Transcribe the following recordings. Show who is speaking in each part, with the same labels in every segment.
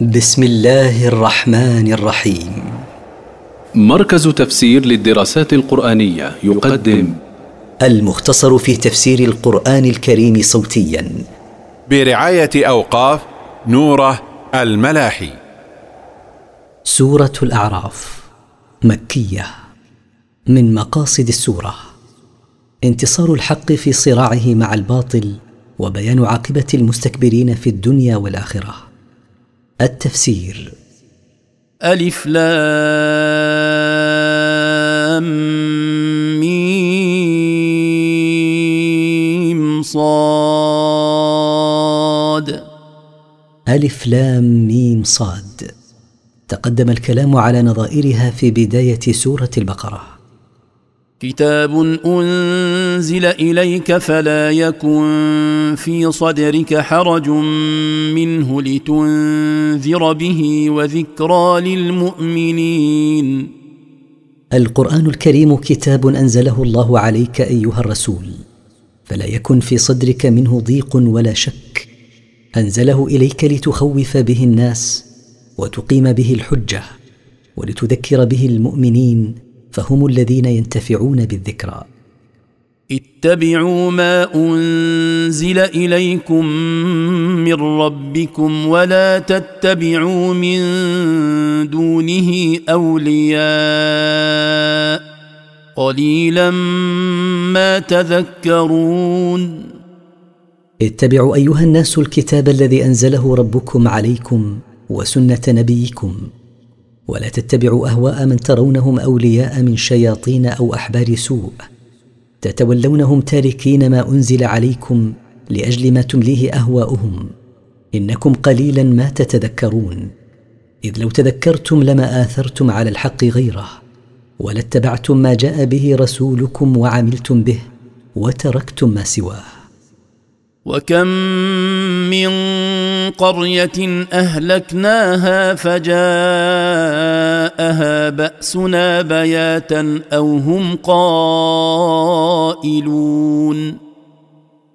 Speaker 1: بسم الله الرحمن الرحيم مركز تفسير للدراسات القرآنية يقدم المختصر في تفسير القرآن الكريم صوتيا برعاية أوقاف نوره الملاحي سورة الأعراف مكية من مقاصد السورة انتصار الحق في صراعه مع الباطل وبيان عاقبة المستكبرين في الدنيا والآخرة التفسير
Speaker 2: ألف لام ميم صاد
Speaker 1: ألف لام ميم صاد تقدم الكلام على نظائرها في بداية سورة البقرة
Speaker 2: كتاب انزل اليك فلا يكن في صدرك حرج منه لتنذر به وذكرى للمؤمنين
Speaker 1: القران الكريم كتاب انزله الله عليك ايها الرسول فلا يكن في صدرك منه ضيق ولا شك انزله اليك لتخوف به الناس وتقيم به الحجه ولتذكر به المؤمنين فهم الذين ينتفعون بالذكرى
Speaker 2: اتبعوا ما انزل اليكم من ربكم ولا تتبعوا من دونه اولياء قليلا ما تذكرون
Speaker 1: اتبعوا ايها الناس الكتاب الذي انزله ربكم عليكم وسنه نبيكم ولا تتبعوا اهواء من ترونهم اولياء من شياطين او احبار سوء تتولونهم تاركين ما انزل عليكم لاجل ما تمليه اهواؤهم انكم قليلا ما تتذكرون اذ لو تذكرتم لما اثرتم على الحق غيره ولاتبعتم ما جاء به رسولكم وعملتم به وتركتم ما سواه
Speaker 2: وكم من قريه اهلكناها فجاءها باسنا بياتا او هم قائلون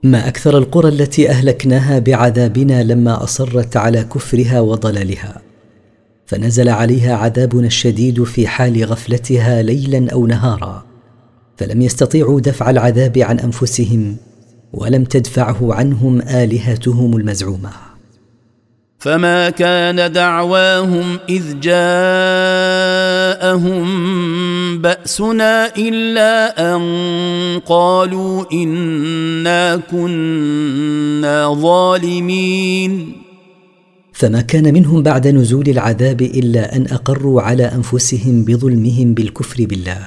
Speaker 1: ما اكثر القرى التي اهلكناها بعذابنا لما اصرت على كفرها وضلالها فنزل عليها عذابنا الشديد في حال غفلتها ليلا او نهارا فلم يستطيعوا دفع العذاب عن انفسهم ولم تدفعه عنهم الهتهم المزعومه
Speaker 2: فما كان دعواهم اذ جاءهم باسنا الا ان قالوا انا كنا ظالمين
Speaker 1: فما كان منهم بعد نزول العذاب الا ان اقروا على انفسهم بظلمهم بالكفر بالله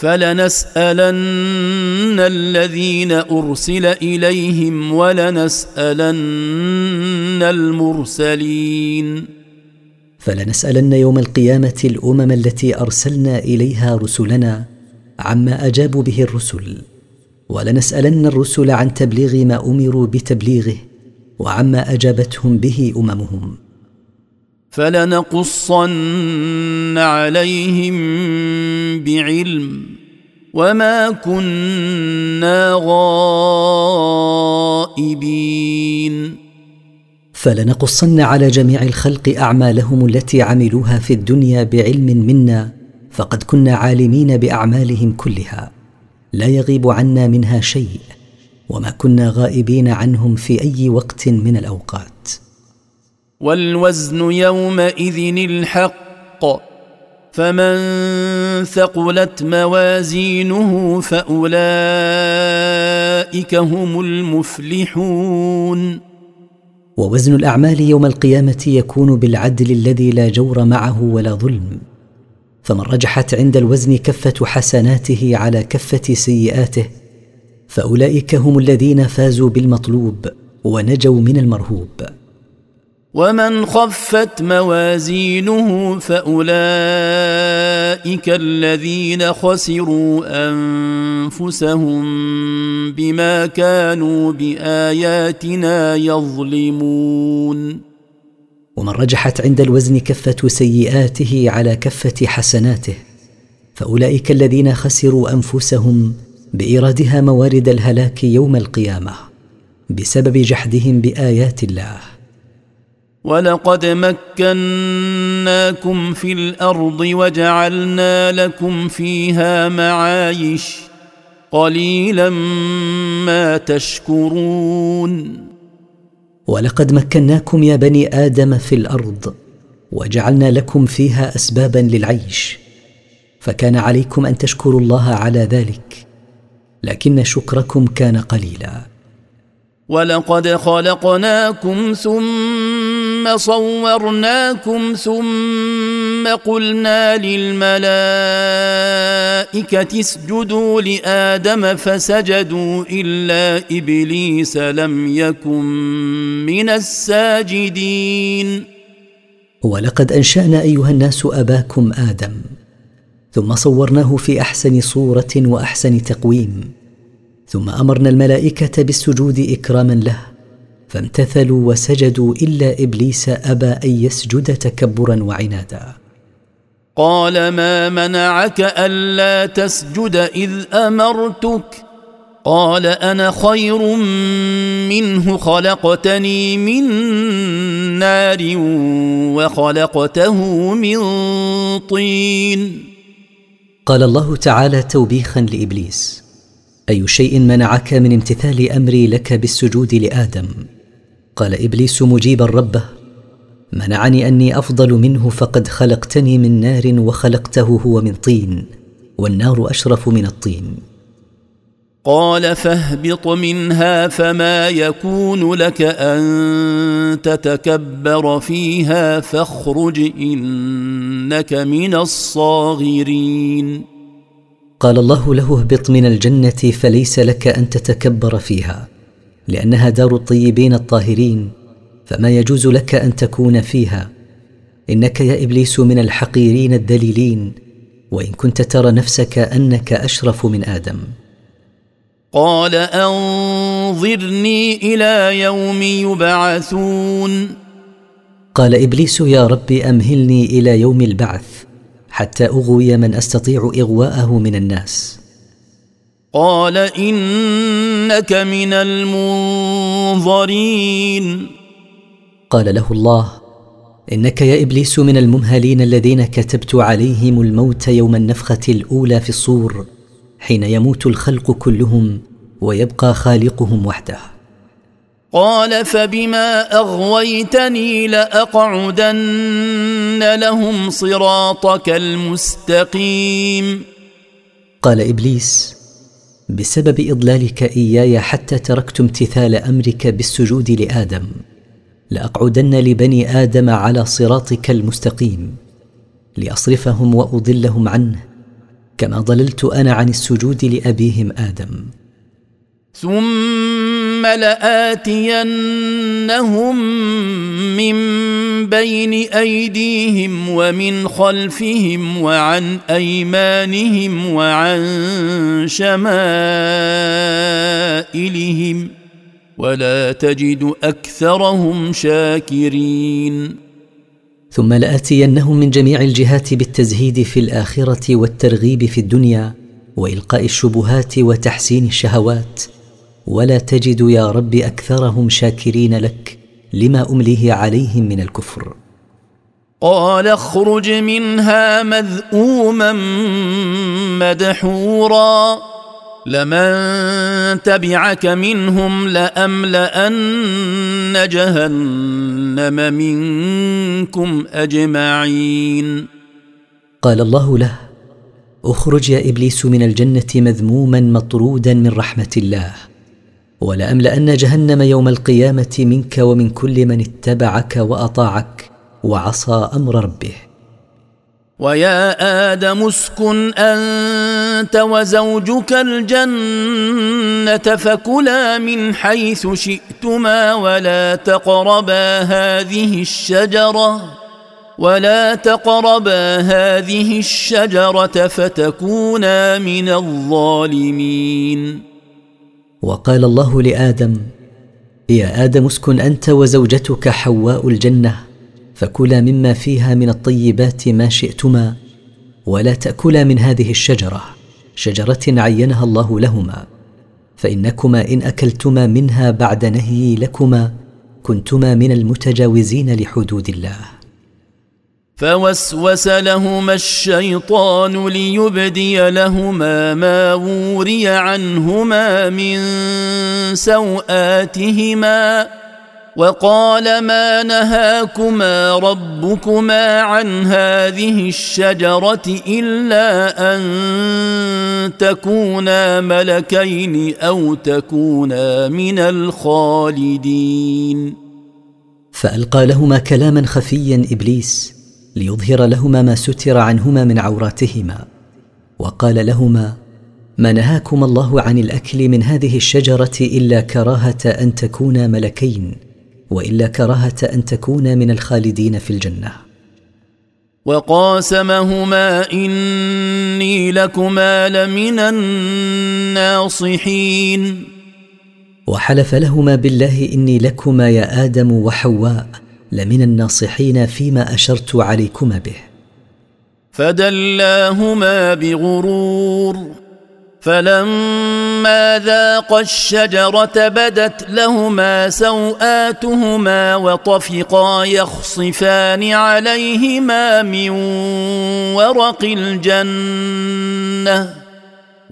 Speaker 2: فلنسالن الذين ارسل اليهم ولنسالن المرسلين
Speaker 1: فلنسالن يوم القيامه الامم التي ارسلنا اليها رسلنا عما اجابوا به الرسل ولنسالن الرسل عن تبليغ ما امروا بتبليغه وعما اجابتهم به اممهم
Speaker 2: فلنقصن عليهم بعلم وما كنا غائبين
Speaker 1: فلنقصن على جميع الخلق اعمالهم التي عملوها في الدنيا بعلم منا فقد كنا عالمين باعمالهم كلها لا يغيب عنا منها شيء وما كنا غائبين عنهم في اي وقت من الاوقات
Speaker 2: والوزن يومئذ الحق فمن ثقلت موازينه فاولئك هم المفلحون
Speaker 1: ووزن الاعمال يوم القيامه يكون بالعدل الذي لا جور معه ولا ظلم فمن رجحت عند الوزن كفه حسناته على كفه سيئاته فاولئك هم الذين فازوا بالمطلوب ونجوا من المرهوب
Speaker 2: ومن خفت موازينه فاولئك الذين خسروا انفسهم بما كانوا باياتنا يظلمون
Speaker 1: ومن رجحت عند الوزن كفه سيئاته على كفه حسناته فاولئك الذين خسروا انفسهم بايرادها موارد الهلاك يوم القيامه بسبب جحدهم بايات الله
Speaker 2: ولقد مكناكم في الارض وجعلنا لكم فيها معايش قليلا ما تشكرون
Speaker 1: ولقد مكناكم يا بني ادم في الارض وجعلنا لكم فيها اسبابا للعيش فكان عليكم ان تشكروا الله على ذلك لكن شكركم كان قليلا
Speaker 2: ولقد خلقناكم ثم ثم صورناكم ثم قلنا للملائكه اسجدوا لادم فسجدوا الا ابليس لم يكن من الساجدين
Speaker 1: ولقد انشانا ايها الناس اباكم ادم ثم صورناه في احسن صوره واحسن تقويم ثم امرنا الملائكه بالسجود اكراما له فامتثلوا وسجدوا الا ابليس ابى ان يسجد تكبرا وعنادا
Speaker 2: قال ما منعك الا تسجد اذ امرتك قال انا خير منه خلقتني من نار وخلقته من طين
Speaker 1: قال الله تعالى توبيخا لابليس اي شيء منعك من امتثال امري لك بالسجود لادم قال ابليس مجيبا ربه منعني اني افضل منه فقد خلقتني من نار وخلقته هو من طين والنار اشرف من الطين
Speaker 2: قال فاهبط منها فما يكون لك ان تتكبر فيها فاخرج انك من الصاغرين
Speaker 1: قال الله له اهبط من الجنه فليس لك ان تتكبر فيها لانها دار الطيبين الطاهرين فما يجوز لك ان تكون فيها انك يا ابليس من الحقيرين الدليلين وان كنت ترى نفسك انك اشرف من ادم
Speaker 2: قال انظرني الى يوم يبعثون
Speaker 1: قال ابليس يا رب امهلني الى يوم البعث حتى اغوي من استطيع اغواءه من الناس
Speaker 2: قال انك من المنظرين
Speaker 1: قال له الله انك يا ابليس من الممهلين الذين كتبت عليهم الموت يوم النفخه الاولى في الصور حين يموت الخلق كلهم ويبقى خالقهم وحده
Speaker 2: قال فبما اغويتني لاقعدن لهم صراطك المستقيم
Speaker 1: قال ابليس بسبب اضلالك اياي حتى تركت امتثال امرك بالسجود لادم لاقعدن لبني ادم على صراطك المستقيم لاصرفهم واضلهم عنه كما ضللت انا عن السجود لابيهم ادم
Speaker 2: ثم ثم لاتينهم من بين ايديهم ومن خلفهم وعن ايمانهم وعن شمائلهم ولا تجد اكثرهم شاكرين
Speaker 1: ثم لاتينهم من جميع الجهات بالتزهيد في الاخره والترغيب في الدنيا والقاء الشبهات وتحسين الشهوات ولا تجد يا رب اكثرهم شاكرين لك لما امليه عليهم من الكفر
Speaker 2: قال اخرج منها مذءوما مدحورا لمن تبعك منهم لاملان جهنم منكم اجمعين
Speaker 1: قال الله له اخرج يا ابليس من الجنه مذموما مطرودا من رحمه الله ولاملان جهنم يوم القيامه منك ومن كل من اتبعك واطاعك وعصى امر ربه
Speaker 2: ويا ادم اسكن انت وزوجك الجنه فكلا من حيث شئتما ولا تقربا هذه الشجره ولا تقربا هذه الشجره فتكونا من الظالمين
Speaker 1: وقال الله لادم يا ادم اسكن انت وزوجتك حواء الجنه فكلا مما فيها من الطيبات ما شئتما ولا تاكلا من هذه الشجره شجره عينها الله لهما فانكما ان اكلتما منها بعد نهيي لكما كنتما من المتجاوزين لحدود الله
Speaker 2: فوسوس لهما الشيطان ليبدي لهما ما وري عنهما من سواتهما وقال ما نهاكما ربكما عن هذه الشجره الا ان تكونا ملكين او تكونا من الخالدين
Speaker 1: فالقى لهما كلاما خفيا ابليس ليظهر لهما ما ستر عنهما من عوراتهما وقال لهما ما نهاكما الله عن الاكل من هذه الشجره الا كراهه ان تكونا ملكين والا كراهه ان تكونا من الخالدين في الجنه
Speaker 2: وقاسمهما اني لكما لمن الناصحين
Speaker 1: وحلف لهما بالله اني لكما يا ادم وحواء لمن الناصحين فيما اشرت عليكما به
Speaker 2: فدلاهما بغرور فلما ذاقا الشجره بدت لهما سواتهما وطفقا يخصفان عليهما من ورق الجنه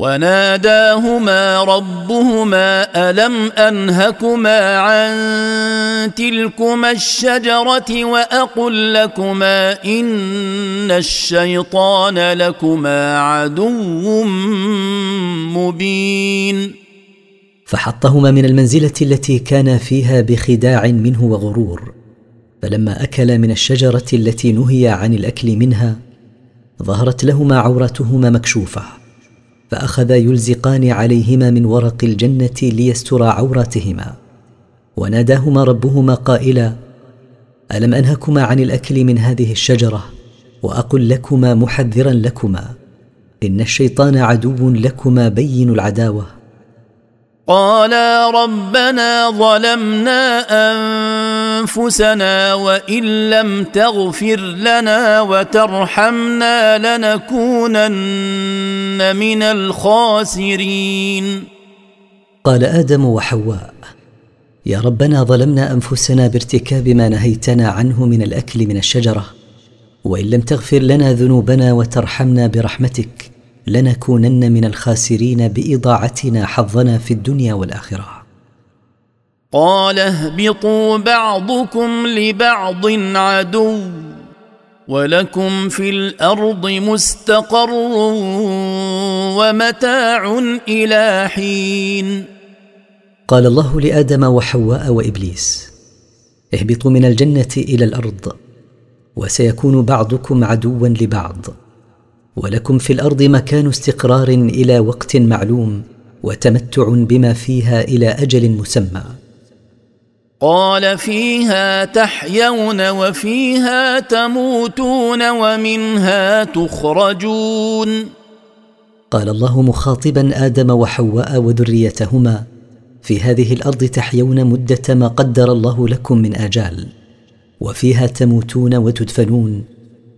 Speaker 2: وناداهما ربهما الم انهكما عن تلكما الشجره واقل لكما ان الشيطان لكما عدو مبين
Speaker 1: فحطهما من المنزله التي كانا فيها بخداع منه وغرور فلما اكلا من الشجره التي نهي عن الاكل منها ظهرت لهما عورتهما مكشوفه فاخذا يلزقان عليهما من ورق الجنه ليسترا عوراتهما وناداهما ربهما قائلا الم انهكما عن الاكل من هذه الشجره واقل لكما محذرا لكما ان الشيطان عدو لكما بين العداوه
Speaker 2: قالا ربنا ظلمنا انفسنا وان لم تغفر لنا وترحمنا لنكونن من الخاسرين
Speaker 1: قال ادم وحواء يا ربنا ظلمنا انفسنا بارتكاب ما نهيتنا عنه من الاكل من الشجره وان لم تغفر لنا ذنوبنا وترحمنا برحمتك لنكونن من الخاسرين باضاعتنا حظنا في الدنيا والاخره
Speaker 2: قال اهبطوا بعضكم لبعض عدو ولكم في الارض مستقر ومتاع الى حين
Speaker 1: قال الله لادم وحواء وابليس اهبطوا من الجنه الى الارض وسيكون بعضكم عدوا لبعض ولكم في الارض مكان استقرار الى وقت معلوم وتمتع بما فيها الى اجل مسمى
Speaker 2: قال فيها تحيون وفيها تموتون ومنها تخرجون
Speaker 1: قال الله مخاطبا ادم وحواء وذريتهما في هذه الارض تحيون مده ما قدر الله لكم من اجال وفيها تموتون وتدفنون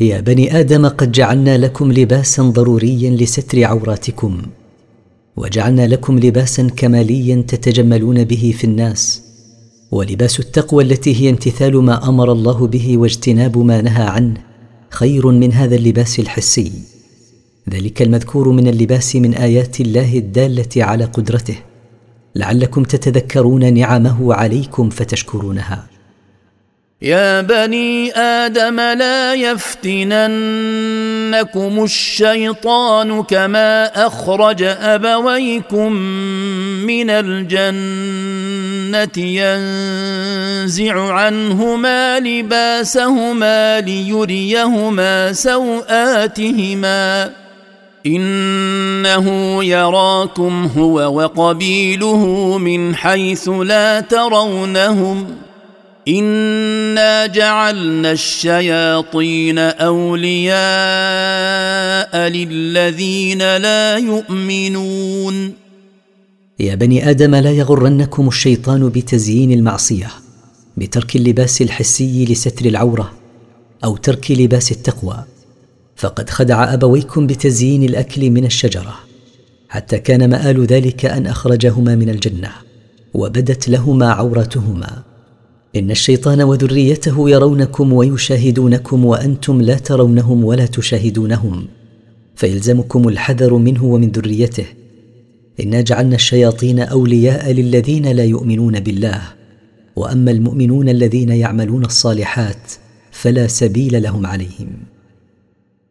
Speaker 1: يا بني ادم قد جعلنا لكم لباسا ضروريا لستر عوراتكم وجعلنا لكم لباسا كماليا تتجملون به في الناس ولباس التقوى التي هي امتثال ما امر الله به واجتناب ما نهى عنه خير من هذا اللباس الحسي ذلك المذكور من اللباس من ايات الله الداله على قدرته لعلكم تتذكرون نعمه عليكم فتشكرونها
Speaker 2: يا بني ادم لا يفتننكم الشيطان كما اخرج ابويكم من الجنه ينزع عنهما لباسهما ليريهما سواتهما انه يراكم هو وقبيله من حيث لا ترونهم انا جعلنا الشياطين اولياء للذين لا يؤمنون
Speaker 1: يا بني ادم لا يغرنكم الشيطان بتزيين المعصيه بترك اللباس الحسي لستر العوره او ترك لباس التقوى فقد خدع ابويكم بتزيين الاكل من الشجره حتى كان مال ذلك ان اخرجهما من الجنه وبدت لهما عورتهما ان الشيطان وذريته يرونكم ويشاهدونكم وانتم لا ترونهم ولا تشاهدونهم فيلزمكم الحذر منه ومن ذريته انا جعلنا الشياطين اولياء للذين لا يؤمنون بالله واما المؤمنون الذين يعملون الصالحات فلا سبيل لهم عليهم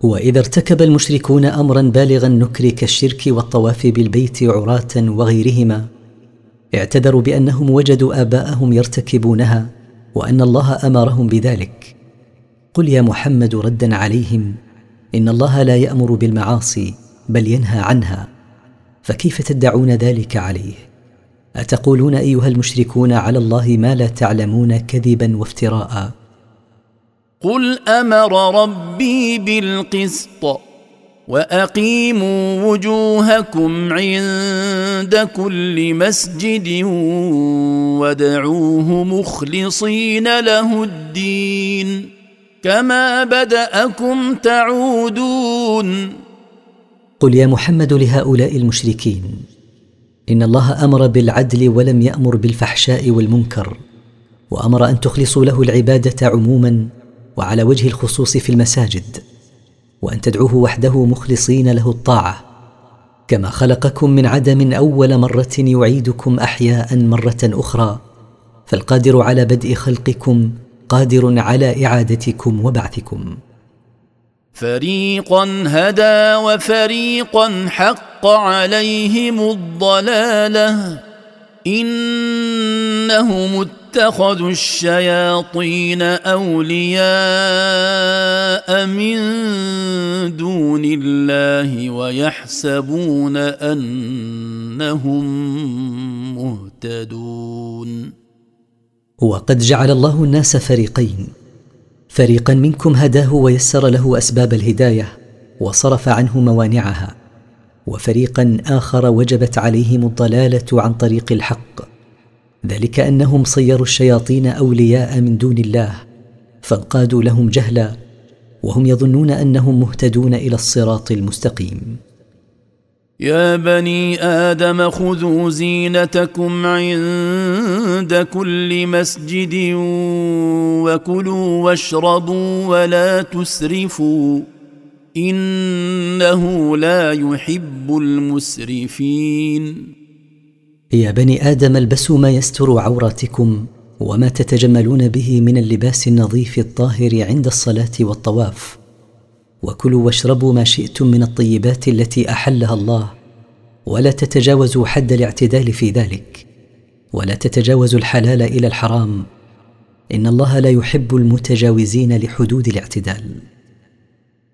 Speaker 1: واذا ارتكب المشركون امرا بالغ النكر كالشرك والطواف بالبيت عراه وغيرهما اعتذروا بانهم وجدوا اباءهم يرتكبونها وان الله امرهم بذلك قل يا محمد ردا عليهم ان الله لا يامر بالمعاصي بل ينهى عنها فكيف تدعون ذلك عليه اتقولون ايها المشركون على الله ما لا تعلمون كذبا وافتراء
Speaker 2: قل امر ربي بالقسط واقيموا وجوهكم عند كل مسجد وادعوه مخلصين له الدين كما بداكم تعودون
Speaker 1: قل يا محمد لهؤلاء المشركين ان الله امر بالعدل ولم يامر بالفحشاء والمنكر وامر ان تخلصوا له العباده عموما وعلى وجه الخصوص في المساجد وان تدعوه وحده مخلصين له الطاعه كما خلقكم من عدم اول مره يعيدكم احياء مره اخرى فالقادر على بدء خلقكم قادر على اعادتكم وبعثكم
Speaker 2: فريقا هدى وفريقا حق عليهم الضلاله انهم اتخذوا الشياطين اولياء من دون الله ويحسبون انهم مهتدون
Speaker 1: وقد جعل الله الناس فريقين فريقا منكم هداه ويسر له اسباب الهدايه وصرف عنه موانعها وفريقا اخر وجبت عليهم الضلاله عن طريق الحق ذلك انهم صيروا الشياطين اولياء من دون الله فانقادوا لهم جهلا وهم يظنون انهم مهتدون الى الصراط المستقيم
Speaker 2: يا بني ادم خذوا زينتكم عند كل مسجد وكلوا واشربوا ولا تسرفوا انه لا يحب المسرفين
Speaker 1: يا بني ادم البسوا ما يستر عوراتكم وما تتجملون به من اللباس النظيف الطاهر عند الصلاه والطواف وكلوا واشربوا ما شئتم من الطيبات التي احلها الله ولا تتجاوزوا حد الاعتدال في ذلك ولا تتجاوزوا الحلال الى الحرام ان الله لا يحب المتجاوزين لحدود الاعتدال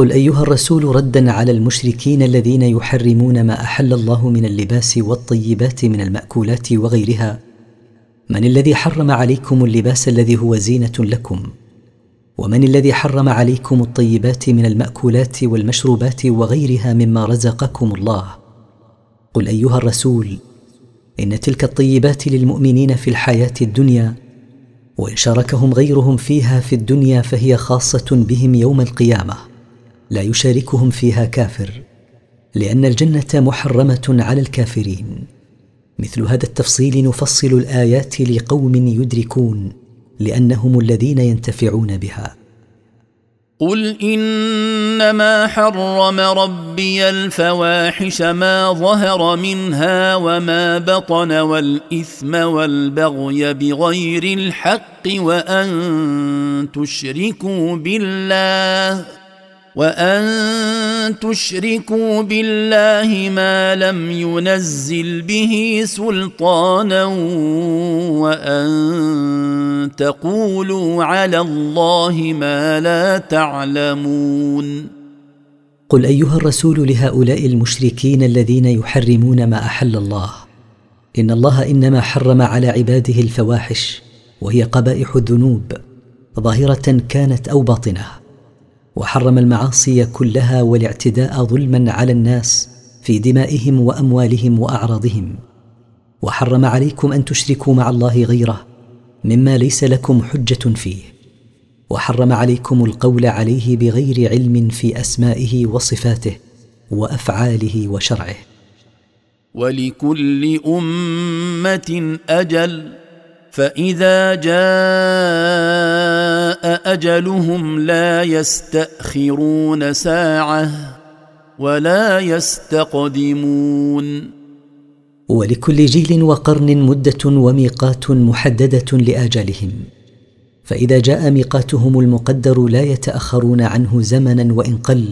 Speaker 1: قل ايها الرسول ردا على المشركين الذين يحرمون ما احل الله من اللباس والطيبات من الماكولات وغيرها من الذي حرم عليكم اللباس الذي هو زينه لكم ومن الذي حرم عليكم الطيبات من الماكولات والمشروبات وغيرها مما رزقكم الله قل ايها الرسول ان تلك الطيبات للمؤمنين في الحياه الدنيا وان شاركهم غيرهم فيها في الدنيا فهي خاصه بهم يوم القيامه لا يشاركهم فيها كافر لان الجنه محرمه على الكافرين مثل هذا التفصيل نفصل الايات لقوم يدركون لانهم الذين ينتفعون بها
Speaker 2: قل انما حرم ربي الفواحش ما ظهر منها وما بطن والاثم والبغي بغير الحق وان تشركوا بالله وان تشركوا بالله ما لم ينزل به سلطانا وان تقولوا على الله ما لا تعلمون
Speaker 1: قل ايها الرسول لهؤلاء المشركين الذين يحرمون ما احل الله ان الله انما حرم على عباده الفواحش وهي قبائح الذنوب ظاهره كانت او باطنه وحرم المعاصي كلها والاعتداء ظلما على الناس في دمائهم واموالهم واعراضهم وحرم عليكم ان تشركوا مع الله غيره مما ليس لكم حجه فيه وحرم عليكم القول عليه بغير علم في اسمائه وصفاته وافعاله وشرعه
Speaker 2: ولكل امه اجل فاذا جاء اجلهم لا يستاخرون ساعه ولا يستقدمون
Speaker 1: ولكل جيل وقرن مده وميقات محدده لاجلهم فاذا جاء ميقاتهم المقدر لا يتاخرون عنه زمنا وان قل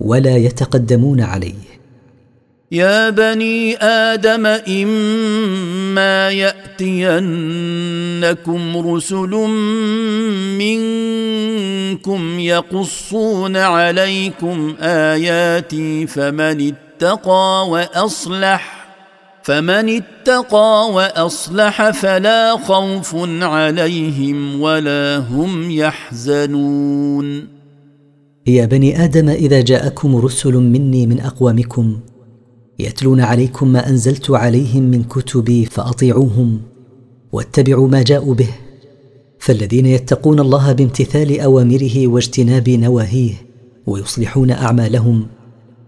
Speaker 1: ولا يتقدمون عليه
Speaker 2: يا بني ادم اما ياتينكم رسل منكم يقصون عليكم اياتي فمن اتقى واصلح فمن اتقى واصلح فلا خوف عليهم ولا هم يحزنون
Speaker 1: يا بني ادم اذا جاءكم رسل مني من اقوامكم يتلون عليكم ما انزلت عليهم من كتبي فاطيعوهم واتبعوا ما جاءوا به فالذين يتقون الله بامتثال اوامره واجتناب نواهيه ويصلحون اعمالهم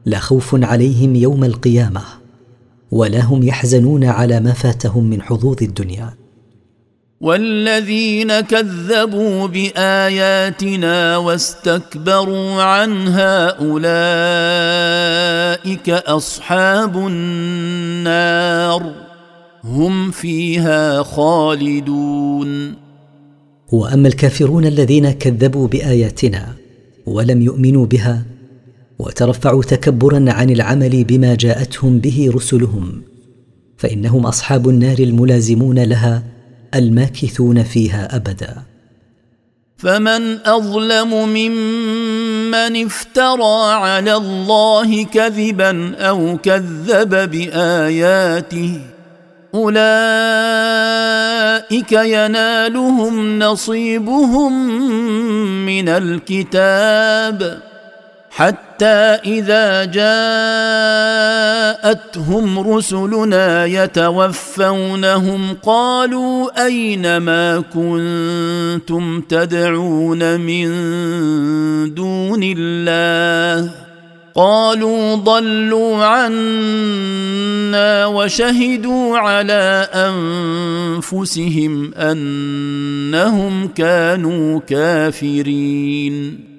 Speaker 1: لا خوف عليهم يوم القيامه ولا هم يحزنون على ما فاتهم من حظوظ الدنيا
Speaker 2: والذين كذبوا باياتنا واستكبروا عنها اولئك اصحاب النار هم فيها خالدون
Speaker 1: واما الكافرون الذين كذبوا باياتنا ولم يؤمنوا بها وترفعوا تكبرا عن العمل بما جاءتهم به رسلهم فانهم اصحاب النار الملازمون لها الماكثون فيها ابدا
Speaker 2: فمن اظلم ممن افترى على الله كذبا او كذب باياته اولئك ينالهم نصيبهم من الكتاب حتى حتى اذا جاءتهم رسلنا يتوفونهم قالوا اين ما كنتم تدعون من دون الله قالوا ضلوا عنا وشهدوا على انفسهم انهم كانوا كافرين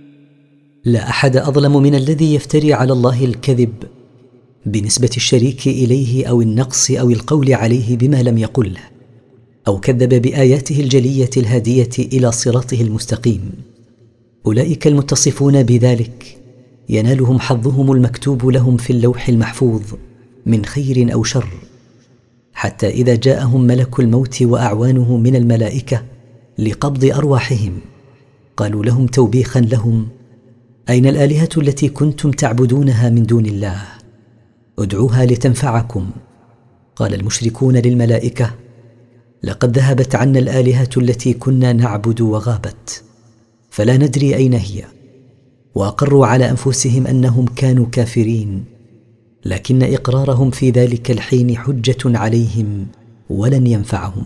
Speaker 1: لا احد اظلم من الذي يفتري على الله الكذب بنسبه الشريك اليه او النقص او القول عليه بما لم يقله او كذب باياته الجليه الهاديه الى صراطه المستقيم اولئك المتصفون بذلك ينالهم حظهم المكتوب لهم في اللوح المحفوظ من خير او شر حتى اذا جاءهم ملك الموت واعوانه من الملائكه لقبض ارواحهم قالوا لهم توبيخا لهم اين الالهه التي كنتم تعبدونها من دون الله ادعوها لتنفعكم قال المشركون للملائكه لقد ذهبت عنا الالهه التي كنا نعبد وغابت فلا ندري اين هي واقروا على انفسهم انهم كانوا كافرين لكن اقرارهم في ذلك الحين حجه عليهم ولن ينفعهم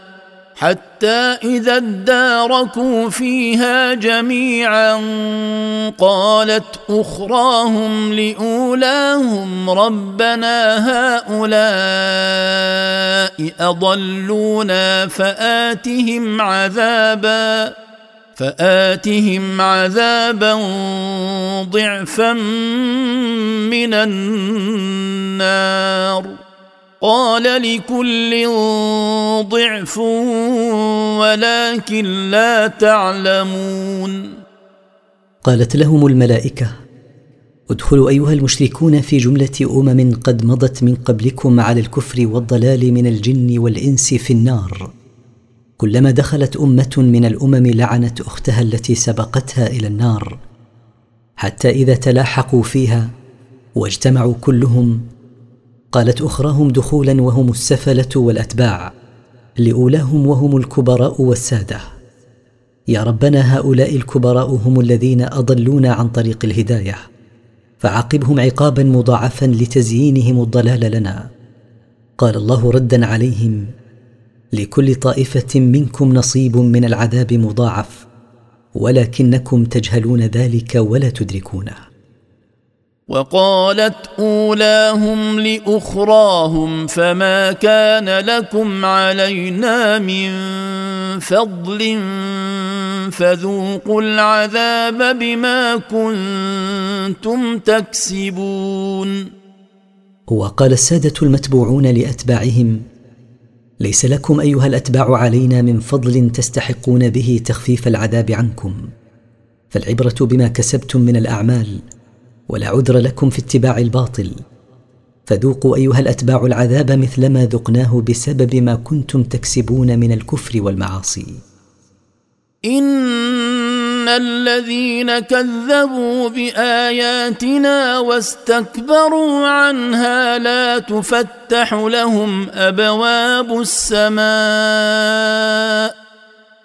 Speaker 2: حتى اذا اداركوا فيها جميعا قالت اخراهم لاولاهم ربنا هؤلاء اضلونا فاتهم عذابا فاتهم عذابا ضعفا من النار قال لكل ضعف ولكن لا تعلمون
Speaker 1: قالت لهم الملائكه ادخلوا ايها المشركون في جمله امم قد مضت من قبلكم على الكفر والضلال من الجن والانس في النار كلما دخلت امه من الامم لعنت اختها التي سبقتها الى النار حتى اذا تلاحقوا فيها واجتمعوا كلهم قالت اخراهم دخولا وهم السفله والاتباع لاولاهم وهم الكبراء والساده يا ربنا هؤلاء الكبراء هم الذين اضلونا عن طريق الهدايه فعاقبهم عقابا مضاعفا لتزيينهم الضلال لنا قال الله ردا عليهم لكل طائفه منكم نصيب من العذاب مضاعف ولكنكم تجهلون ذلك ولا تدركونه
Speaker 2: وقالت اولاهم لاخراهم فما كان لكم علينا من فضل فذوقوا العذاب بما كنتم تكسبون
Speaker 1: وقال الساده المتبوعون لاتباعهم ليس لكم ايها الاتباع علينا من فضل تستحقون به تخفيف العذاب عنكم فالعبره بما كسبتم من الاعمال ولا عذر لكم في اتباع الباطل فذوقوا ايها الاتباع العذاب مثلما ذقناه بسبب ما كنتم تكسبون من الكفر والمعاصي
Speaker 2: ان الذين كذبوا باياتنا واستكبروا عنها لا تفتح لهم ابواب السماء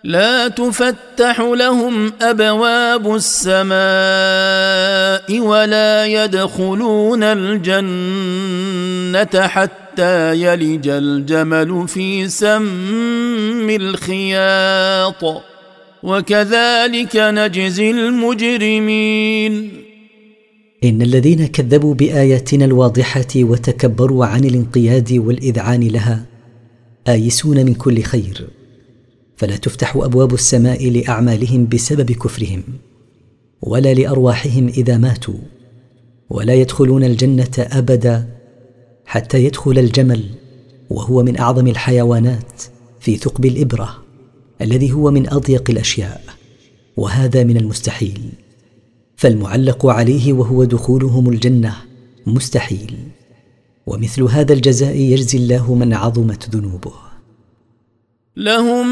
Speaker 2: لا تفتح لهم ابواب السماء ولا يدخلون الجنه حتى يلج الجمل في سم الخياط وكذلك نجزي المجرمين
Speaker 1: ان الذين كذبوا باياتنا الواضحه وتكبروا عن الانقياد والاذعان لها ايسون من كل خير فلا تفتح ابواب السماء لاعمالهم بسبب كفرهم ولا لارواحهم اذا ماتوا ولا يدخلون الجنه ابدا حتى يدخل الجمل وهو من اعظم الحيوانات في ثقب الابره الذي هو من اضيق الاشياء وهذا من المستحيل فالمعلق عليه وهو دخولهم الجنه مستحيل ومثل هذا الجزاء يجزي الله من عظمت ذنوبه
Speaker 2: لهم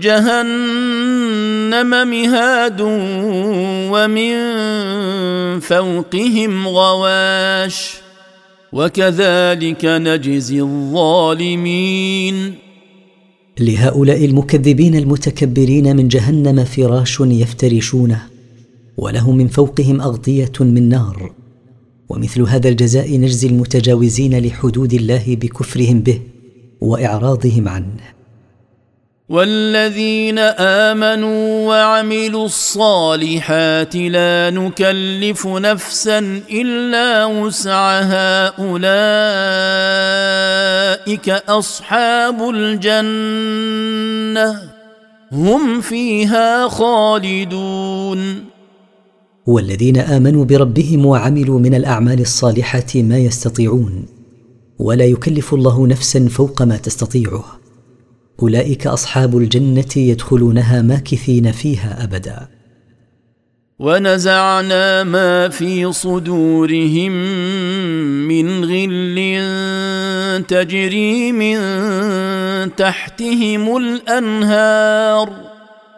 Speaker 2: جهنم مهاد ومن فوقهم غواش وكذلك نجزي الظالمين
Speaker 1: لهؤلاء المكذبين المتكبرين من جهنم فراش يفترشونه ولهم من فوقهم اغطيه من نار ومثل هذا الجزاء نجزي المتجاوزين لحدود الله بكفرهم به واعراضهم عنه
Speaker 2: والذين امنوا وعملوا الصالحات لا نكلف نفسا الا وسعها اولئك اصحاب الجنه هم فيها خالدون
Speaker 1: والذين امنوا بربهم وعملوا من الاعمال الصالحه ما يستطيعون ولا يكلف الله نفسا فوق ما تستطيعه اولئك اصحاب الجنه يدخلونها ماكثين فيها ابدا
Speaker 2: ونزعنا ما في صدورهم من غل تجري من تحتهم الانهار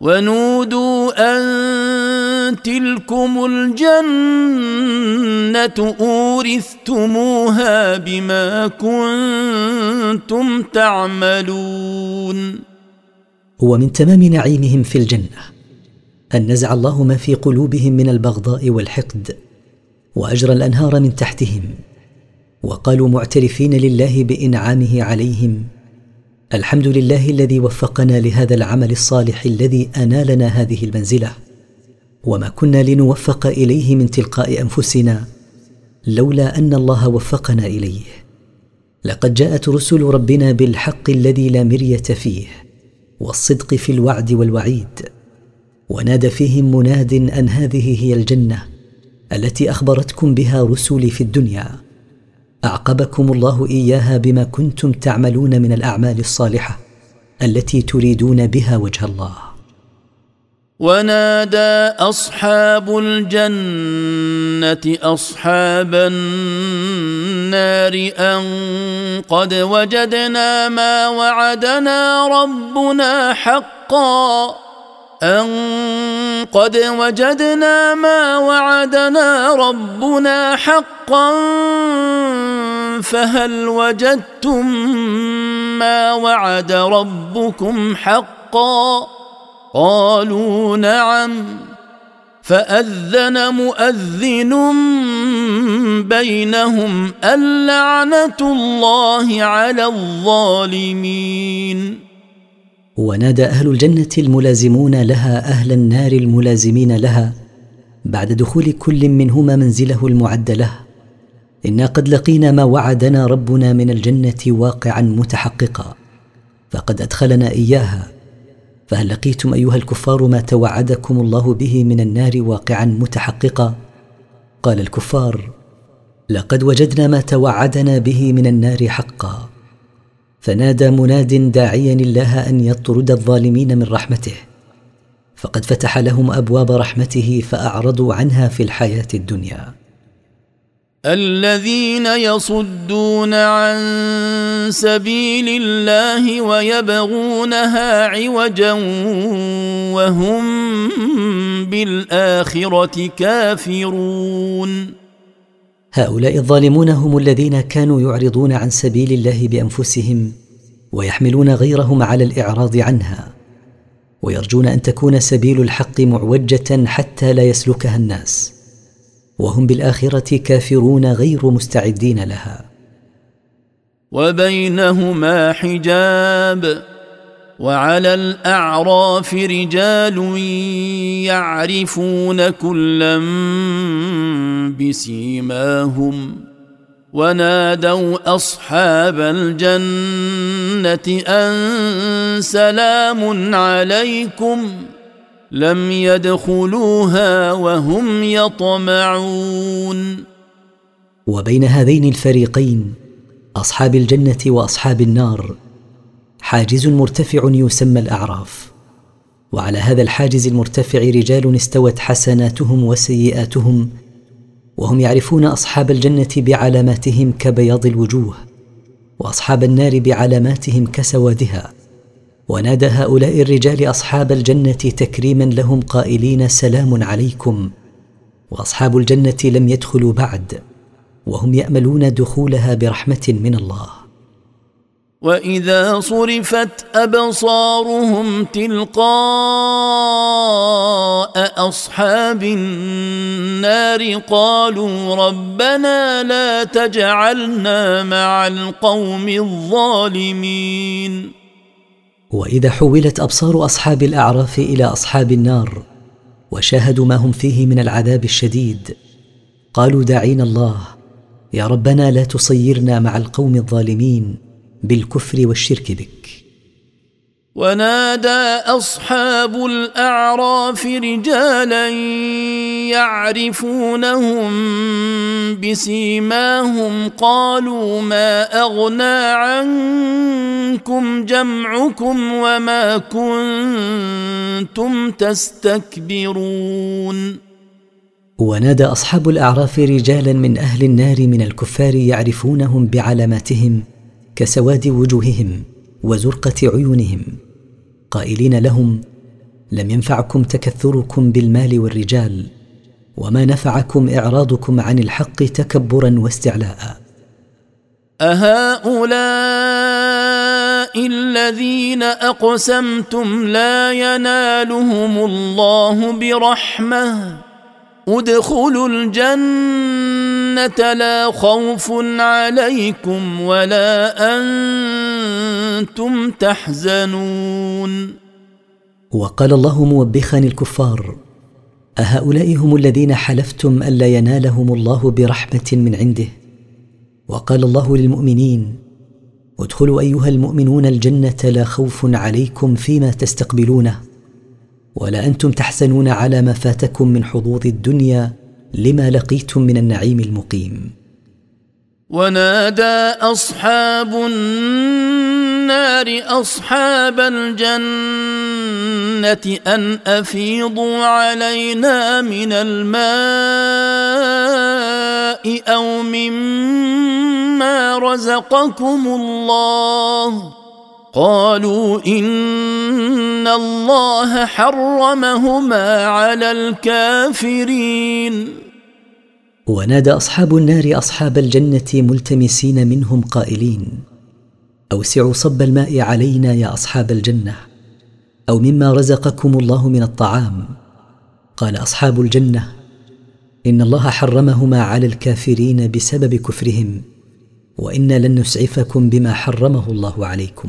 Speaker 2: ونودوا ان تلكم الجنه اورثتموها بما كنتم تعملون
Speaker 1: ومن تمام نعيمهم في الجنه ان نزع الله ما في قلوبهم من البغضاء والحقد واجرى الانهار من تحتهم وقالوا معترفين لله بانعامه عليهم الحمد لله الذي وفقنا لهذا العمل الصالح الذي انالنا هذه المنزله وما كنا لنوفق اليه من تلقاء انفسنا لولا ان الله وفقنا اليه لقد جاءت رسل ربنا بالحق الذي لا مريه فيه والصدق في الوعد والوعيد ونادى فيهم مناد ان هذه هي الجنه التي اخبرتكم بها رسلي في الدنيا اعقبكم الله اياها بما كنتم تعملون من الاعمال الصالحه التي تريدون بها وجه الله
Speaker 2: ونادى اصحاب الجنه اصحاب النار ان قد وجدنا ما وعدنا ربنا حقا أن قد وجدنا ما وعدنا ربنا حقا فهل وجدتم ما وعد ربكم حقا قالوا نعم فاذن مؤذن بينهم اللعنه الله على الظالمين
Speaker 1: ونادى اهل الجنه الملازمون لها اهل النار الملازمين لها بعد دخول كل منهما منزله المعد له انا قد لقينا ما وعدنا ربنا من الجنه واقعا متحققا فقد ادخلنا اياها فهل لقيتم ايها الكفار ما توعدكم الله به من النار واقعا متحققا قال الكفار لقد وجدنا ما توعدنا به من النار حقا فنادى مناد داعيا الله ان يطرد الظالمين من رحمته فقد فتح لهم ابواب رحمته فاعرضوا عنها في الحياه الدنيا
Speaker 2: الذين يصدون عن سبيل الله ويبغونها عوجا وهم بالاخره كافرون
Speaker 1: هؤلاء الظالمون هم الذين كانوا يعرضون عن سبيل الله بانفسهم ويحملون غيرهم على الاعراض عنها ويرجون ان تكون سبيل الحق معوجه حتى لا يسلكها الناس وهم بالاخره كافرون غير مستعدين لها
Speaker 2: وبينهما حجاب وعلى الاعراف رجال يعرفون كلا بسيماهم ونادوا اصحاب الجنه ان سلام عليكم لم يدخلوها وهم يطمعون
Speaker 1: وبين هذين الفريقين اصحاب الجنه واصحاب النار حاجز مرتفع يسمى الاعراف وعلى هذا الحاجز المرتفع رجال استوت حسناتهم وسيئاتهم وهم يعرفون اصحاب الجنه بعلاماتهم كبياض الوجوه واصحاب النار بعلاماتهم كسوادها ونادى هؤلاء الرجال اصحاب الجنه تكريما لهم قائلين سلام عليكم واصحاب الجنه لم يدخلوا بعد وهم ياملون دخولها برحمه من الله
Speaker 2: واذا صرفت ابصارهم تلقاء اصحاب النار قالوا ربنا لا تجعلنا مع القوم الظالمين
Speaker 1: واذا حولت ابصار اصحاب الاعراف الى اصحاب النار وشاهدوا ما هم فيه من العذاب الشديد قالوا داعين الله يا ربنا لا تصيرنا مع القوم الظالمين بالكفر والشرك بك
Speaker 2: ونادى اصحاب الاعراف رجالا يعرفونهم بسيماهم قالوا ما اغنى عنكم جمعكم وما كنتم تستكبرون
Speaker 1: ونادى اصحاب الاعراف رجالا من اهل النار من الكفار يعرفونهم بعلاماتهم كسواد وجوههم وزرقه عيونهم قائلين لهم لم ينفعكم تكثركم بالمال والرجال وما نفعكم اعراضكم عن الحق تكبرا واستعلاء
Speaker 2: اهؤلاء الذين اقسمتم لا ينالهم الله برحمه ادخلوا الجنه الجنه لا خوف عليكم ولا انتم تحزنون
Speaker 1: وقال الله موبخا الكفار اهؤلاء هم الذين حلفتم الا ينالهم الله برحمه من عنده وقال الله للمؤمنين ادخلوا ايها المؤمنون الجنه لا خوف عليكم فيما تستقبلونه ولا انتم تحزنون على ما فاتكم من حظوظ الدنيا لما لقيتم من النعيم المقيم
Speaker 2: ونادى اصحاب النار اصحاب الجنه ان افيضوا علينا من الماء او مما رزقكم الله قالوا ان الله حرمهما على الكافرين
Speaker 1: ونادى اصحاب النار اصحاب الجنه ملتمسين منهم قائلين اوسعوا صب الماء علينا يا اصحاب الجنه او مما رزقكم الله من الطعام قال اصحاب الجنه ان الله حرمهما على الكافرين بسبب كفرهم وانا لن نسعفكم بما حرمه الله عليكم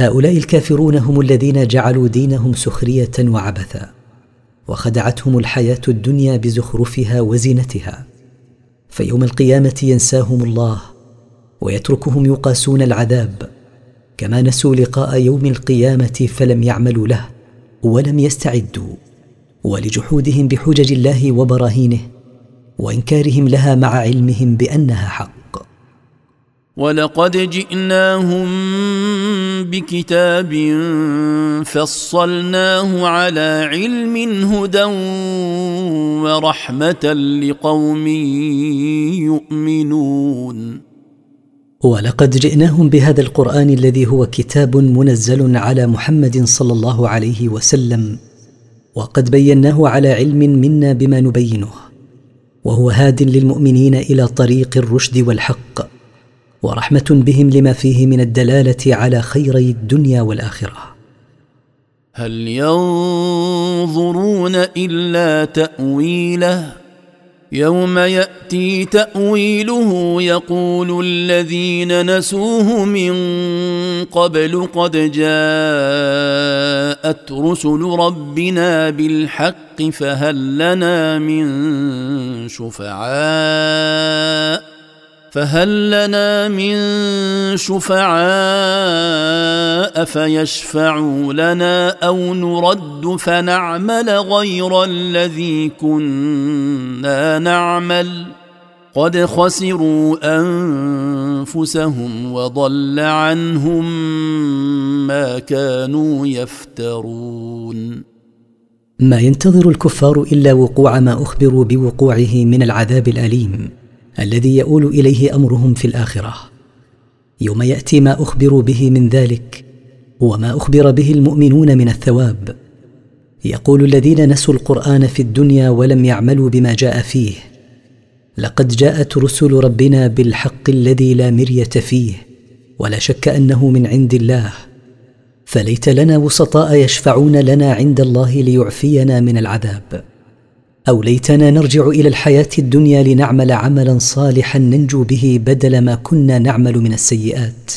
Speaker 1: هؤلاء الكافرون هم الذين جعلوا دينهم سخريه وعبثا وخدعتهم الحياه الدنيا بزخرفها وزينتها فيوم القيامه ينساهم الله ويتركهم يقاسون العذاب كما نسوا لقاء يوم القيامه فلم يعملوا له ولم يستعدوا ولجحودهم بحجج الله وبراهينه وانكارهم لها مع علمهم بانها حق
Speaker 2: ولقد جئناهم بكتاب فصلناه على علم هدى ورحمه لقوم يؤمنون
Speaker 1: ولقد جئناهم بهذا القران الذي هو كتاب منزل على محمد صلى الله عليه وسلم وقد بيناه على علم منا بما نبينه وهو هاد للمؤمنين الى طريق الرشد والحق ورحمه بهم لما فيه من الدلاله على خيري الدنيا والاخره
Speaker 2: هل ينظرون الا تاويله يوم ياتي تاويله يقول الذين نسوه من قبل قد جاءت رسل ربنا بالحق فهل لنا من شفعاء فهل لنا من شفعاء فيشفعوا لنا او نرد فنعمل غير الذي كنا نعمل قد خسروا انفسهم وضل عنهم ما كانوا يفترون
Speaker 1: ما ينتظر الكفار الا وقوع ما اخبروا بوقوعه من العذاب الاليم الذي يؤول اليه امرهم في الاخره يوم ياتي ما اخبروا به من ذلك وما اخبر به المؤمنون من الثواب يقول الذين نسوا القران في الدنيا ولم يعملوا بما جاء فيه لقد جاءت رسل ربنا بالحق الذي لا مريه فيه ولا شك انه من عند الله فليت لنا وسطاء يشفعون لنا عند الله ليعفينا من العذاب او ليتنا نرجع الى الحياه الدنيا لنعمل عملا صالحا ننجو به بدل ما كنا نعمل من السيئات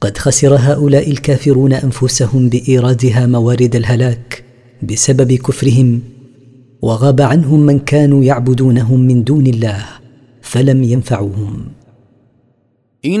Speaker 1: قد خسر هؤلاء الكافرون انفسهم بايرادها موارد الهلاك بسبب كفرهم وغاب عنهم من كانوا يعبدونهم من دون الله فلم ينفعوهم
Speaker 2: إن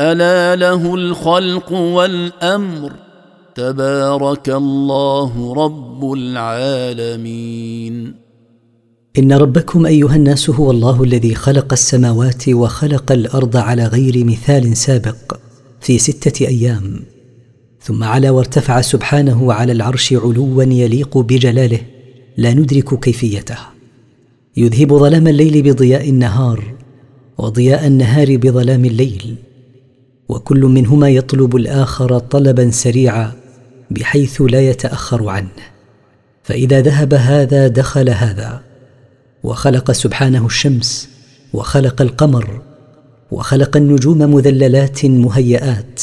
Speaker 2: الا له الخلق والامر تبارك الله رب العالمين
Speaker 1: ان ربكم ايها الناس هو الله الذي خلق السماوات وخلق الارض على غير مثال سابق في سته ايام ثم علا وارتفع سبحانه على العرش علوا يليق بجلاله لا ندرك كيفيته يذهب ظلام الليل بضياء النهار وضياء النهار بظلام الليل وكل منهما يطلب الاخر طلبا سريعا بحيث لا يتاخر عنه فاذا ذهب هذا دخل هذا وخلق سبحانه الشمس وخلق القمر وخلق النجوم مذللات مهيئات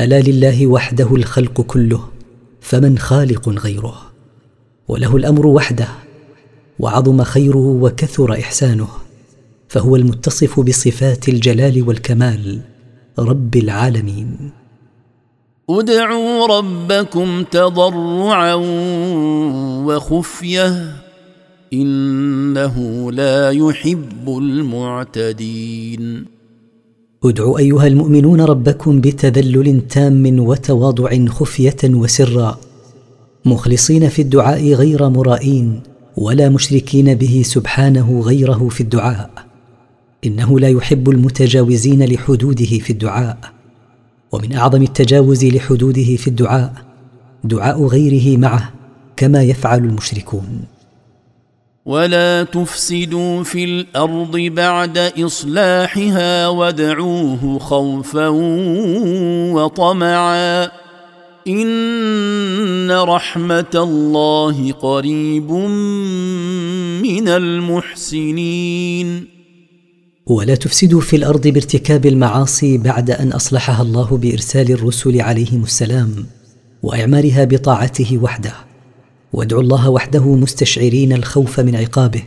Speaker 1: الا لله وحده الخلق كله فمن خالق غيره وله الامر وحده وعظم خيره وكثر احسانه فهو المتصف بصفات الجلال والكمال رب العالمين
Speaker 2: ادعوا ربكم تضرعا وخفيه انه لا يحب المعتدين
Speaker 1: ادعوا ايها المؤمنون ربكم بتذلل تام وتواضع خفيه وسرا مخلصين في الدعاء غير مرائين ولا مشركين به سبحانه غيره في الدعاء انه لا يحب المتجاوزين لحدوده في الدعاء ومن اعظم التجاوز لحدوده في الدعاء دعاء غيره معه كما يفعل المشركون
Speaker 2: ولا تفسدوا في الارض بعد اصلاحها وادعوه خوفا وطمعا ان رحمه الله قريب من المحسنين
Speaker 1: ولا تفسدوا في الارض بارتكاب المعاصي بعد ان اصلحها الله بارسال الرسل عليهم السلام واعمارها بطاعته وحده وادعوا الله وحده مستشعرين الخوف من عقابه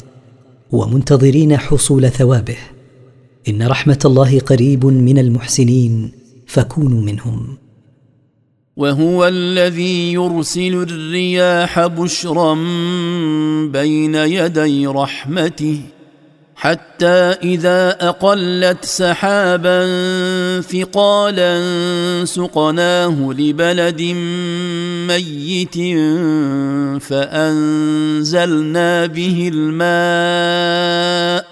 Speaker 1: ومنتظرين حصول ثوابه ان رحمه الله قريب من المحسنين فكونوا منهم
Speaker 2: وهو الذي يرسل الرياح بشرا بين يدي رحمته حتى اذا اقلت سحابا ثقالا سقناه لبلد ميت فانزلنا به الماء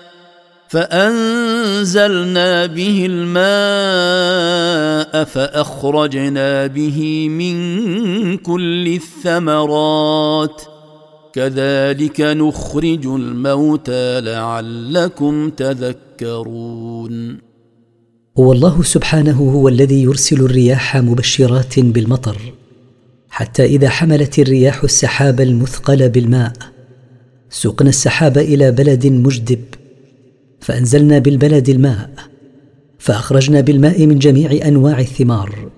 Speaker 2: فانزلنا به الماء فاخرجنا به من كل الثمرات كذلك نخرج الموتى لعلكم تذكرون
Speaker 1: هو الله سبحانه هو الذي يرسل الرياح مبشرات بالمطر حتى اذا حملت الرياح السحاب المثقل بالماء سقنا السحاب الى بلد مجدب فانزلنا بالبلد الماء فاخرجنا بالماء من جميع انواع الثمار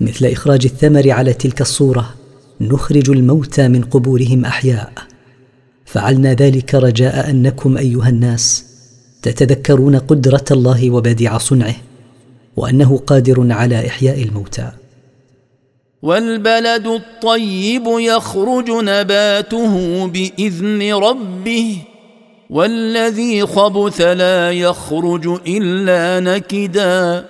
Speaker 1: مثل اخراج الثمر على تلك الصوره نخرج الموتى من قبورهم احياء فعلنا ذلك رجاء انكم ايها الناس تتذكرون قدره الله وبديع صنعه وانه قادر على احياء الموتى
Speaker 2: والبلد الطيب يخرج نباته باذن ربه والذي خبث لا يخرج الا نكدا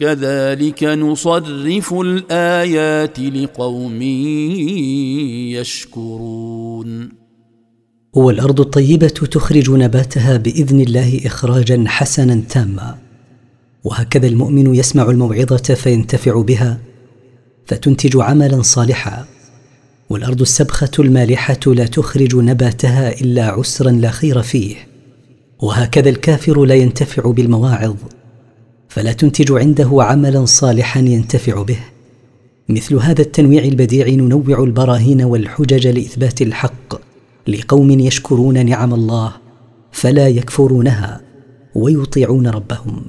Speaker 2: كذلك نصرف الايات لقوم يشكرون
Speaker 1: والارض الطيبه تخرج نباتها باذن الله اخراجا حسنا تاما وهكذا المؤمن يسمع الموعظه فينتفع بها فتنتج عملا صالحا والارض السبخه المالحه لا تخرج نباتها الا عسرا لا خير فيه وهكذا الكافر لا ينتفع بالمواعظ فلا تنتج عنده عملا صالحا ينتفع به مثل هذا التنويع البديع ننوع البراهين والحجج لاثبات الحق لقوم يشكرون نعم الله فلا يكفرونها ويطيعون ربهم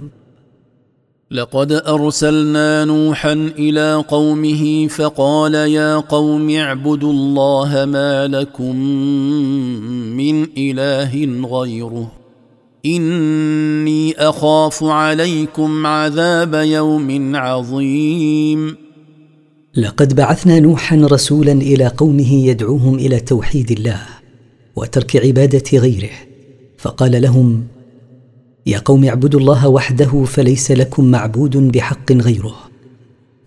Speaker 2: لقد ارسلنا نوحا الى قومه فقال يا قوم اعبدوا الله ما لكم من اله غيره اني اخاف عليكم عذاب يوم عظيم
Speaker 1: لقد بعثنا نوحا رسولا الى قومه يدعوهم الى توحيد الله وترك عباده غيره فقال لهم يا قوم اعبدوا الله وحده فليس لكم معبود بحق غيره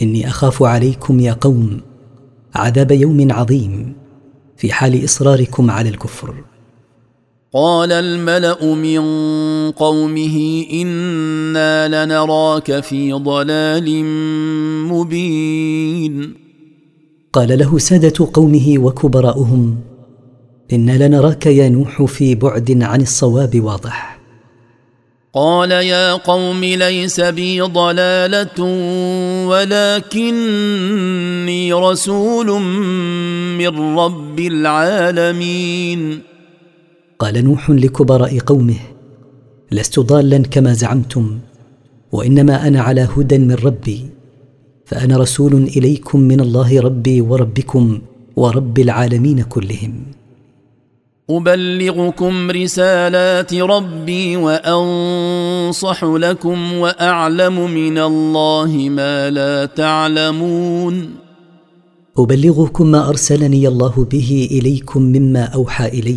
Speaker 1: اني اخاف عليكم يا قوم عذاب يوم عظيم في حال اصراركم على الكفر
Speaker 2: قال الملا من قومه انا لنراك في ضلال مبين
Speaker 1: قال له ساده قومه وكبراؤهم انا لنراك يا نوح في بعد عن الصواب واضح
Speaker 2: قال يا قوم ليس بي ضلاله ولكني رسول من رب العالمين
Speaker 1: قال نوح لكبراء قومه لست ضالا كما زعمتم وانما انا على هدى من ربي فانا رسول اليكم من الله ربي وربكم ورب العالمين كلهم
Speaker 2: ابلغكم رسالات ربي وانصح لكم واعلم من الله ما لا تعلمون
Speaker 1: ابلغكم ما ارسلني الله به اليكم مما اوحى الي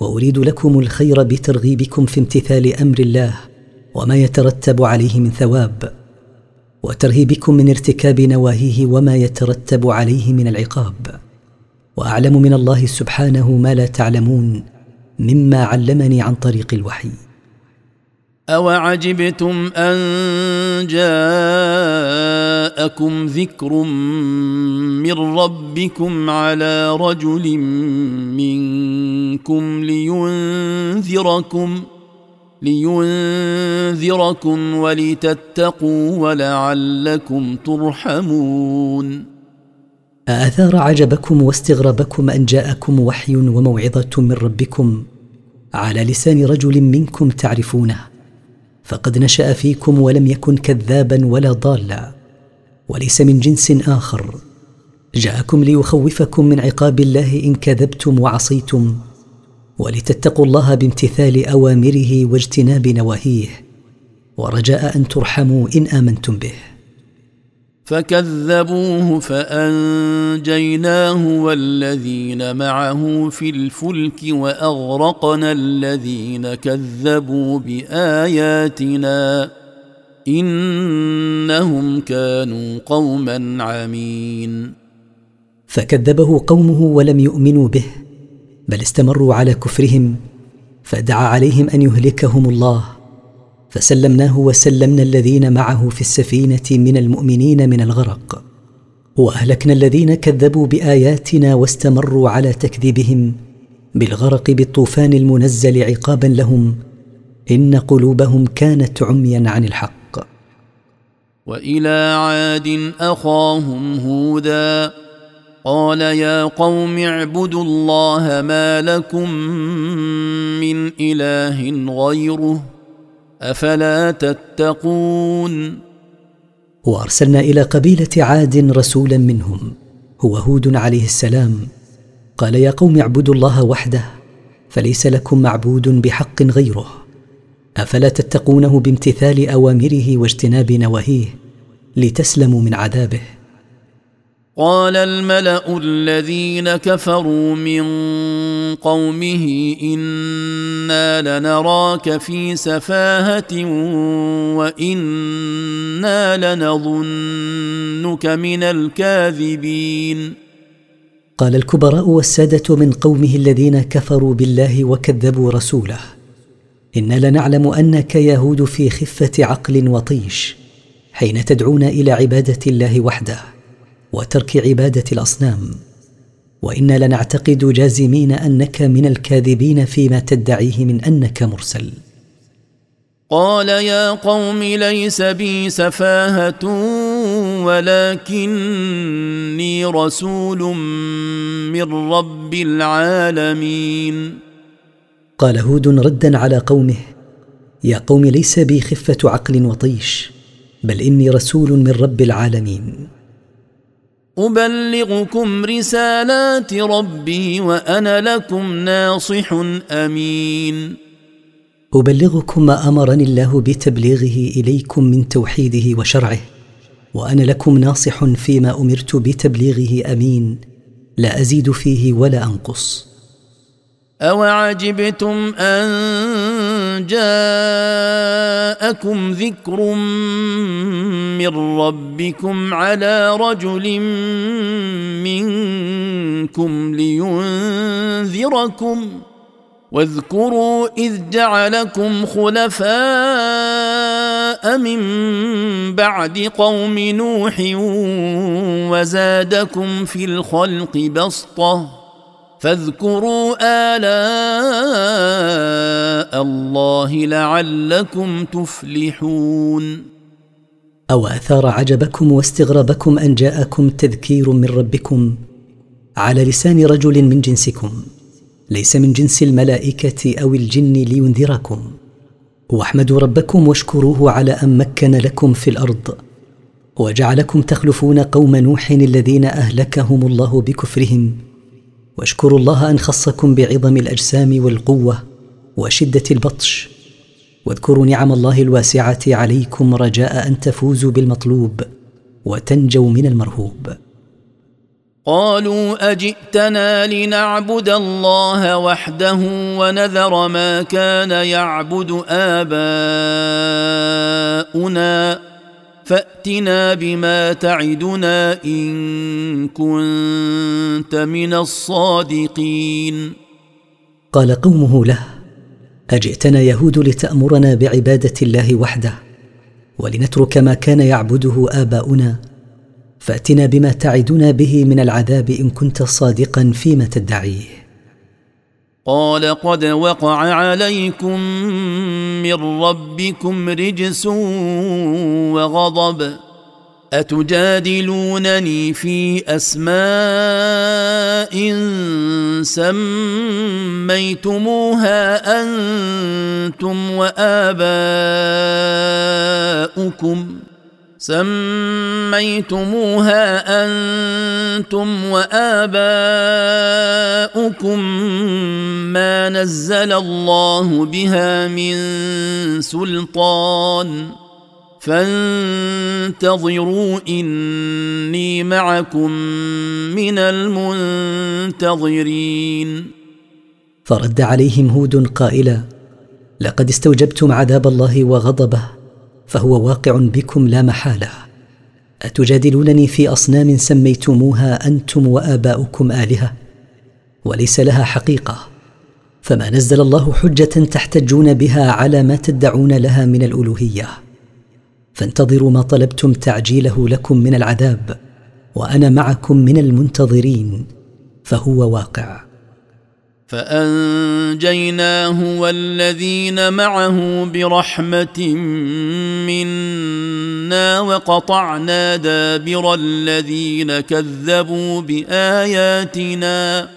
Speaker 1: واريد لكم الخير بترغيبكم في امتثال امر الله وما يترتب عليه من ثواب وترهيبكم من ارتكاب نواهيه وما يترتب عليه من العقاب واعلم من الله سبحانه ما لا تعلمون مما علمني عن طريق الوحي
Speaker 2: اوعجبتم ان جاءكم ذكر من ربكم على رجل منكم لينذركم لينذركم ولتتقوا ولعلكم ترحمون
Speaker 1: ااثار عجبكم واستغرابكم ان جاءكم وحي وموعظه من ربكم على لسان رجل منكم تعرفونه فقد نشا فيكم ولم يكن كذابا ولا ضالا وليس من جنس اخر جاءكم ليخوفكم من عقاب الله ان كذبتم وعصيتم ولتتقوا الله بامتثال اوامره واجتناب نواهيه ورجاء ان ترحموا ان امنتم به
Speaker 2: فكذبوه فانجيناه والذين معه في الفلك واغرقنا الذين كذبوا باياتنا انهم كانوا قوما عمين
Speaker 1: فكذبه قومه ولم يؤمنوا به بل استمروا على كفرهم فدعا عليهم ان يهلكهم الله فسلمناه وسلمنا الذين معه في السفينه من المؤمنين من الغرق واهلكنا الذين كذبوا باياتنا واستمروا على تكذيبهم بالغرق بالطوفان المنزل عقابا لهم ان قلوبهم كانت عميا عن الحق
Speaker 2: والى عاد اخاهم هودا قال يا قوم اعبدوا الله ما لكم من اله غيره افلا تتقون
Speaker 1: وارسلنا الى قبيله عاد رسولا منهم هو هود عليه السلام قال يا قوم اعبدوا الله وحده فليس لكم معبود بحق غيره افلا تتقونه بامتثال اوامره واجتناب نواهيه لتسلموا من عذابه
Speaker 2: قال الملا الذين كفروا من قومه انا لنراك في سفاهه وانا لنظنك من الكاذبين
Speaker 1: قال الكبراء والساده من قومه الذين كفروا بالله وكذبوا رسوله انا لنعلم انك يهود في خفه عقل وطيش حين تدعونا الى عباده الله وحده وترك عباده الاصنام وانا لنعتقد جازمين انك من الكاذبين فيما تدعيه من انك مرسل
Speaker 2: قال يا قوم ليس بي سفاهه ولكني رسول من رب العالمين
Speaker 1: قال هود ردا على قومه يا قوم ليس بي خفه عقل وطيش بل اني رسول من رب العالمين
Speaker 2: أبلغكم رسالات ربي وأنا لكم ناصح أمين.
Speaker 1: أبلغكم ما أمرني الله بتبليغه إليكم من توحيده وشرعه، وأنا لكم ناصح فيما أمرت بتبليغه أمين، لا أزيد فيه ولا أنقص.
Speaker 2: أوعجبتم أن جاءكم ذكر من ربكم على رجل منكم لينذركم واذكروا اذ جعلكم خلفاء من بعد قوم نوح وزادكم في الخلق بسطه فاذكروا آلاء الله لعلكم تفلحون
Speaker 1: أو أثار عجبكم واستغرابكم أن جاءكم تذكير من ربكم على لسان رجل من جنسكم ليس من جنس الملائكة أو الجن لينذركم واحمدوا ربكم واشكروه على أن مكن لكم في الأرض وجعلكم تخلفون قوم نوح الذين أهلكهم الله بكفرهم واشكروا الله ان خصكم بعظم الاجسام والقوه وشده البطش واذكروا نعم الله الواسعه عليكم رجاء ان تفوزوا بالمطلوب وتنجوا من المرهوب
Speaker 2: قالوا اجئتنا لنعبد الله وحده ونذر ما كان يعبد اباؤنا فاتنا بما تعدنا ان كنت من الصادقين
Speaker 1: قال قومه له اجئتنا يهود لتامرنا بعباده الله وحده ولنترك ما كان يعبده اباؤنا فاتنا بما تعدنا به من العذاب ان كنت صادقا فيما تدعيه
Speaker 2: قال قد وقع عليكم من ربكم رجس وغضب اتجادلونني في اسماء سميتموها انتم واباؤكم سميتموها انتم واباؤكم ما نزل الله بها من سلطان فانتظروا اني معكم من المنتظرين
Speaker 1: فرد عليهم هود قائلا لقد استوجبتم عذاب الله وغضبه فهو واقع بكم لا محاله اتجادلونني في اصنام سميتموها انتم واباؤكم الهه وليس لها حقيقه فما نزل الله حجه تحتجون بها على ما تدعون لها من الالوهيه فانتظروا ما طلبتم تعجيله لكم من العذاب وانا معكم من المنتظرين فهو واقع
Speaker 2: فانجيناه والذين معه برحمه منا وقطعنا دابر الذين كذبوا باياتنا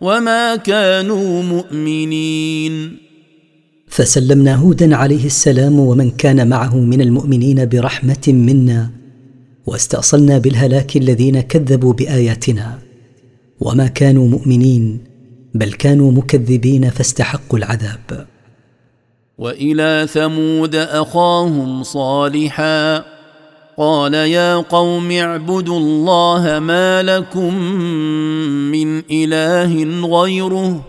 Speaker 2: وما كانوا مؤمنين
Speaker 1: فسلمنا هودا عليه السلام ومن كان معه من المؤمنين برحمه منا واستاصلنا بالهلاك الذين كذبوا باياتنا وما كانوا مؤمنين بل كانوا مكذبين فاستحقوا العذاب
Speaker 2: والى ثمود اخاهم صالحا قال يا قوم اعبدوا الله ما لكم من اله غيره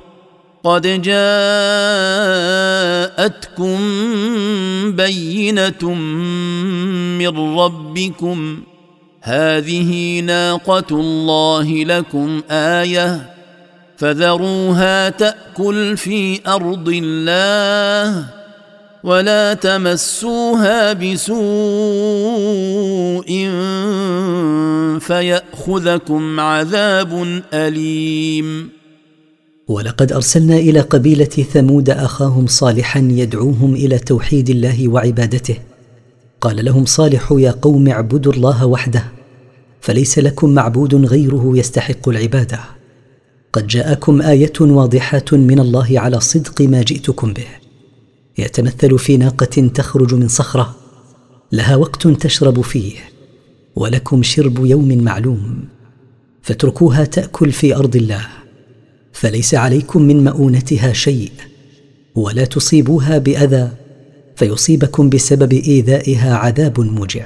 Speaker 2: قد جاءتكم بينه من ربكم هذه ناقه الله لكم ايه فذروها تاكل في ارض الله ولا تمسوها بسوء فياخذكم عذاب اليم
Speaker 1: ولقد ارسلنا الى قبيله ثمود اخاهم صالحا يدعوهم الى توحيد الله وعبادته قال لهم صالح يا قوم اعبدوا الله وحده فليس لكم معبود غيره يستحق العباده قد جاءكم ايه واضحه من الله على صدق ما جئتكم به يتمثل في ناقه تخرج من صخره لها وقت تشرب فيه ولكم شرب يوم معلوم فاتركوها تاكل في ارض الله فليس عليكم من مؤونتها شيء ولا تصيبوها باذى فيصيبكم بسبب ايذائها عذاب موجع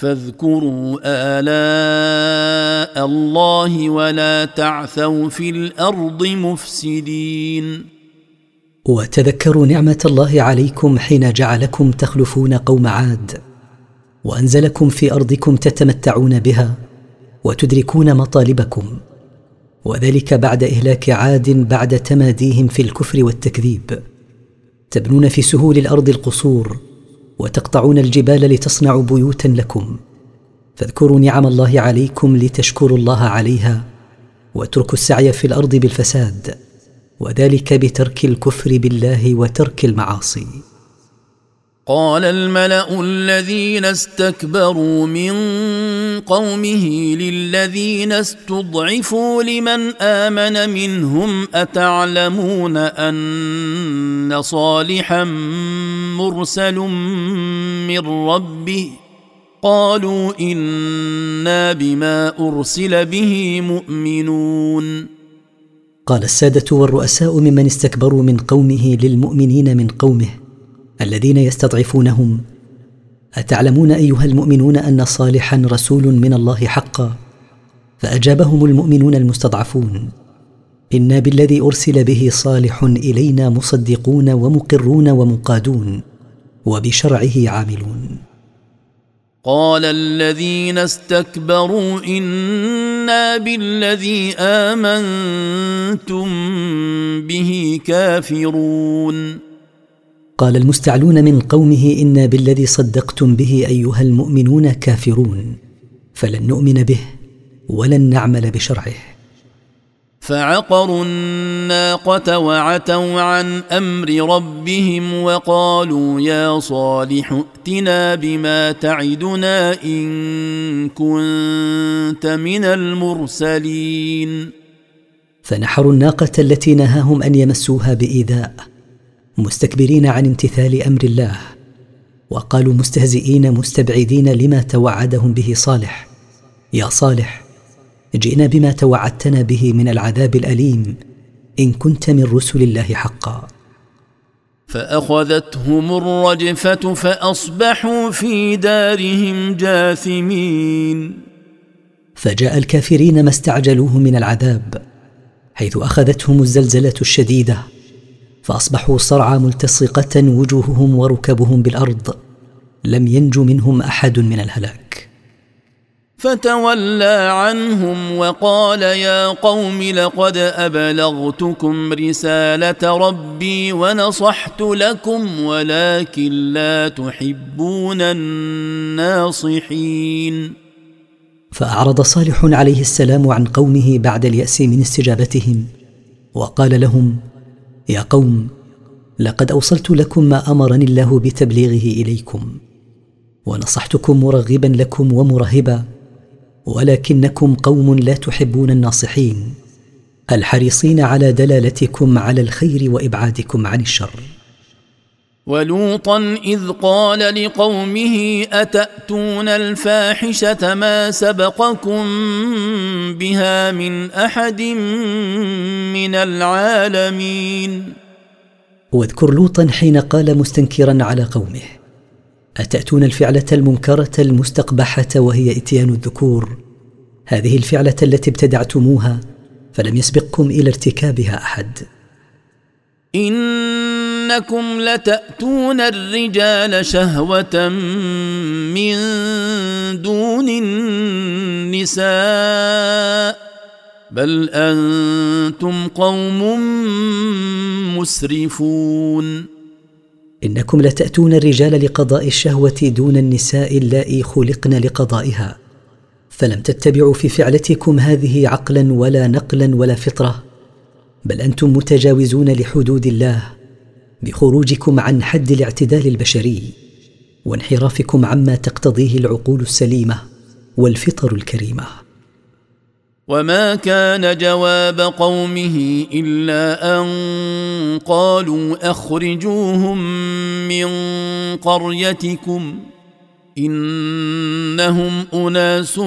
Speaker 2: فاذكروا آلاء الله ولا تعثوا في الأرض مفسدين
Speaker 1: وتذكروا نعمة الله عليكم حين جعلكم تخلفون قوم عاد وأنزلكم في أرضكم تتمتعون بها وتدركون مطالبكم وذلك بعد إهلاك عاد بعد تماديهم في الكفر والتكذيب تبنون في سهول الأرض القصور وتقطعون الجبال لتصنعوا بيوتا لكم فاذكروا نعم الله عليكم لتشكروا الله عليها واتركوا السعي في الارض بالفساد وذلك بترك الكفر بالله وترك المعاصي
Speaker 2: قال الملا الذين استكبروا من قومه للذين استضعفوا لمن امن منهم اتعلمون ان صالحا مرسل من ربه قالوا انا بما ارسل به مؤمنون
Speaker 1: قال الساده والرؤساء ممن استكبروا من قومه للمؤمنين من قومه الذين يستضعفونهم اتعلمون ايها المؤمنون ان صالحا رسول من الله حقا فاجابهم المؤمنون المستضعفون انا بالذي ارسل به صالح الينا مصدقون ومقرون ومقادون وبشرعه عاملون
Speaker 2: قال الذين استكبروا انا بالذي امنتم به كافرون
Speaker 1: قال المستعلون من قومه انا بالذي صدقتم به ايها المؤمنون كافرون فلن نؤمن به ولن نعمل بشرعه
Speaker 2: فعقروا الناقه وعتوا عن امر ربهم وقالوا يا صالح ائتنا بما تعدنا ان كنت من المرسلين
Speaker 1: فنحروا الناقه التي نهاهم ان يمسوها بايذاء مستكبرين عن امتثال امر الله وقالوا مستهزئين مستبعدين لما توعدهم به صالح يا صالح جئنا بما توعدتنا به من العذاب الاليم ان كنت من رسل الله حقا
Speaker 2: فاخذتهم الرجفه فاصبحوا في دارهم جاثمين
Speaker 1: فجاء الكافرين ما استعجلوه من العذاب حيث اخذتهم الزلزله الشديده فاصبحوا صرعى ملتصقه وجوههم وركبهم بالارض لم ينج منهم احد من الهلاك
Speaker 2: فتولى عنهم وقال يا قوم لقد ابلغتكم رساله ربي ونصحت لكم ولكن لا تحبون الناصحين
Speaker 1: فاعرض صالح عليه السلام عن قومه بعد الياس من استجابتهم وقال لهم يا قوم لقد اوصلت لكم ما امرني الله بتبليغه اليكم ونصحتكم مرغبا لكم ومرهبا ولكنكم قوم لا تحبون الناصحين الحريصين على دلالتكم على الخير وابعادكم عن الشر
Speaker 2: ولوطا اذ قال لقومه اتاتون الفاحشه ما سبقكم بها من احد من العالمين
Speaker 1: واذكر لوطا حين قال مستنكرا على قومه اتاتون الفعله المنكره المستقبحه وهي اتيان الذكور هذه الفعله التي ابتدعتموها فلم يسبقكم الى ارتكابها احد
Speaker 2: إن انكم لتاتون الرجال شهوه من دون النساء بل انتم قوم مسرفون
Speaker 1: انكم لتاتون الرجال لقضاء الشهوه دون النساء اللائي خلقن لقضائها فلم تتبعوا في فعلتكم هذه عقلا ولا نقلا ولا فطره بل انتم متجاوزون لحدود الله بخروجكم عن حد الاعتدال البشري وانحرافكم عما تقتضيه العقول السليمه والفطر الكريمه
Speaker 2: وما كان جواب قومه الا ان قالوا اخرجوهم من قريتكم انهم اناس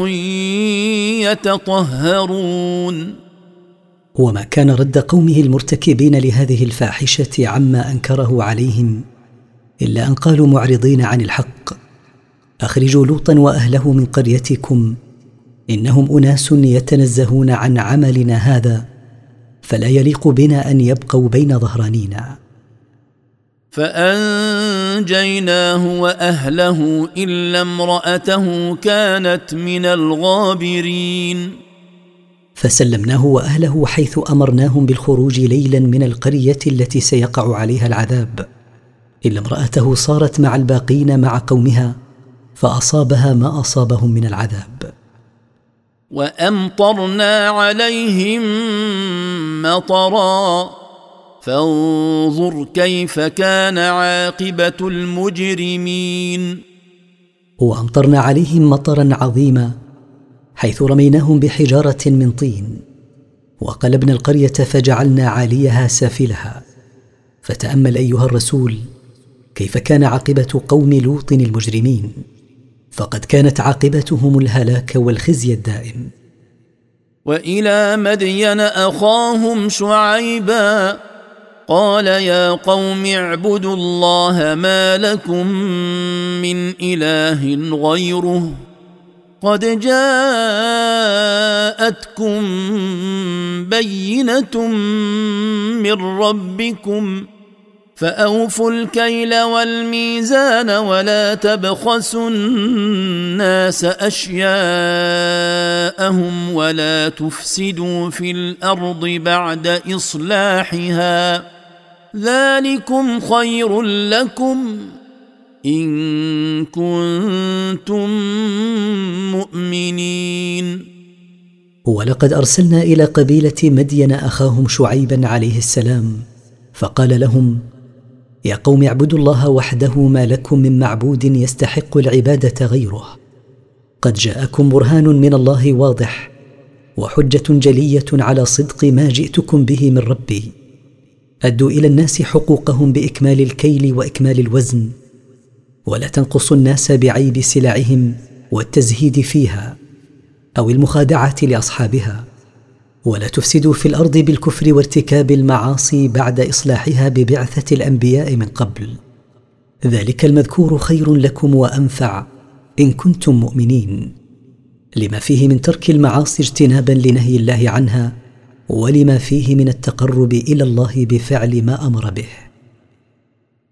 Speaker 2: يتطهرون
Speaker 1: وما كان رد قومه المرتكبين لهذه الفاحشه عما انكره عليهم الا ان قالوا معرضين عن الحق اخرجوا لوطا واهله من قريتكم انهم اناس يتنزهون عن عملنا هذا فلا يليق بنا ان يبقوا بين ظهرانينا
Speaker 2: فانجيناه واهله الا امراته كانت من الغابرين
Speaker 1: فسلمناه واهله حيث امرناهم بالخروج ليلا من القريه التي سيقع عليها العذاب الا امراته صارت مع الباقين مع قومها فاصابها ما اصابهم من العذاب
Speaker 2: وامطرنا عليهم مطرا فانظر كيف كان عاقبه المجرمين
Speaker 1: وامطرنا عليهم مطرا عظيما حيث رميناهم بحجاره من طين وقلبنا القريه فجعلنا عاليها سافلها فتامل ايها الرسول كيف كان عاقبه قوم لوط المجرمين فقد كانت عاقبتهم الهلاك والخزي الدائم
Speaker 2: والى مدين اخاهم شعيبا قال يا قوم اعبدوا الله ما لكم من اله غيره قد جاءتكم بينه من ربكم فاوفوا الكيل والميزان ولا تبخسوا الناس اشياءهم ولا تفسدوا في الارض بعد اصلاحها ذلكم خير لكم ان كنتم مؤمنين
Speaker 1: ولقد ارسلنا الى قبيله مدين اخاهم شعيبا عليه السلام فقال لهم يا قوم اعبدوا الله وحده ما لكم من معبود يستحق العباده غيره قد جاءكم برهان من الله واضح وحجه جليه على صدق ما جئتكم به من ربي ادوا الى الناس حقوقهم باكمال الكيل واكمال الوزن ولا تنقص الناس بعيب سلعهم والتزهيد فيها او المخادعه لاصحابها ولا تفسدوا في الارض بالكفر وارتكاب المعاصي بعد اصلاحها ببعثه الانبياء من قبل ذلك المذكور خير لكم وانفع ان كنتم مؤمنين لما فيه من ترك المعاصي اجتنابا لنهي الله عنها ولما فيه من التقرب الى الله بفعل ما امر به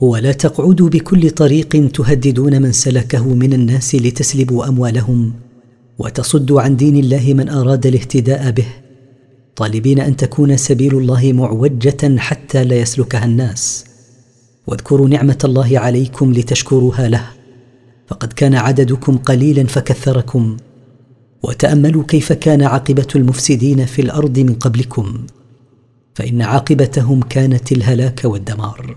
Speaker 1: ولا تقعدوا بكل طريق تهددون من سلكه من الناس لتسلبوا اموالهم وتصدوا عن دين الله من اراد الاهتداء به طالبين ان تكون سبيل الله معوجه حتى لا يسلكها الناس واذكروا نعمه الله عليكم لتشكروها له فقد كان عددكم قليلا فكثركم وتاملوا كيف كان عاقبه المفسدين في الارض من قبلكم فان عاقبتهم كانت الهلاك والدمار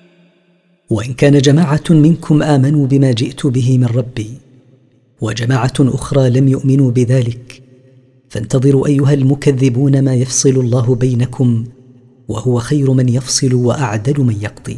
Speaker 1: وان كان جماعه منكم امنوا بما جئت به من ربي وجماعه اخرى لم يؤمنوا بذلك فانتظروا ايها المكذبون ما يفصل الله بينكم وهو خير من يفصل واعدل من يقضي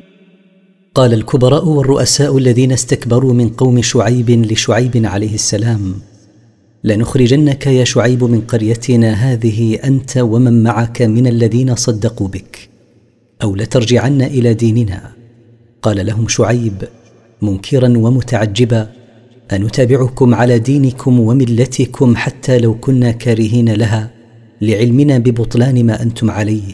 Speaker 1: قال الكبراء والرؤساء الذين استكبروا من قوم شعيب لشعيب عليه السلام لنخرجنك يا شعيب من قريتنا هذه انت ومن معك من الذين صدقوا بك او لترجعن الى ديننا قال لهم شعيب منكرا ومتعجبا انتابعكم على دينكم وملتكم حتى لو كنا كارهين لها لعلمنا ببطلان ما انتم عليه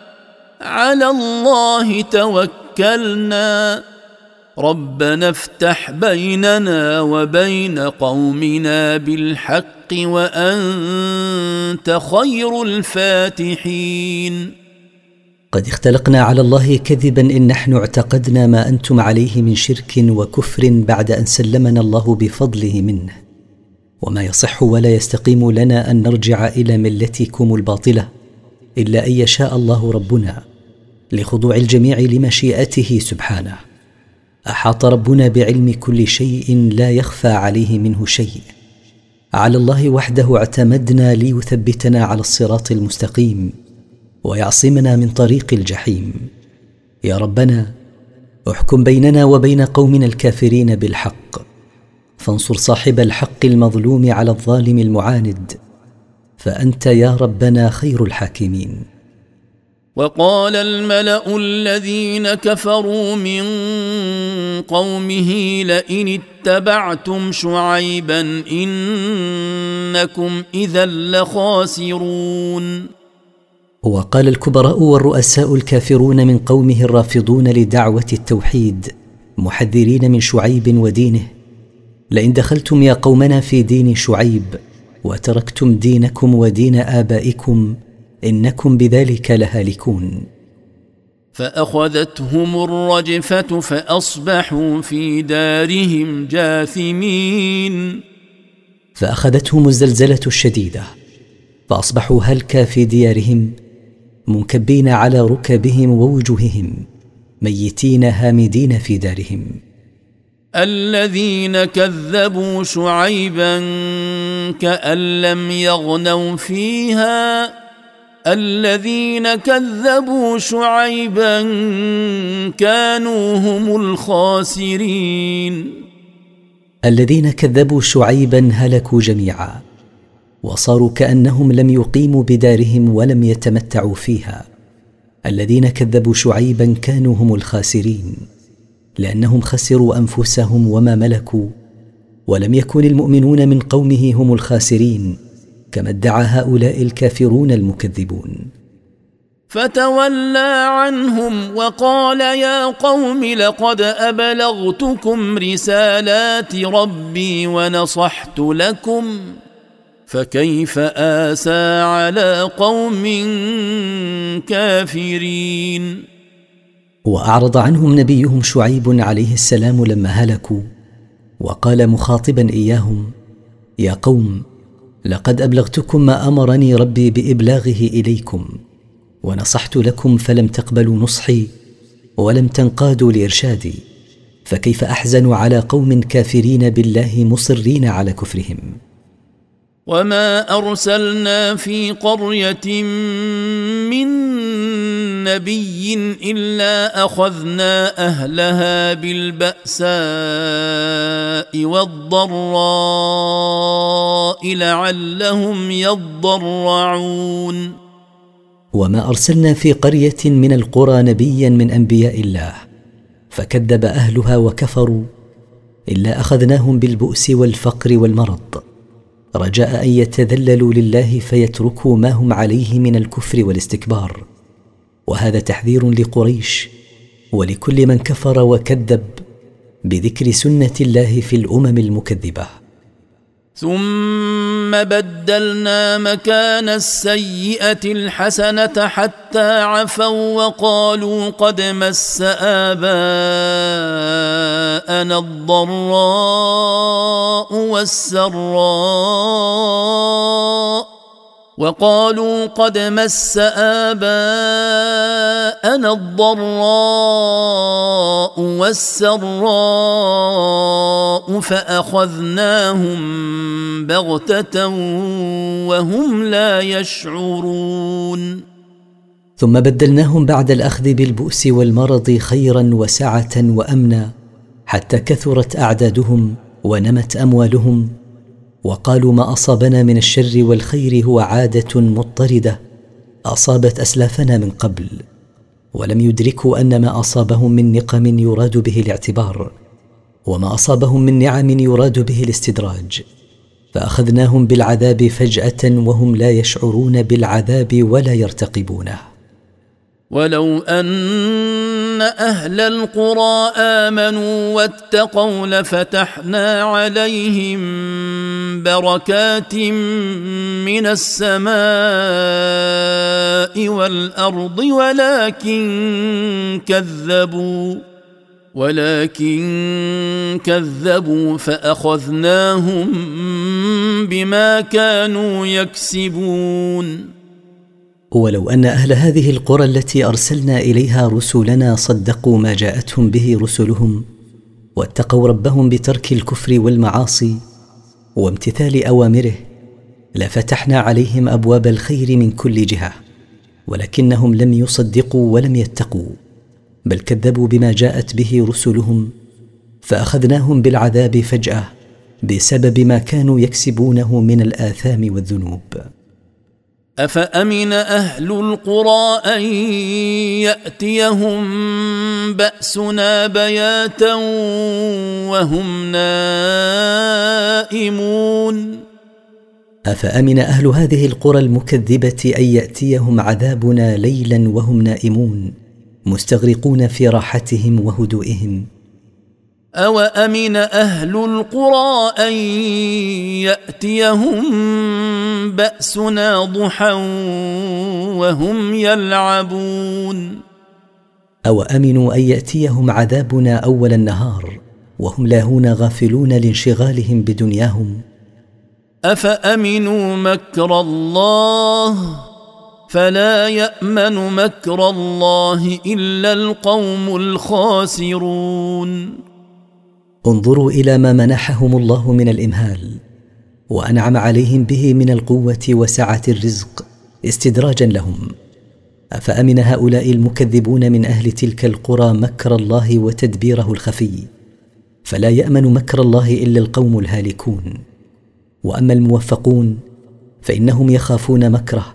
Speaker 2: على الله توكلنا ربنا افتح بيننا وبين قومنا بالحق وانت خير الفاتحين
Speaker 1: قد اختلقنا على الله كذبا ان نحن اعتقدنا ما انتم عليه من شرك وكفر بعد ان سلمنا الله بفضله منه وما يصح ولا يستقيم لنا ان نرجع الى ملتكم الباطله الا ان يشاء الله ربنا لخضوع الجميع لمشيئته سبحانه احاط ربنا بعلم كل شيء لا يخفى عليه منه شيء على الله وحده اعتمدنا ليثبتنا على الصراط المستقيم ويعصمنا من طريق الجحيم يا ربنا احكم بيننا وبين قومنا الكافرين بالحق فانصر صاحب الحق المظلوم على الظالم المعاند فانت يا ربنا خير الحاكمين
Speaker 2: وقال الملا الذين كفروا من قومه لئن اتبعتم شعيبا انكم اذا لخاسرون
Speaker 1: وقال الكبراء والرؤساء الكافرون من قومه الرافضون لدعوه التوحيد محذرين من شعيب ودينه لئن دخلتم يا قومنا في دين شعيب وتركتم دينكم ودين ابائكم انكم بذلك لهالكون
Speaker 2: فاخذتهم الرجفه فاصبحوا في دارهم جاثمين
Speaker 1: فاخذتهم الزلزله الشديده فاصبحوا هلكا في ديارهم منكبين على ركبهم ووجوههم ميتين هامدين في دارهم
Speaker 2: الذين كذبوا شعيبا كان لم يغنوا فيها الذين كذبوا شعيبا كانوا هم الخاسرين
Speaker 1: الذين كذبوا شعيبا هلكوا جميعا وصاروا كانهم لم يقيموا بدارهم ولم يتمتعوا فيها الذين كذبوا شعيبا كانوا هم الخاسرين لانهم خسروا انفسهم وما ملكوا ولم يكن المؤمنون من قومه هم الخاسرين كما ادعى هؤلاء الكافرون المكذبون
Speaker 2: فتولى عنهم وقال يا قوم لقد ابلغتكم رسالات ربي ونصحت لكم فكيف اسى على قوم كافرين
Speaker 1: واعرض عنهم نبيهم شعيب عليه السلام لما هلكوا وقال مخاطبا اياهم يا قوم لقد ابلغتكم ما امرني ربي بابلاغه اليكم ونصحت لكم فلم تقبلوا نصحي ولم تنقادوا لارشادي فكيف احزن على قوم كافرين بالله مصرين على كفرهم
Speaker 2: وما ارسلنا في قريه من نبي الا اخذنا اهلها بالباساء والضراء لعلهم يضرعون
Speaker 1: وما ارسلنا في قريه من القرى نبيا من انبياء الله فكذب اهلها وكفروا الا اخذناهم بالبؤس والفقر والمرض رجاء ان يتذللوا لله فيتركوا ما هم عليه من الكفر والاستكبار وهذا تحذير لقريش ولكل من كفر وكذب بذكر سنه الله في الامم المكذبه
Speaker 2: ثم ثم بدلنا مكان السيئه الحسنه حتى عفوا وقالوا قد مس اباءنا الضراء والسراء وقالوا قد مس اباءنا الضراء والسراء فاخذناهم بغته وهم لا يشعرون
Speaker 1: ثم بدلناهم بعد الاخذ بالبؤس والمرض خيرا وسعه وامنا حتى كثرت اعدادهم ونمت اموالهم وقالوا ما اصابنا من الشر والخير هو عاده مضطرده اصابت اسلافنا من قبل ولم يدركوا ان ما اصابهم من نقم يراد به الاعتبار وما اصابهم من نعم يراد به الاستدراج فاخذناهم بالعذاب فجاه وهم لا يشعرون بالعذاب ولا يرتقبونه
Speaker 2: ولو ان اهل القرى امنوا واتقوا لفتحنا عليهم بركات من السماء والارض ولكن كذبوا ولكن كذبوا فاخذناهم بما كانوا يكسبون
Speaker 1: ولو ان اهل هذه القرى التي ارسلنا اليها رسلنا صدقوا ما جاءتهم به رسلهم واتقوا ربهم بترك الكفر والمعاصي وامتثال اوامره لفتحنا عليهم ابواب الخير من كل جهه ولكنهم لم يصدقوا ولم يتقوا بل كذبوا بما جاءت به رسلهم فاخذناهم بالعذاب فجاه بسبب ما كانوا يكسبونه من الاثام والذنوب
Speaker 2: افامن اهل القرى ان ياتيهم باسنا بياتا وهم نائمون
Speaker 1: افامن اهل هذه القرى المكذبه ان ياتيهم عذابنا ليلا وهم نائمون مستغرقون في راحتهم وهدوئهم
Speaker 2: أوأمن أهل القرى أن يأتيهم بأسنا ضحى وهم يلعبون
Speaker 1: أوأمنوا أن يأتيهم عذابنا أول النهار وهم لاهون غافلون لانشغالهم بدنياهم
Speaker 2: أفأمنوا مكر الله فلا يأمن مكر الله إلا القوم الخاسرون
Speaker 1: انظروا الى ما منحهم الله من الامهال وانعم عليهم به من القوه وسعه الرزق استدراجا لهم افامن هؤلاء المكذبون من اهل تلك القرى مكر الله وتدبيره الخفي فلا يامن مكر الله الا القوم الهالكون واما الموفقون فانهم يخافون مكره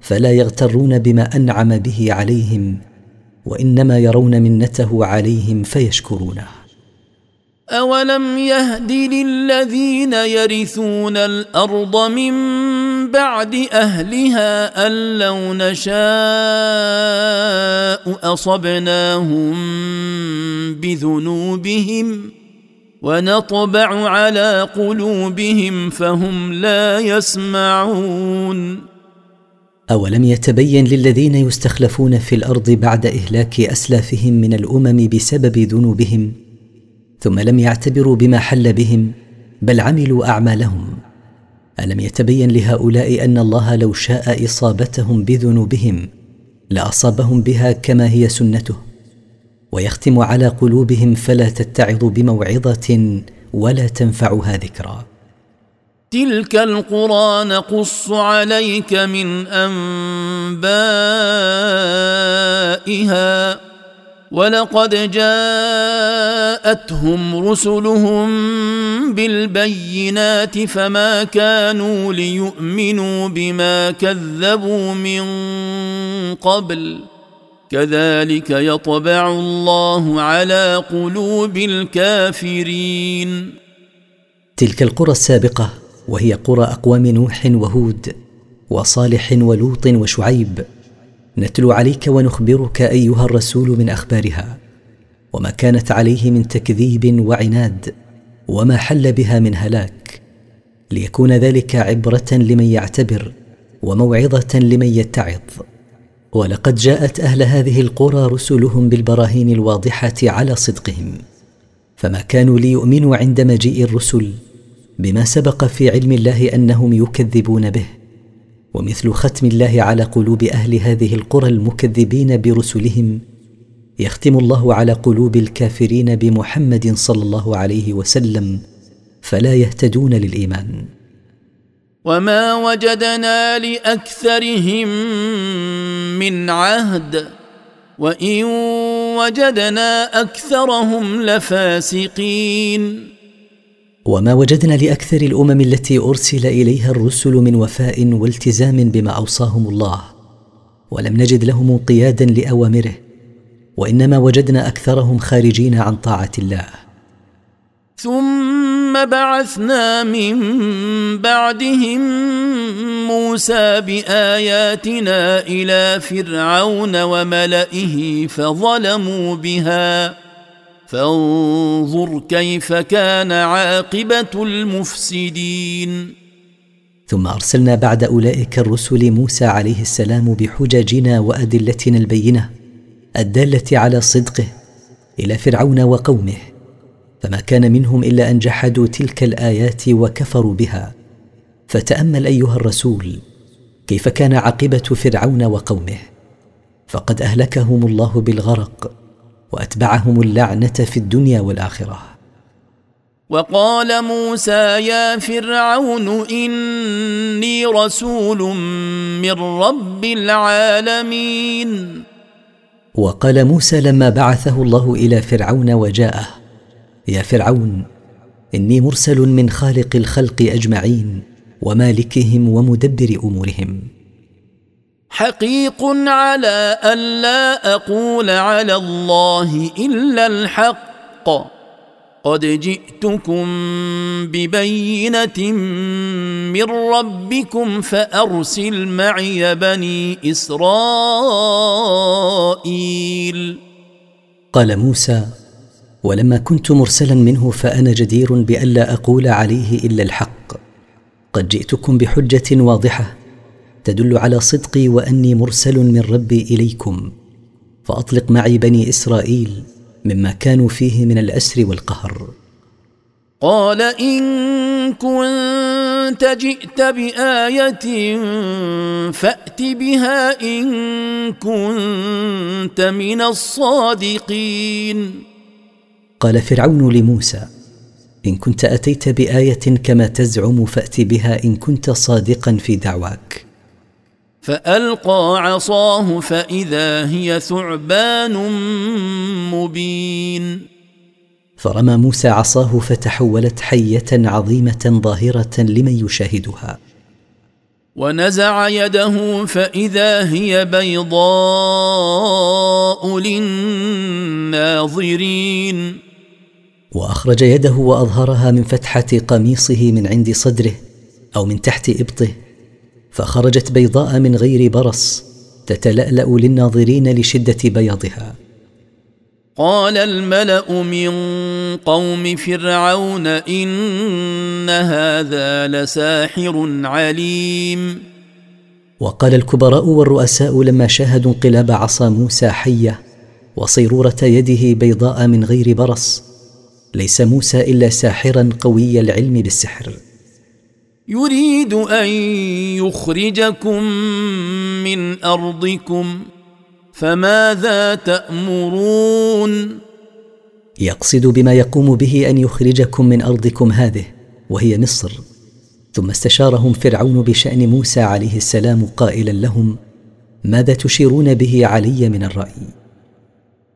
Speaker 1: فلا يغترون بما انعم به عليهم وانما يرون منته عليهم فيشكرونه
Speaker 2: أولم يهد للذين يرثون الأرض من بعد أهلها أن لو نشاء أصبناهم بذنوبهم ونطبع على قلوبهم فهم لا يسمعون
Speaker 1: أولم يتبين للذين يستخلفون في الأرض بعد إهلاك أسلافهم من الأمم بسبب ذنوبهم ثم لم يعتبروا بما حل بهم بل عملوا اعمالهم الم يتبين لهؤلاء ان الله لو شاء اصابتهم بذنوبهم لاصابهم بها كما هي سنته ويختم على قلوبهم فلا تتعظ بموعظه ولا تنفعها ذكرا
Speaker 2: تلك القرى نقص عليك من انبائها ولقد جاءتهم رسلهم بالبينات فما كانوا ليؤمنوا بما كذبوا من قبل كذلك يطبع الله على قلوب الكافرين
Speaker 1: تلك القرى السابقه وهي قرى اقوام نوح وهود وصالح ولوط وشعيب نتلو عليك ونخبرك ايها الرسول من اخبارها وما كانت عليه من تكذيب وعناد وما حل بها من هلاك ليكون ذلك عبره لمن يعتبر وموعظه لمن يتعظ ولقد جاءت اهل هذه القرى رسلهم بالبراهين الواضحه على صدقهم فما كانوا ليؤمنوا عند مجيء الرسل بما سبق في علم الله انهم يكذبون به ومثل ختم الله على قلوب اهل هذه القرى المكذبين برسلهم يختم الله على قلوب الكافرين بمحمد صلى الله عليه وسلم فلا يهتدون للايمان
Speaker 2: وما وجدنا لاكثرهم من عهد وان وجدنا اكثرهم لفاسقين
Speaker 1: وما وجدنا لاكثر الامم التي ارسل اليها الرسل من وفاء والتزام بما اوصاهم الله ولم نجد لهم انقيادا لاوامره وانما وجدنا اكثرهم خارجين عن طاعه الله
Speaker 2: ثم بعثنا من بعدهم موسى باياتنا الى فرعون وملئه فظلموا بها فانظر كيف كان عاقبه المفسدين
Speaker 1: ثم ارسلنا بعد اولئك الرسل موسى عليه السلام بحججنا وادلتنا البينه الداله على صدقه الى فرعون وقومه فما كان منهم الا ان جحدوا تلك الايات وكفروا بها فتامل ايها الرسول كيف كان عاقبه فرعون وقومه فقد اهلكهم الله بالغرق واتبعهم اللعنه في الدنيا والاخره
Speaker 2: وقال موسى يا فرعون اني رسول من رب العالمين
Speaker 1: وقال موسى لما بعثه الله الى فرعون وجاءه يا فرعون اني مرسل من خالق الخلق اجمعين ومالكهم ومدبر امورهم
Speaker 2: حقيق على ألا أقول على الله إلا الحق قد جئتكم ببينة من ربكم فأرسل معي بني إسرائيل
Speaker 1: قال موسى ولما كنت مرسلا منه فأنا جدير بألا أقول عليه إلا الحق قد جئتكم بحجة واضحة تدل على صدقي واني مرسل من ربي اليكم فاطلق معي بني اسرائيل مما كانوا فيه من الاسر والقهر
Speaker 2: قال ان كنت جئت بايه فات بها ان كنت من الصادقين
Speaker 1: قال فرعون لموسى ان كنت اتيت بايه كما تزعم فات بها ان كنت صادقا في دعواك
Speaker 2: فالقى عصاه فاذا هي ثعبان مبين
Speaker 1: فرمى موسى عصاه فتحولت حيه عظيمه ظاهره لمن يشاهدها
Speaker 2: ونزع يده فاذا هي بيضاء للناظرين
Speaker 1: واخرج يده واظهرها من فتحه قميصه من عند صدره او من تحت ابطه فخرجت بيضاء من غير برص تتلالا للناظرين لشده بياضها
Speaker 2: قال الملا من قوم فرعون ان هذا لساحر عليم
Speaker 1: وقال الكبراء والرؤساء لما شاهدوا انقلاب عصا موسى حيه وصيروره يده بيضاء من غير برص ليس موسى الا ساحرا قوي العلم بالسحر
Speaker 2: يريد ان يخرجكم من ارضكم فماذا تامرون
Speaker 1: يقصد بما يقوم به ان يخرجكم من ارضكم هذه وهي مصر ثم استشارهم فرعون بشان موسى عليه السلام قائلا لهم ماذا تشيرون به علي من الراي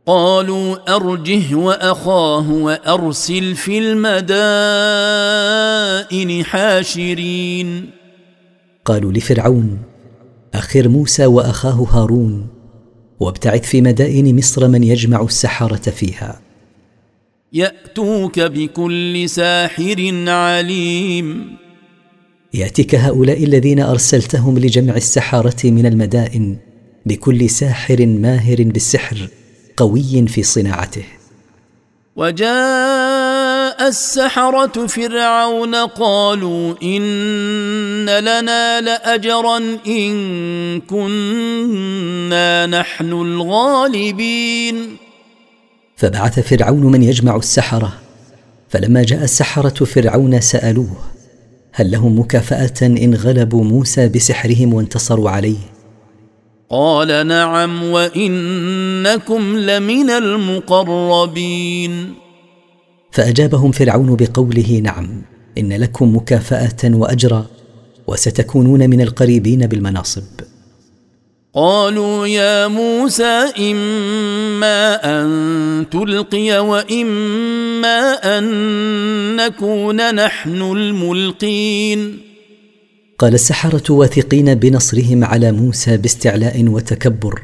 Speaker 2: قالوا ارجه واخاه وارسل في المدائن حاشرين
Speaker 1: قالوا لفرعون اخر موسى واخاه هارون وابتعث في مدائن مصر من يجمع السحره فيها
Speaker 2: ياتوك بكل ساحر عليم
Speaker 1: ياتيك هؤلاء الذين ارسلتهم لجمع السحره من المدائن بكل ساحر ماهر بالسحر قوي في صناعته
Speaker 2: وجاء السحرة فرعون قالوا إن لنا لأجرا إن كنا نحن الغالبين
Speaker 1: فبعث فرعون من يجمع السحرة فلما جاء السحرة فرعون سألوه هل لهم مكافأة إن غلبوا موسى بسحرهم وانتصروا عليه
Speaker 2: قال نعم وانكم لمن المقربين
Speaker 1: فاجابهم فرعون بقوله نعم ان لكم مكافاه واجرا وستكونون من القريبين بالمناصب
Speaker 2: قالوا يا موسى اما ان تلقي واما ان نكون نحن الملقين
Speaker 1: قال السحره واثقين بنصرهم على موسى باستعلاء وتكبر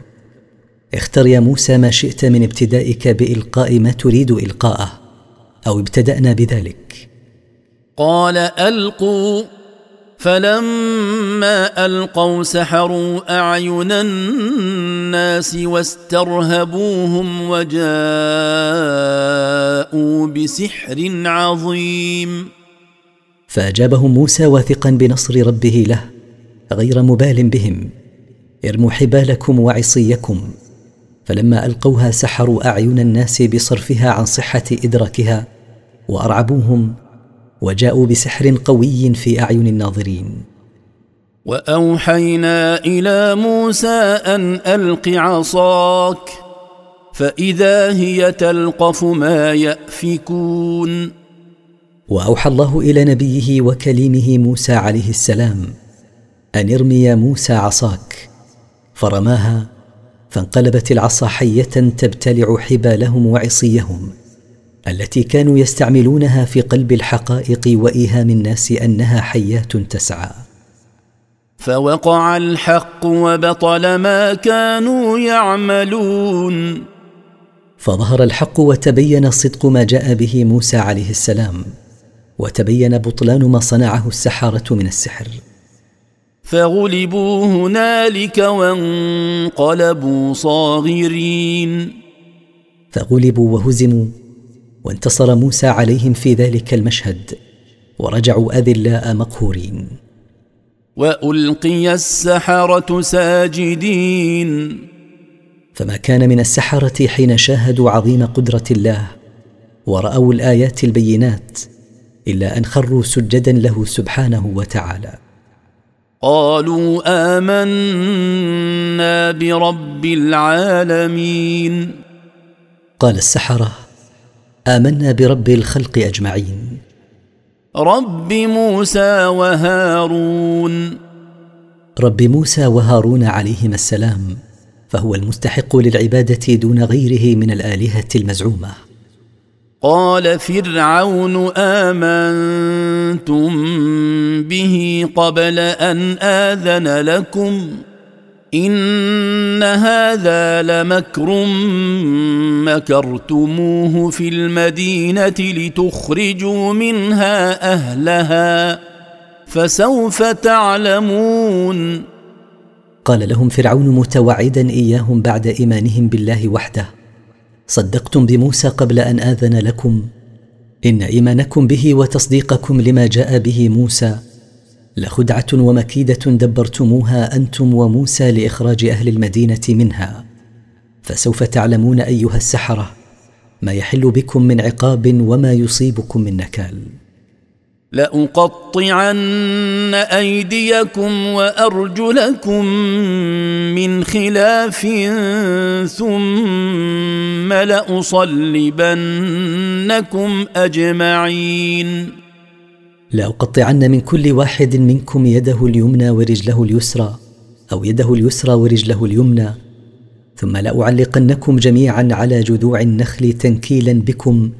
Speaker 1: اختر يا موسى ما شئت من ابتدائك بالقاء ما تريد القاءه او ابتدانا بذلك
Speaker 2: قال القوا فلما القوا سحروا اعين الناس واسترهبوهم وجاءوا بسحر عظيم
Speaker 1: فاجابهم موسى واثقا بنصر ربه له غير مبال بهم ارموا حبالكم وعصيكم فلما القوها سحروا اعين الناس بصرفها عن صحه ادراكها وارعبوهم وجاءوا بسحر قوي في اعين الناظرين
Speaker 2: واوحينا الى موسى ان الق عصاك فاذا هي تلقف ما يافكون
Speaker 1: واوحى الله الى نبيه وكليمه موسى عليه السلام ان ارمي موسى عصاك فرماها فانقلبت العصا حيه تبتلع حبالهم وعصيهم التي كانوا يستعملونها في قلب الحقائق وايهام الناس انها حياه تسعى
Speaker 2: فوقع الحق وبطل ما كانوا يعملون
Speaker 1: فظهر الحق وتبين صدق ما جاء به موسى عليه السلام وتبين بطلان ما صنعه السحره من السحر
Speaker 2: فغلبوا هنالك وانقلبوا صاغرين
Speaker 1: فغلبوا وهزموا وانتصر موسى عليهم في ذلك المشهد ورجعوا اذلاء مقهورين
Speaker 2: والقي السحره ساجدين
Speaker 1: فما كان من السحره حين شاهدوا عظيم قدره الله وراوا الايات البينات الا ان خروا سجدا له سبحانه وتعالى
Speaker 2: قالوا امنا برب العالمين
Speaker 1: قال السحره امنا برب الخلق اجمعين
Speaker 2: رب موسى وهارون
Speaker 1: رب موسى وهارون عليهما السلام فهو المستحق للعباده دون غيره من الالهه المزعومه
Speaker 2: قال فرعون امنتم به قبل ان اذن لكم ان هذا لمكر مكرتموه في المدينه لتخرجوا منها اهلها فسوف تعلمون
Speaker 1: قال لهم فرعون متوعدا اياهم بعد ايمانهم بالله وحده صدقتم بموسى قبل ان اذن لكم ان ايمانكم به وتصديقكم لما جاء به موسى لخدعه ومكيده دبرتموها انتم وموسى لاخراج اهل المدينه منها فسوف تعلمون ايها السحره ما يحل بكم من عقاب وما يصيبكم من نكال
Speaker 2: لأقطعن أيديكم وأرجلكم من خلاف ثم لأصلبنكم أجمعين
Speaker 1: لأقطعن من كل واحد منكم يده اليمنى ورجله اليسرى أو يده اليسرى ورجله اليمنى ثم لأعلقنكم جميعا على جذوع النخل تنكيلا بكم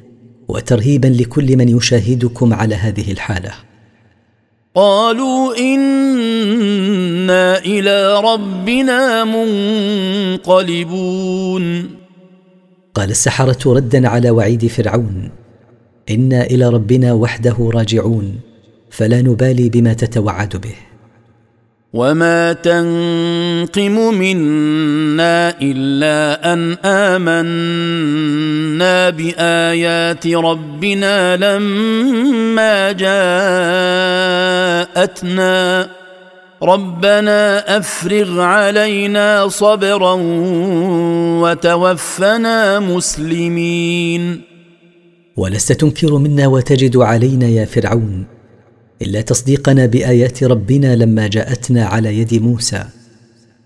Speaker 1: وترهيبا لكل من يشاهدكم على هذه الحاله
Speaker 2: قالوا انا الى ربنا منقلبون
Speaker 1: قال السحره ردا على وعيد فرعون انا الى ربنا وحده راجعون فلا نبالي بما تتوعد به
Speaker 2: وما تنقم منا الا ان امنا بايات ربنا لما جاءتنا ربنا افرغ علينا صبرا وتوفنا مسلمين
Speaker 1: ولست تنكر منا وتجد علينا يا فرعون الا تصديقنا بايات ربنا لما جاءتنا على يد موسى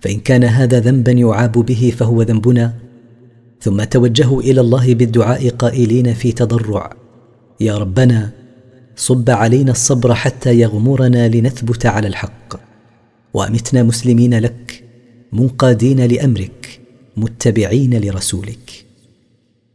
Speaker 1: فان كان هذا ذنبا يعاب به فهو ذنبنا ثم توجهوا الى الله بالدعاء قائلين في تضرع يا ربنا صب علينا الصبر حتى يغمرنا لنثبت على الحق وامتنا مسلمين لك منقادين لامرك متبعين لرسولك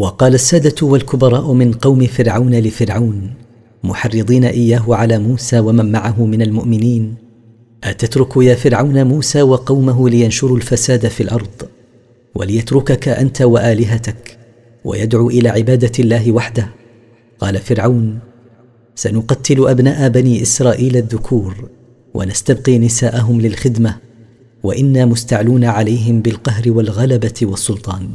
Speaker 1: وقال الساده والكبراء من قوم فرعون لفرعون محرضين اياه على موسى ومن معه من المؤمنين اتترك يا فرعون موسى وقومه لينشروا الفساد في الارض وليتركك انت والهتك ويدعو الى عباده الله وحده قال فرعون سنقتل ابناء بني اسرائيل الذكور ونستبقي نساءهم للخدمه وانا مستعلون عليهم بالقهر والغلبه والسلطان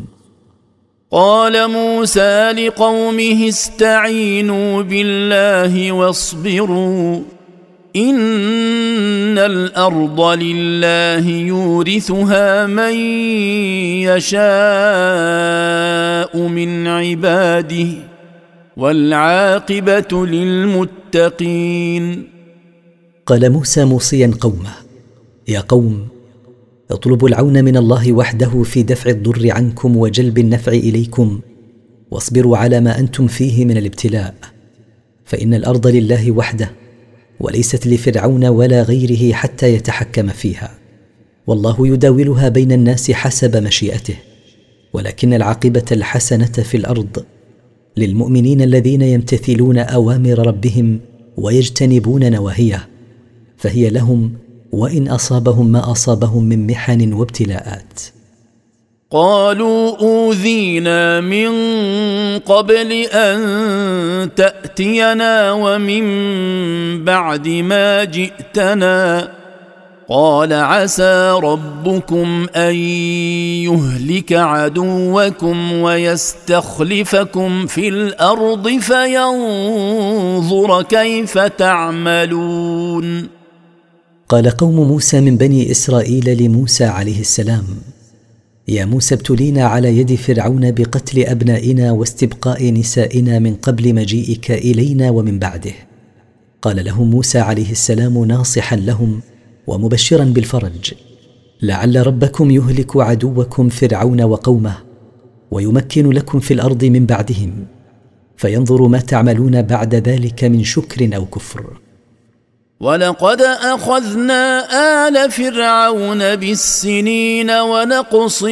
Speaker 2: قال موسى لقومه استعينوا بالله واصبروا ان الارض لله يورثها من يشاء من عباده والعاقبه للمتقين
Speaker 1: قال موسى موصيا قومه يا قوم اطلبوا العون من الله وحده في دفع الضر عنكم وجلب النفع اليكم واصبروا على ما انتم فيه من الابتلاء فان الارض لله وحده وليست لفرعون ولا غيره حتى يتحكم فيها والله يداولها بين الناس حسب مشيئته ولكن العاقبه الحسنه في الارض للمؤمنين الذين يمتثلون اوامر ربهم ويجتنبون نواهيه فهي لهم وان اصابهم ما اصابهم من محن وابتلاءات
Speaker 2: قالوا اوذينا من قبل ان تاتينا ومن بعد ما جئتنا قال عسى ربكم ان يهلك عدوكم ويستخلفكم في الارض فينظر كيف تعملون
Speaker 1: قال قوم موسى من بني اسرائيل لموسى عليه السلام يا موسى ابتلينا على يد فرعون بقتل ابنائنا واستبقاء نسائنا من قبل مجيئك الينا ومن بعده قال لهم موسى عليه السلام ناصحا لهم ومبشرا بالفرج لعل ربكم يهلك عدوكم فرعون وقومه ويمكن لكم في الارض من بعدهم فينظر ما تعملون بعد ذلك من شكر او كفر
Speaker 2: ولقد اخذنا ال فرعون بالسنين ونقص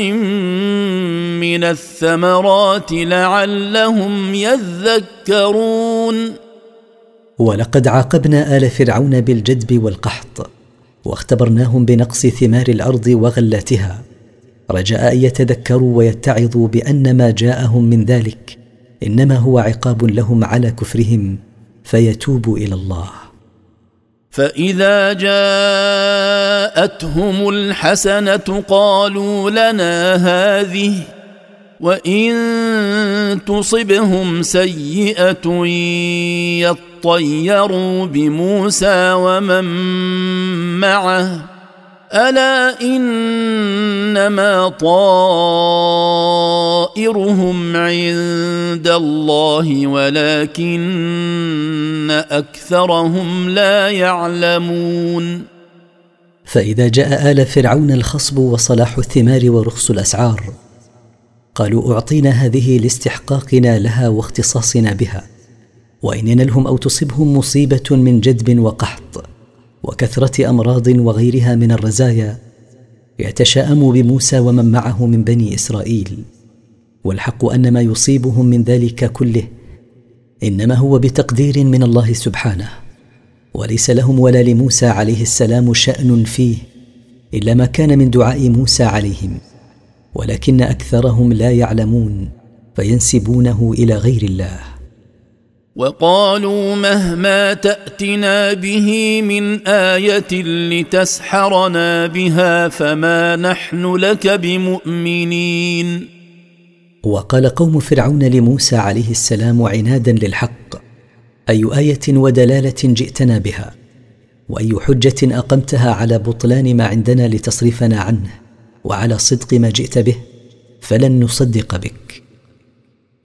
Speaker 2: من الثمرات لعلهم يذكرون
Speaker 1: ولقد عاقبنا ال فرعون بالجدب والقحط واختبرناهم بنقص ثمار الارض وغلاتها رجاء ان يتذكروا ويتعظوا بان ما جاءهم من ذلك انما هو عقاب لهم على كفرهم فيتوبوا الى الله
Speaker 2: فاذا جاءتهم الحسنه قالوا لنا هذه وان تصبهم سيئه يطيروا بموسى ومن معه الا انما طائرهم عند الله ولكن اكثرهم لا يعلمون
Speaker 1: فاذا جاء ال فرعون الخصب وصلاح الثمار ورخص الاسعار قالوا اعطينا هذه لاستحقاقنا لها واختصاصنا بها وان ينلهم او تصبهم مصيبه من جدب وقحط وكثره امراض وغيرها من الرزايا يتشاءم بموسى ومن معه من بني اسرائيل والحق ان ما يصيبهم من ذلك كله انما هو بتقدير من الله سبحانه وليس لهم ولا لموسى عليه السلام شان فيه الا ما كان من دعاء موسى عليهم ولكن اكثرهم لا يعلمون فينسبونه الى غير الله
Speaker 2: وقالوا مهما تاتنا به من ايه لتسحرنا بها فما نحن لك بمؤمنين
Speaker 1: وقال قوم فرعون لموسى عليه السلام عنادا للحق اي ايه ودلاله جئتنا بها واي حجه اقمتها على بطلان ما عندنا لتصرفنا عنه وعلى صدق ما جئت به فلن نصدق بك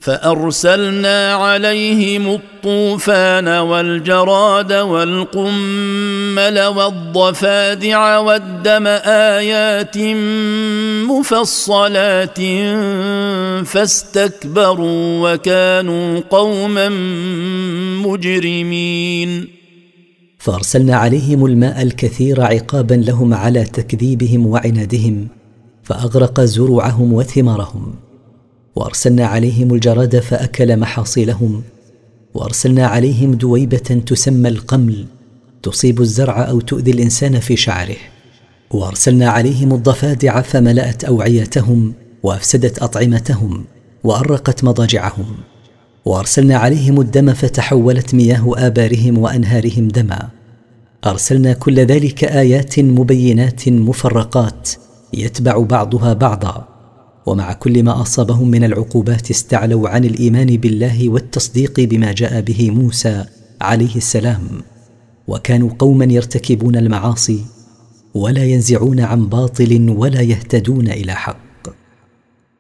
Speaker 2: فارسلنا عليهم الطوفان والجراد والقمل والضفادع والدم ايات مفصلات فاستكبروا وكانوا قوما مجرمين
Speaker 1: فارسلنا عليهم الماء الكثير عقابا لهم على تكذيبهم وعنادهم فاغرق زروعهم وثمارهم وارسلنا عليهم الجراد فاكل محاصيلهم وارسلنا عليهم دويبه تسمى القمل تصيب الزرع او تؤذي الانسان في شعره وارسلنا عليهم الضفادع فملات اوعيتهم وافسدت اطعمتهم وارقت مضاجعهم وارسلنا عليهم الدم فتحولت مياه ابارهم وانهارهم دما ارسلنا كل ذلك ايات مبينات مفرقات يتبع بعضها بعضا ومع كل ما اصابهم من العقوبات استعلوا عن الايمان بالله والتصديق بما جاء به موسى عليه السلام وكانوا قوما يرتكبون المعاصي ولا ينزعون عن باطل ولا يهتدون الى حق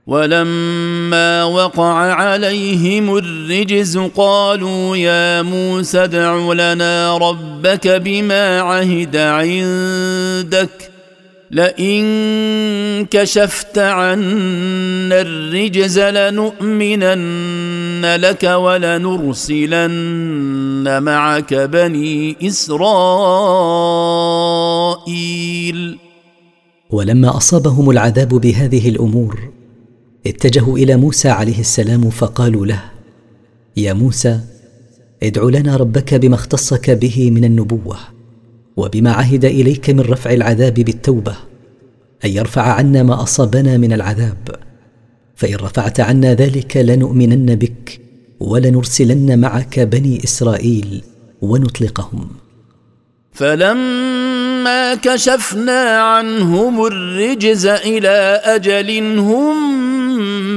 Speaker 2: ولما وقع عليهم الرجز قالوا يا موسى ادع لنا ربك بما عهد عندك لئن كشفت عنا الرجز لنؤمنن لك ولنرسلن معك بني اسرائيل
Speaker 1: ولما اصابهم العذاب بهذه الامور اتجهوا الى موسى عليه السلام فقالوا له يا موسى ادع لنا ربك بما اختصك به من النبوه وبما عهد اليك من رفع العذاب بالتوبه ان يرفع عنا ما اصابنا من العذاب فان رفعت عنا ذلك لنؤمنن بك ولنرسلن معك بني اسرائيل ونطلقهم
Speaker 2: فلما كشفنا عنهم الرجز الى اجل هم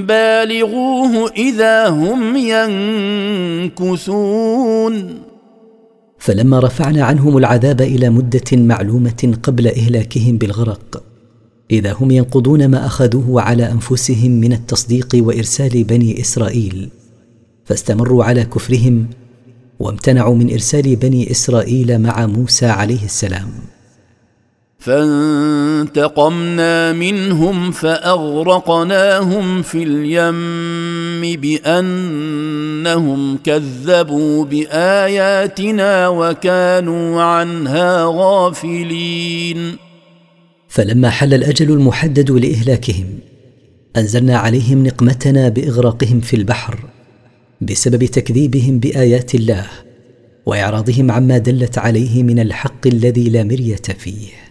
Speaker 2: بالغوه اذا هم ينكثون
Speaker 1: فلما رفعنا عنهم العذاب الى مده معلومه قبل اهلاكهم بالغرق اذا هم ينقضون ما اخذوه على انفسهم من التصديق وارسال بني اسرائيل فاستمروا على كفرهم وامتنعوا من ارسال بني اسرائيل مع موسى عليه السلام
Speaker 2: فانتقمنا منهم فاغرقناهم في اليم بانهم كذبوا باياتنا وكانوا عنها غافلين
Speaker 1: فلما حل الاجل المحدد لاهلاكهم انزلنا عليهم نقمتنا باغراقهم في البحر بسبب تكذيبهم بايات الله واعراضهم عما دلت عليه من الحق الذي لا مريه فيه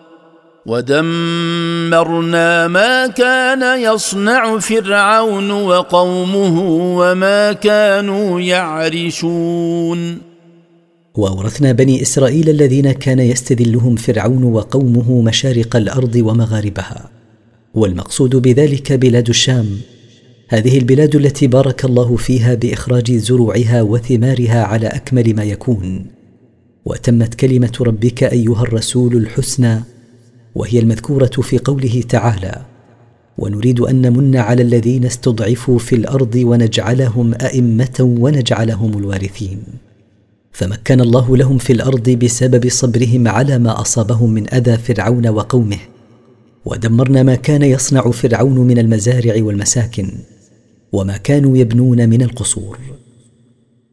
Speaker 2: ودمرنا ما كان يصنع فرعون وقومه وما كانوا يعرشون
Speaker 1: واورثنا بني اسرائيل الذين كان يستذلهم فرعون وقومه مشارق الارض ومغاربها والمقصود بذلك بلاد الشام هذه البلاد التي بارك الله فيها باخراج زروعها وثمارها على اكمل ما يكون وتمت كلمه ربك ايها الرسول الحسنى وهي المذكوره في قوله تعالى ونريد ان نمن على الذين استضعفوا في الارض ونجعلهم ائمه ونجعلهم الوارثين فمكن الله لهم في الارض بسبب صبرهم على ما اصابهم من اذى فرعون وقومه ودمرنا ما كان يصنع فرعون من المزارع والمساكن وما كانوا يبنون من القصور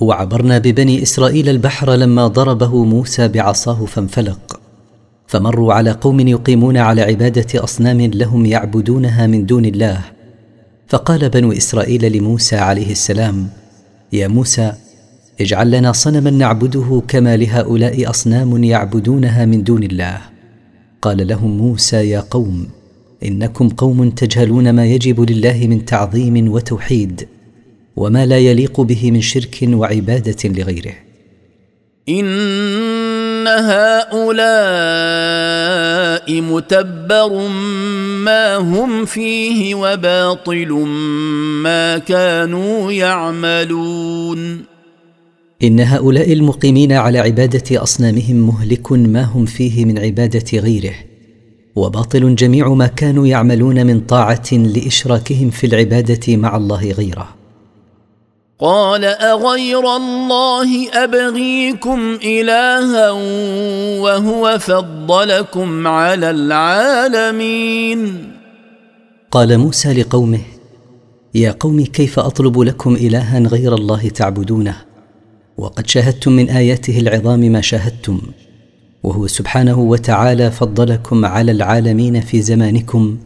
Speaker 1: وعبرنا ببني اسرائيل البحر لما ضربه موسى بعصاه فانفلق فمروا على قوم يقيمون على عباده اصنام لهم يعبدونها من دون الله فقال بنو اسرائيل لموسى عليه السلام يا موسى اجعل لنا صنما نعبده كما لهؤلاء اصنام يعبدونها من دون الله قال لهم موسى يا قوم انكم قوم تجهلون ما يجب لله من تعظيم وتوحيد وما لا يليق به من شرك وعباده لغيره
Speaker 2: ان هؤلاء متبر ما هم فيه وباطل ما كانوا يعملون
Speaker 1: ان هؤلاء المقيمين على عباده اصنامهم مهلك ما هم فيه من عباده غيره وباطل جميع ما كانوا يعملون من طاعه لاشراكهم في العباده مع الله غيره
Speaker 2: قال اغير الله ابغيكم الها وهو فضلكم على العالمين
Speaker 1: قال موسى لقومه يا قوم كيف اطلب لكم الها غير الله تعبدونه وقد شاهدتم من اياته العظام ما شاهدتم وهو سبحانه وتعالى فضلكم على العالمين في زمانكم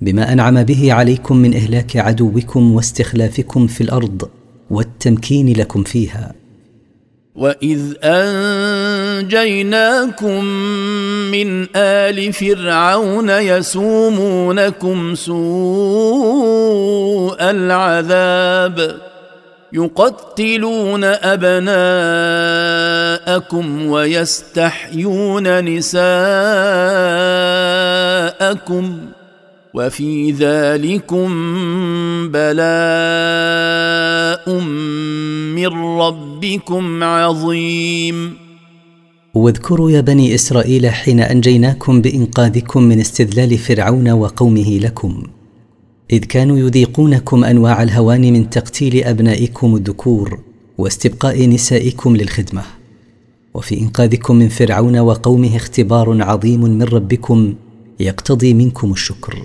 Speaker 1: بما انعم به عليكم من اهلاك عدوكم واستخلافكم في الارض والتمكين لكم فيها
Speaker 2: واذ انجيناكم من ال فرعون يسومونكم سوء العذاب يقتلون ابناءكم ويستحيون نساءكم وفي ذلكم بلاء من ربكم عظيم
Speaker 1: واذكروا يا بني اسرائيل حين انجيناكم بانقاذكم من استذلال فرعون وقومه لكم اذ كانوا يذيقونكم انواع الهوان من تقتيل ابنائكم الذكور واستبقاء نسائكم للخدمه وفي انقاذكم من فرعون وقومه اختبار عظيم من ربكم يقتضي منكم الشكر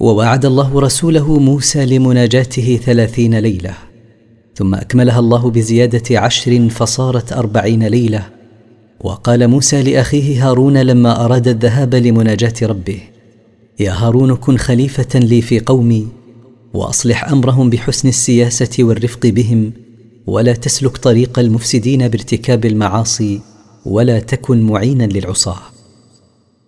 Speaker 1: ووعد الله رسوله موسى لمناجاته ثلاثين ليله ثم اكملها الله بزياده عشر فصارت اربعين ليله وقال موسى لاخيه هارون لما اراد الذهاب لمناجاه ربه يا هارون كن خليفه لي في قومي واصلح امرهم بحسن السياسه والرفق بهم ولا تسلك طريق المفسدين بارتكاب المعاصي ولا تكن معينا للعصاه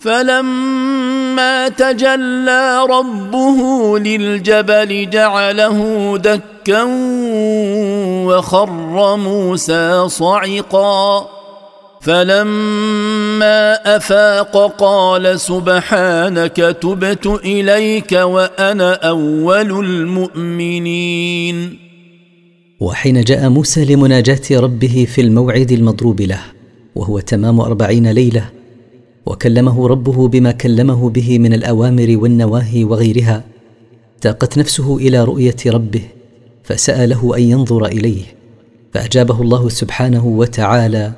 Speaker 2: فلما تجلى ربه للجبل جعله دكا وخر موسى صعقا فلما افاق قال سبحانك تبت اليك وانا اول المؤمنين
Speaker 1: وحين جاء موسى لمناجاه ربه في الموعد المضروب له وهو تمام اربعين ليله وكلمه ربه بما كلمه به من الاوامر والنواهي وغيرها تاقت نفسه الى رؤيه ربه فساله ان ينظر اليه فاجابه الله سبحانه وتعالى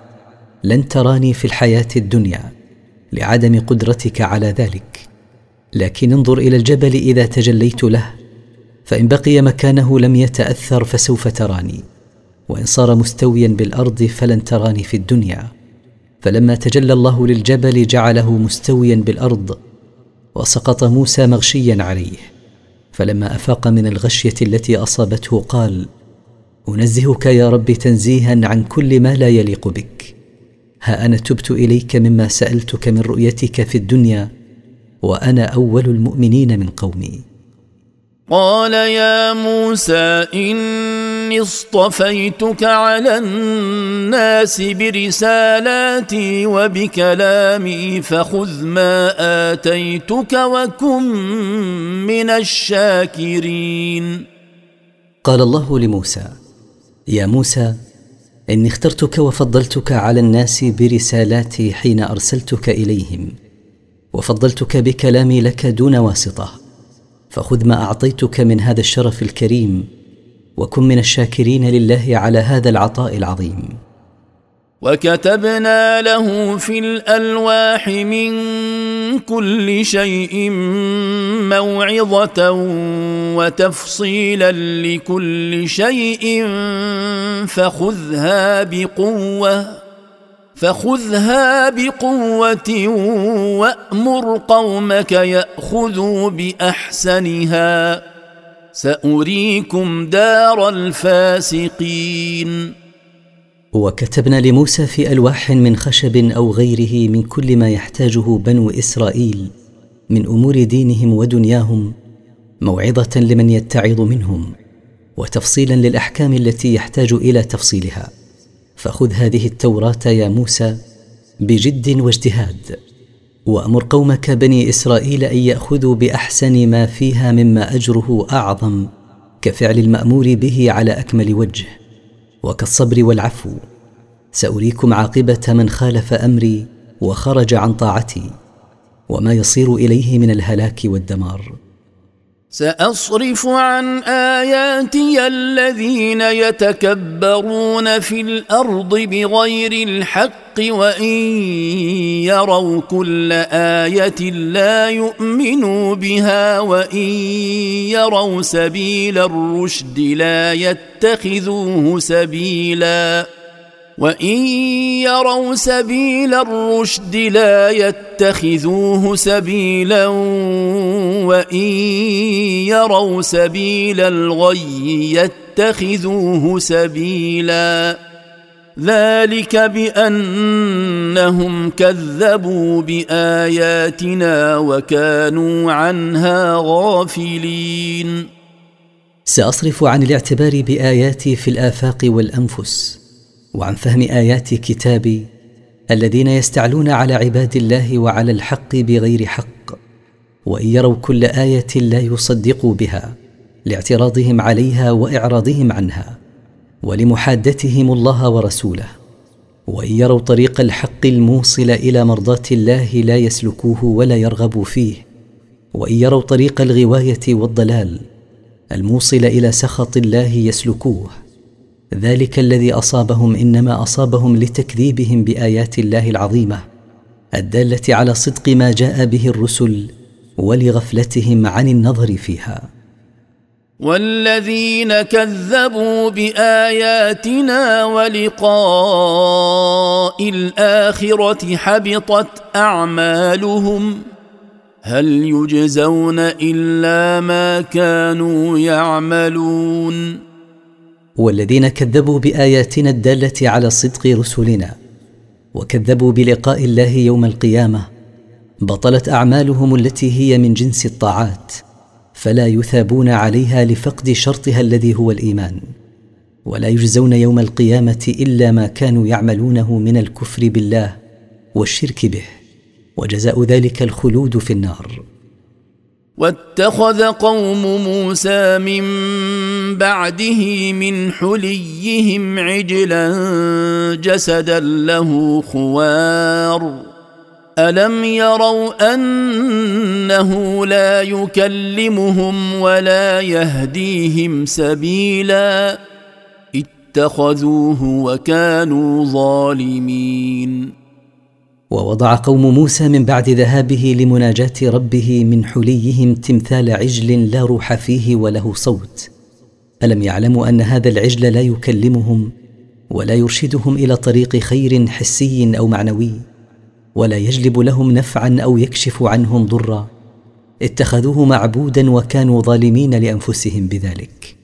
Speaker 1: لن تراني في الحياه الدنيا لعدم قدرتك على ذلك لكن انظر الى الجبل اذا تجليت له فان بقي مكانه لم يتاثر فسوف تراني وان صار مستويا بالارض فلن تراني في الدنيا فلما تجلى الله للجبل جعله مستويا بالارض وسقط موسى مغشيا عليه فلما افاق من الغشيه التي اصابته قال انزهك يا رب تنزيها عن كل ما لا يليق بك ها انا تبت اليك مما سالتك من رؤيتك في الدنيا وانا اول المؤمنين من قومي
Speaker 2: قال يا موسى ان إني اصطفيتك على الناس برسالاتي وبكلامي فخذ ما آتيتك وكن من الشاكرين.
Speaker 1: قال الله لموسى: يا موسى إني اخترتك وفضلتك على الناس برسالاتي حين أرسلتك إليهم، وفضلتك بكلامي لك دون واسطة، فخذ ما أعطيتك من هذا الشرف الكريم وكن من الشاكرين لله على هذا العطاء العظيم
Speaker 2: وكتبنا له في الالواح من كل شيء موعظه وتفصيلا لكل شيء فخذها بقوه فخذها بقوه وامر قومك ياخذوا باحسنها ساريكم دار الفاسقين
Speaker 1: وكتبنا لموسى في الواح من خشب او غيره من كل ما يحتاجه بنو اسرائيل من امور دينهم ودنياهم موعظه لمن يتعظ منهم وتفصيلا للاحكام التي يحتاج الى تفصيلها فخذ هذه التوراه يا موسى بجد واجتهاد وامر قومك بني اسرائيل ان ياخذوا باحسن ما فيها مما اجره اعظم كفعل المامور به على اكمل وجه وكالصبر والعفو ساريكم عاقبه من خالف امري وخرج عن طاعتي وما يصير اليه من الهلاك والدمار
Speaker 2: ساصرف عن اياتي الذين يتكبرون في الارض بغير الحق الحق وان يروا كل ايه لا يؤمنوا بها وان يروا سبيل الرشد لا يتخذوه سبيلا وان يروا سبيل الرشد لا يتخذوه سبيلا وان يروا سبيل الغي يتخذوه سبيلا ذلك بانهم كذبوا باياتنا وكانوا عنها غافلين
Speaker 1: ساصرف عن الاعتبار باياتي في الافاق والانفس وعن فهم ايات كتابي الذين يستعلون على عباد الله وعلى الحق بغير حق وان يروا كل ايه لا يصدقوا بها لاعتراضهم عليها واعراضهم عنها ولمحادتهم الله ورسوله وان يروا طريق الحق الموصل الى مرضاه الله لا يسلكوه ولا يرغبوا فيه وان يروا طريق الغوايه والضلال الموصل الى سخط الله يسلكوه ذلك الذي اصابهم انما اصابهم لتكذيبهم بايات الله العظيمه الداله على صدق ما جاء به الرسل ولغفلتهم عن النظر فيها
Speaker 2: والذين كذبوا باياتنا ولقاء الاخره حبطت اعمالهم هل يجزون الا ما كانوا يعملون
Speaker 1: والذين كذبوا باياتنا الداله على صدق رسلنا وكذبوا بلقاء الله يوم القيامه بطلت اعمالهم التي هي من جنس الطاعات فلا يثابون عليها لفقد شرطها الذي هو الايمان ولا يجزون يوم القيامه الا ما كانوا يعملونه من الكفر بالله والشرك به وجزاء ذلك الخلود في النار
Speaker 2: واتخذ قوم موسى من بعده من حليهم عجلا جسدا له خوار الم يروا انه لا يكلمهم ولا يهديهم سبيلا اتخذوه وكانوا ظالمين
Speaker 1: ووضع قوم موسى من بعد ذهابه لمناجاه ربه من حليهم تمثال عجل لا روح فيه وله صوت الم يعلموا ان هذا العجل لا يكلمهم ولا يرشدهم الى طريق خير حسي او معنوي ولا يجلب لهم نفعا او يكشف عنهم ضرا اتخذوه معبودا وكانوا ظالمين لانفسهم بذلك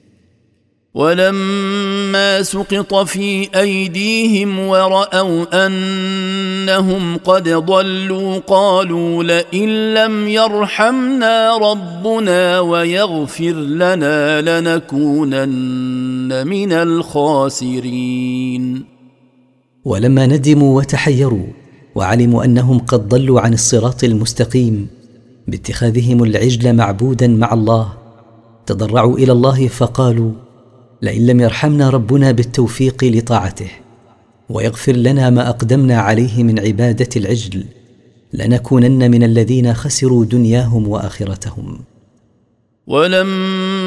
Speaker 2: ولما سقط في ايديهم وراوا انهم قد ضلوا قالوا لئن لم يرحمنا ربنا ويغفر لنا لنكونن من الخاسرين
Speaker 1: ولما ندموا وتحيروا وعلموا انهم قد ضلوا عن الصراط المستقيم باتخاذهم العجل معبودا مع الله تضرعوا الى الله فقالوا لئن لم يرحمنا ربنا بالتوفيق لطاعته ويغفر لنا ما اقدمنا عليه من عباده العجل لنكونن من الذين خسروا دنياهم واخرتهم
Speaker 2: ولما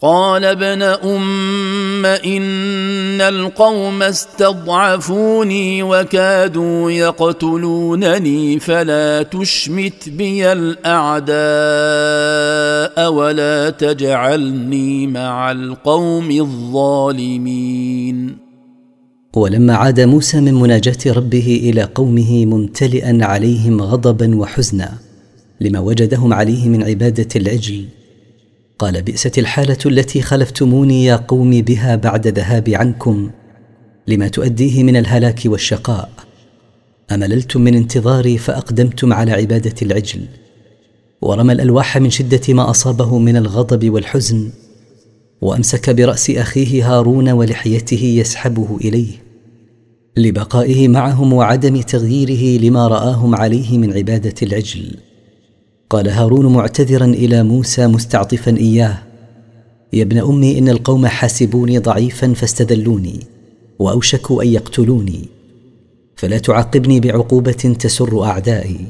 Speaker 2: قال ابن ام ان القوم استضعفوني وكادوا يقتلونني فلا تشمت بي الاعداء ولا تجعلني مع القوم الظالمين
Speaker 1: ولما عاد موسى من مناجاه ربه الى قومه ممتلئا عليهم غضبا وحزنا لما وجدهم عليه من عباده العجل قال بئست الحاله التي خلفتموني يا قومي بها بعد ذهابي عنكم لما تؤديه من الهلاك والشقاء امللتم من انتظاري فاقدمتم على عباده العجل ورمى الالواح من شده ما اصابه من الغضب والحزن وامسك براس اخيه هارون ولحيته يسحبه اليه لبقائه معهم وعدم تغييره لما راهم عليه من عباده العجل قال هارون معتذرا الى موسى مستعطفا اياه يا ابن امي ان القوم حاسبوني ضعيفا فاستذلوني واوشكوا ان يقتلوني فلا تعاقبني بعقوبه تسر اعدائي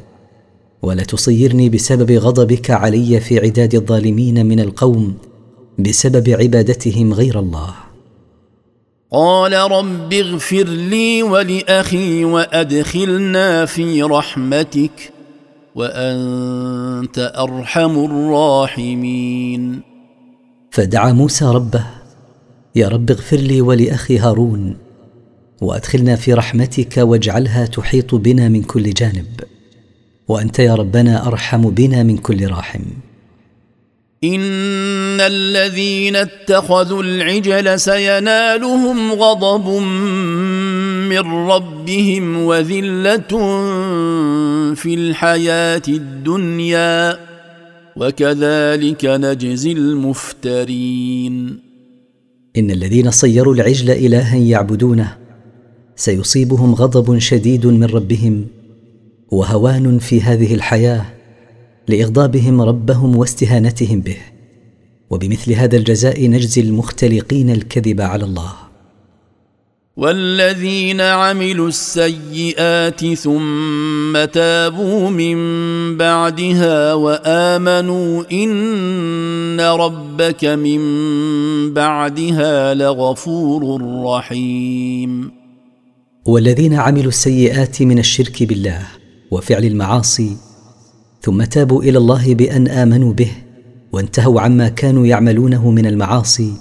Speaker 1: ولا تصيرني بسبب غضبك علي في عداد الظالمين من القوم بسبب عبادتهم غير الله
Speaker 2: قال رب اغفر لي ولاخي وادخلنا في رحمتك وانت ارحم الراحمين
Speaker 1: فدعا موسى ربه يا رب اغفر لي ولاخي هارون وادخلنا في رحمتك واجعلها تحيط بنا من كل جانب وانت يا ربنا ارحم بنا من كل راحم
Speaker 2: ان الذين اتخذوا العجل سينالهم غضب من ربهم وذله في الحياه الدنيا وكذلك نجزي المفترين
Speaker 1: ان الذين صيروا العجل الها يعبدونه سيصيبهم غضب شديد من ربهم وهوان في هذه الحياه لاغضابهم ربهم واستهانتهم به وبمثل هذا الجزاء نجزي المختلقين الكذب على الله
Speaker 2: والذين عملوا السيئات ثم تابوا من بعدها وامنوا ان ربك من بعدها لغفور رحيم
Speaker 1: والذين عملوا السيئات من الشرك بالله وفعل المعاصي ثم تابوا الى الله بان امنوا به وانتهوا عما كانوا يعملونه من المعاصي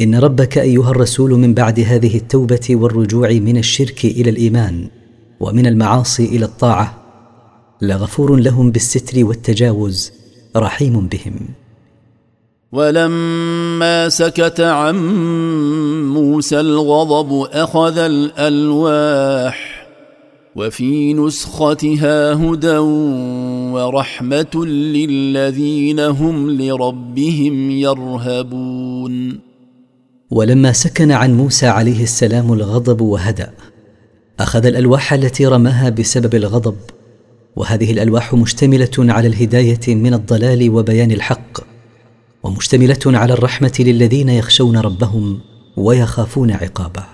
Speaker 1: ان ربك ايها الرسول من بعد هذه التوبه والرجوع من الشرك الى الايمان ومن المعاصي الى الطاعه لغفور لهم بالستر والتجاوز رحيم بهم
Speaker 2: ولما سكت عن موسى الغضب اخذ الالواح وفي نسختها هدى ورحمه للذين هم لربهم يرهبون
Speaker 1: ولما سكن عن موسى عليه السلام الغضب وهدا اخذ الالواح التي رماها بسبب الغضب وهذه الالواح مشتمله على الهدايه من الضلال وبيان الحق ومشتمله على الرحمه للذين يخشون ربهم ويخافون عقابه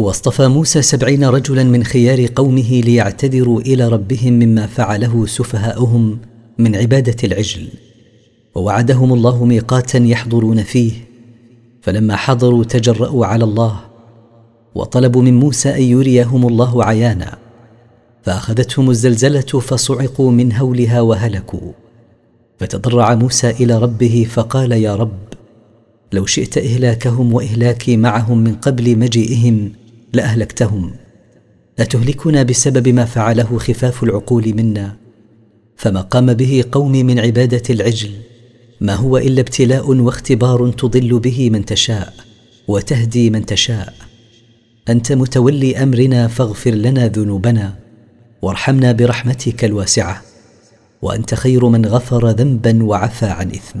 Speaker 1: واصطفى موسى سبعين رجلا من خيار قومه ليعتذروا الى ربهم مما فعله سفهاؤهم من عباده العجل ووعدهم الله ميقاتا يحضرون فيه فلما حضروا تجرأوا على الله وطلبوا من موسى ان يريهم الله عيانا فاخذتهم الزلزله فصعقوا من هولها وهلكوا فتضرع موسى الى ربه فقال يا رب لو شئت اهلاكهم واهلاكي معهم من قبل مجيئهم لاهلكتهم اتهلكنا بسبب ما فعله خفاف العقول منا فما قام به قومي من عباده العجل ما هو الا ابتلاء واختبار تضل به من تشاء وتهدي من تشاء انت متولي امرنا فاغفر لنا ذنوبنا وارحمنا برحمتك الواسعه وانت خير من غفر ذنبا وعفى عن اثم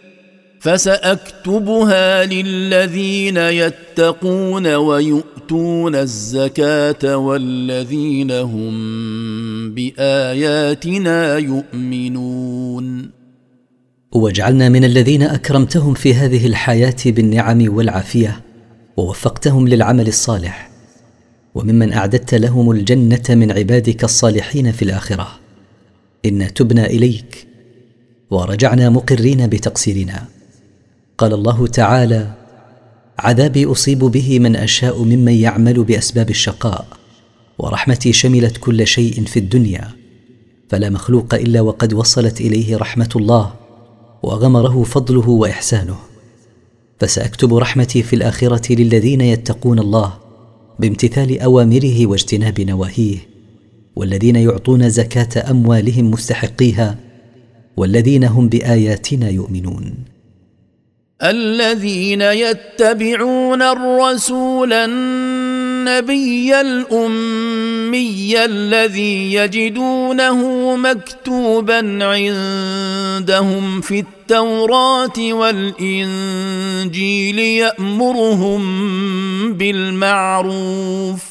Speaker 2: فساكتبها للذين يتقون ويؤتون الزكاه والذين هم باياتنا يؤمنون
Speaker 1: واجعلنا من الذين اكرمتهم في هذه الحياه بالنعم والعافيه ووفقتهم للعمل الصالح وممن اعددت لهم الجنه من عبادك الصالحين في الاخره انا تبنا اليك ورجعنا مقرين بتقصيرنا قال الله تعالى عذابي اصيب به من اشاء ممن يعمل باسباب الشقاء ورحمتي شملت كل شيء في الدنيا فلا مخلوق الا وقد وصلت اليه رحمه الله وغمره فضله واحسانه فساكتب رحمتي في الاخره للذين يتقون الله بامتثال اوامره واجتناب نواهيه والذين يعطون زكاه اموالهم مستحقيها والذين هم باياتنا يؤمنون
Speaker 2: الذين يتبعون الرسول النبي الامي الذي يجدونه مكتوبا عندهم في التوراه والانجيل يامرهم بالمعروف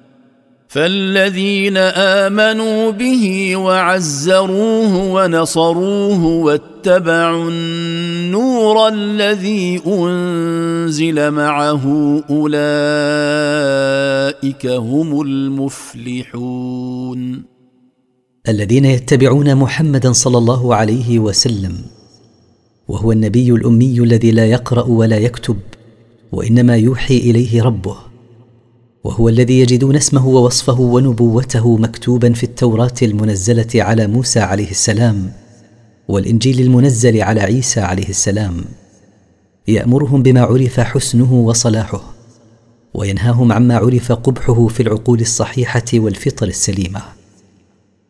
Speaker 2: فالذين امنوا به وعزروه ونصروه واتبعوا النور الذي انزل معه اولئك هم المفلحون
Speaker 1: الذين يتبعون محمدا صلى الله عليه وسلم وهو النبي الامي الذي لا يقرا ولا يكتب وانما يوحي اليه ربه وهو الذي يجدون اسمه ووصفه ونبوته مكتوبا في التوراه المنزله على موسى عليه السلام والانجيل المنزل على عيسى عليه السلام يامرهم بما عرف حسنه وصلاحه وينهاهم عما عرف قبحه في العقول الصحيحه والفطر السليمه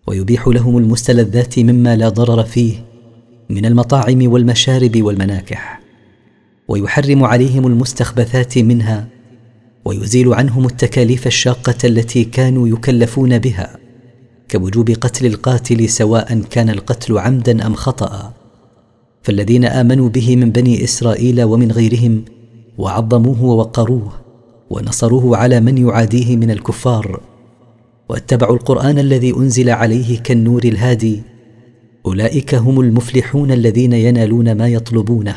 Speaker 1: ويبيح لهم المستلذات مما لا ضرر فيه من المطاعم والمشارب والمناكح ويحرم عليهم المستخبثات منها ويزيل عنهم التكاليف الشاقه التي كانوا يكلفون بها كوجوب قتل القاتل سواء كان القتل عمدا ام خطا فالذين امنوا به من بني اسرائيل ومن غيرهم وعظموه ووقروه ونصروه على من يعاديه من الكفار واتبعوا القران الذي انزل عليه كالنور الهادي اولئك هم المفلحون الذين ينالون ما يطلبونه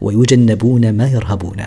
Speaker 1: ويجنبون ما يرهبونه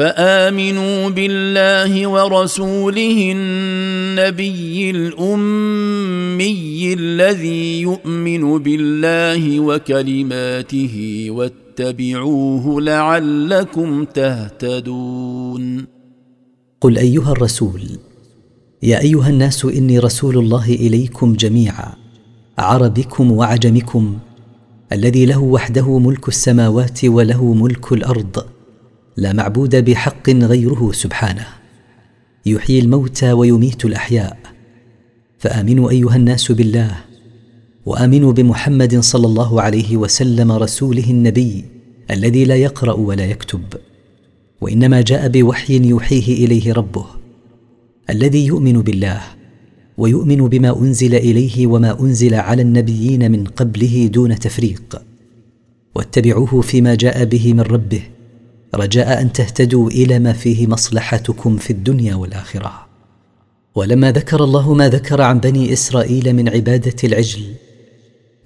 Speaker 2: فامنوا بالله ورسوله النبي الامي الذي يؤمن بالله وكلماته واتبعوه لعلكم تهتدون
Speaker 1: قل ايها الرسول يا ايها الناس اني رسول الله اليكم جميعا عربكم وعجمكم الذي له وحده ملك السماوات وله ملك الارض لا معبود بحق غيره سبحانه يحيي الموتى ويميت الاحياء فامنوا ايها الناس بالله وامنوا بمحمد صلى الله عليه وسلم رسوله النبي الذي لا يقرا ولا يكتب وانما جاء بوحي يوحيه اليه ربه الذي يؤمن بالله ويؤمن بما انزل اليه وما انزل على النبيين من قبله دون تفريق واتبعوه فيما جاء به من ربه رجاء ان تهتدوا الى ما فيه مصلحتكم في الدنيا والاخره ولما ذكر الله ما ذكر عن بني اسرائيل من عباده العجل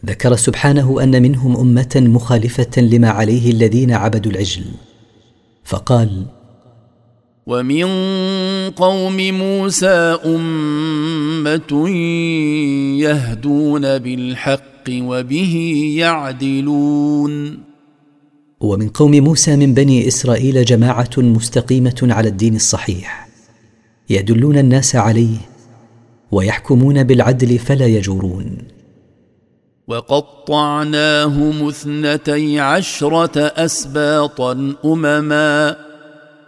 Speaker 1: ذكر سبحانه ان منهم امه مخالفه لما عليه الذين عبدوا العجل فقال
Speaker 2: ومن قوم موسى امه يهدون بالحق وبه يعدلون
Speaker 1: ومن قوم موسى من بني اسرائيل جماعه مستقيمه على الدين الصحيح يدلون الناس عليه ويحكمون بالعدل فلا يجورون
Speaker 2: وقطعناهم اثنتي عشره اسباطا امما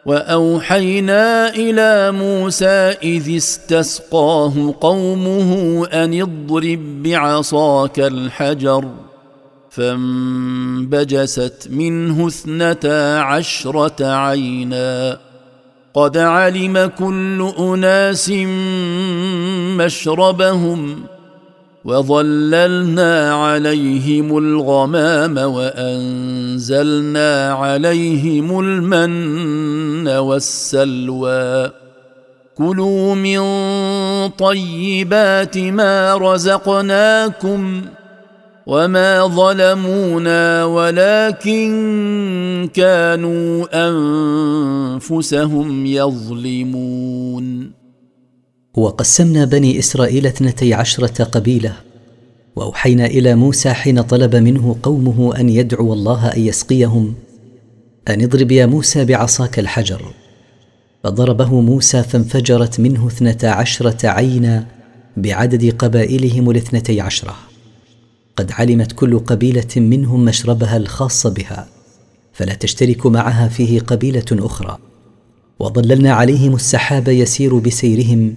Speaker 2: واوحينا الى موسى اذ استسقاه قومه ان اضرب بعصاك الحجر فانبجست منه اثنتا عشره عينا قد علم كل اناس مشربهم وظللنا عليهم الغمام وانزلنا عليهم المن والسلوى كلوا من طيبات ما رزقناكم وما ظلمونا ولكن كانوا انفسهم يظلمون
Speaker 1: وقسمنا بني اسرائيل اثنتي عشره قبيله واوحينا الى موسى حين طلب منه قومه ان يدعو الله ان يسقيهم ان اضرب يا موسى بعصاك الحجر فضربه موسى فانفجرت منه اثنتا عشره عينا بعدد قبائلهم الاثنتي عشره قد علمت كل قبيله منهم مشربها الخاص بها فلا تشترك معها فيه قبيله اخرى وظللنا عليهم السحاب يسير بسيرهم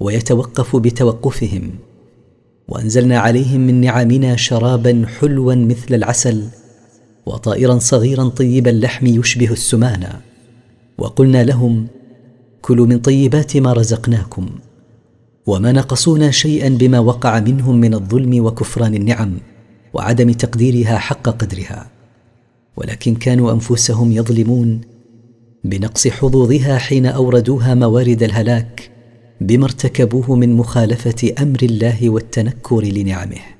Speaker 1: ويتوقف بتوقفهم وانزلنا عليهم من نعمنا شرابا حلوا مثل العسل وطائرا صغيرا طيب اللحم يشبه السمانه وقلنا لهم كلوا من طيبات ما رزقناكم وما نقصونا شيئا بما وقع منهم من الظلم وكفران النعم وعدم تقديرها حق قدرها ولكن كانوا انفسهم يظلمون بنقص حظوظها حين اوردوها موارد الهلاك بما ارتكبوه من مخالفه امر الله والتنكر لنعمه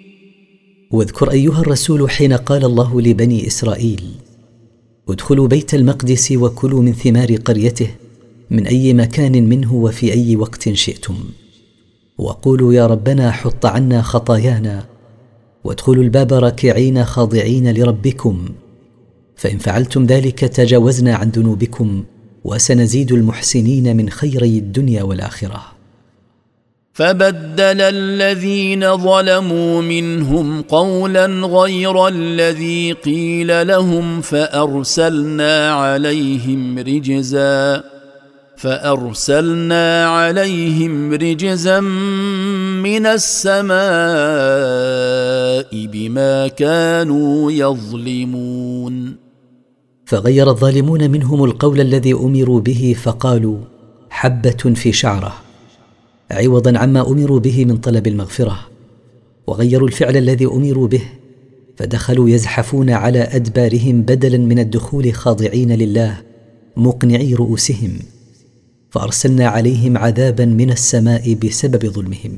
Speaker 1: واذكر ايها الرسول حين قال الله لبني اسرائيل ادخلوا بيت المقدس وكلوا من ثمار قريته من اي مكان منه وفي اي وقت شئتم وقولوا يا ربنا حط عنا خطايانا وادخلوا الباب راكعين خاضعين لربكم فان فعلتم ذلك تجاوزنا عن ذنوبكم وسنزيد المحسنين من خيري الدنيا والاخره
Speaker 2: فبدل الذين ظلموا منهم قولا غير الذي قيل لهم فارسلنا عليهم رجزا فارسلنا عليهم رجزا من السماء بما كانوا يظلمون
Speaker 1: فغير الظالمون منهم القول الذي امروا به فقالوا حبه في شعره عوضا عما امروا به من طلب المغفره وغيروا الفعل الذي امروا به فدخلوا يزحفون على ادبارهم بدلا من الدخول خاضعين لله مقنعي رؤوسهم فارسلنا عليهم عذابا من السماء بسبب ظلمهم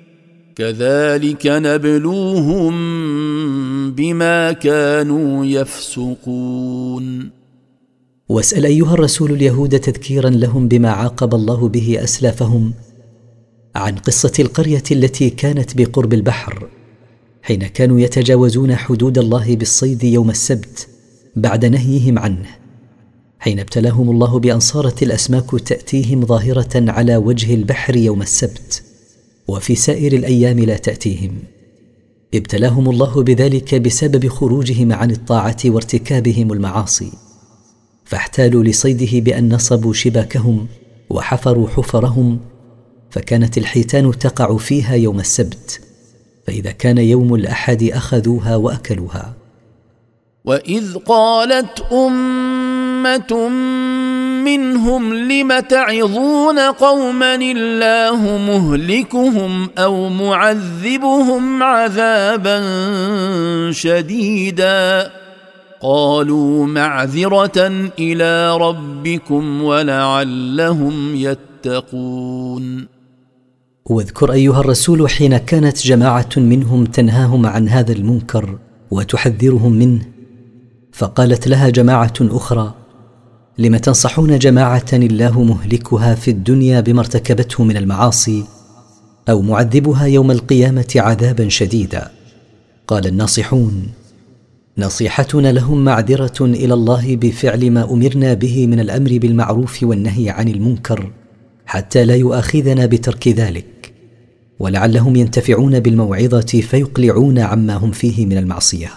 Speaker 2: كذلك نبلوهم بما كانوا يفسقون
Speaker 1: واسال ايها الرسول اليهود تذكيرا لهم بما عاقب الله به اسلافهم عن قصه القريه التي كانت بقرب البحر حين كانوا يتجاوزون حدود الله بالصيد يوم السبت بعد نهيهم عنه حين ابتلاهم الله بان صارت الاسماك تاتيهم ظاهره على وجه البحر يوم السبت وفي سائر الايام لا تاتيهم ابتلاهم الله بذلك بسبب خروجهم عن الطاعه وارتكابهم المعاصي فاحتالوا لصيده بان نصبوا شباكهم وحفروا حفرهم فكانت الحيتان تقع فيها يوم السبت فاذا كان يوم الاحد اخذوها واكلوها
Speaker 2: واذ قالت امه منهم لم تعظون قوما الله مهلكهم او معذبهم عذابا شديدا قالوا معذره الى ربكم ولعلهم يتقون
Speaker 1: واذكر ايها الرسول حين كانت جماعه منهم تنهاهم عن هذا المنكر وتحذرهم منه فقالت لها جماعه اخرى لم تنصحون جماعه الله مهلكها في الدنيا بما ارتكبته من المعاصي او معذبها يوم القيامه عذابا شديدا قال الناصحون نصيحتنا لهم معذره الى الله بفعل ما امرنا به من الامر بالمعروف والنهي عن المنكر حتى لا يؤاخذنا بترك ذلك ولعلهم ينتفعون بالموعظه فيقلعون عما هم فيه من المعصيه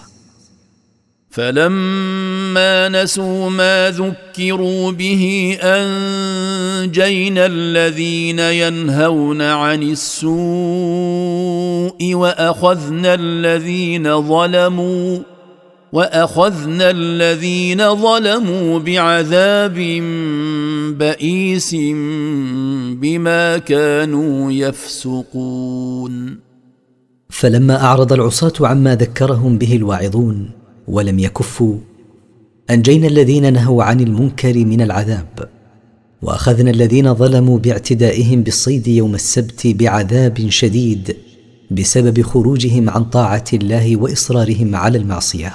Speaker 2: فلما نسوا ما ذكروا به انجينا الذين ينهون عن السوء واخذنا الذين ظلموا واخذنا الذين ظلموا بعذاب بئيس بما كانوا يفسقون
Speaker 1: فلما اعرض العصاه عما ذكرهم به الواعظون ولم يكفوا انجينا الذين نهوا عن المنكر من العذاب واخذنا الذين ظلموا باعتدائهم بالصيد يوم السبت بعذاب شديد بسبب خروجهم عن طاعه الله واصرارهم على المعصيه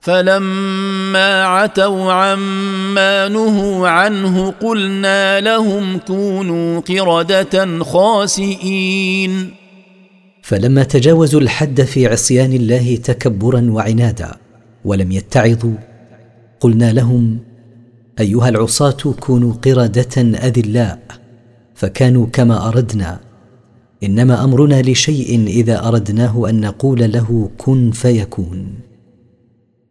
Speaker 2: فلما عتوا عما نهوا عنه قلنا لهم كونوا قرده خاسئين
Speaker 1: فلما تجاوزوا الحد في عصيان الله تكبرا وعنادا ولم يتعظوا قلنا لهم ايها العصاه كونوا قرده اذلاء فكانوا كما اردنا انما امرنا لشيء اذا اردناه ان نقول له كن فيكون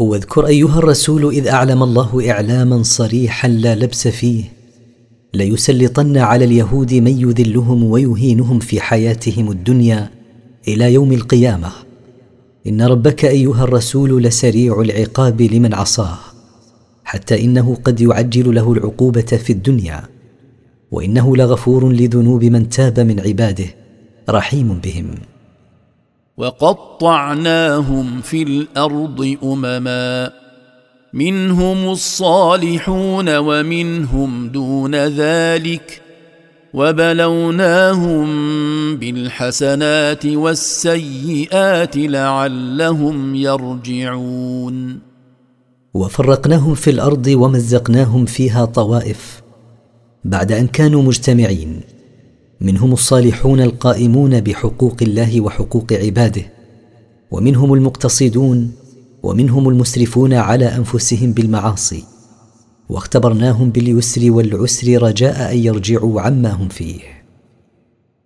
Speaker 1: واذكر ايها الرسول اذ اعلم الله اعلاما صريحا لا لبس فيه ليسلطن على اليهود من يذلهم ويهينهم في حياتهم الدنيا الى يوم القيامه ان ربك ايها الرسول لسريع العقاب لمن عصاه حتى انه قد يعجل له العقوبه في الدنيا وانه لغفور لذنوب من تاب من عباده رحيم بهم
Speaker 2: وقطعناهم في الارض امما منهم الصالحون ومنهم دون ذلك وبلوناهم بالحسنات والسيئات لعلهم يرجعون
Speaker 1: وفرقناهم في الارض ومزقناهم فيها طوائف بعد ان كانوا مجتمعين منهم الصالحون القائمون بحقوق الله وحقوق عباده ومنهم المقتصدون ومنهم المسرفون على انفسهم بالمعاصي واختبرناهم باليسر والعسر رجاء ان يرجعوا عما هم فيه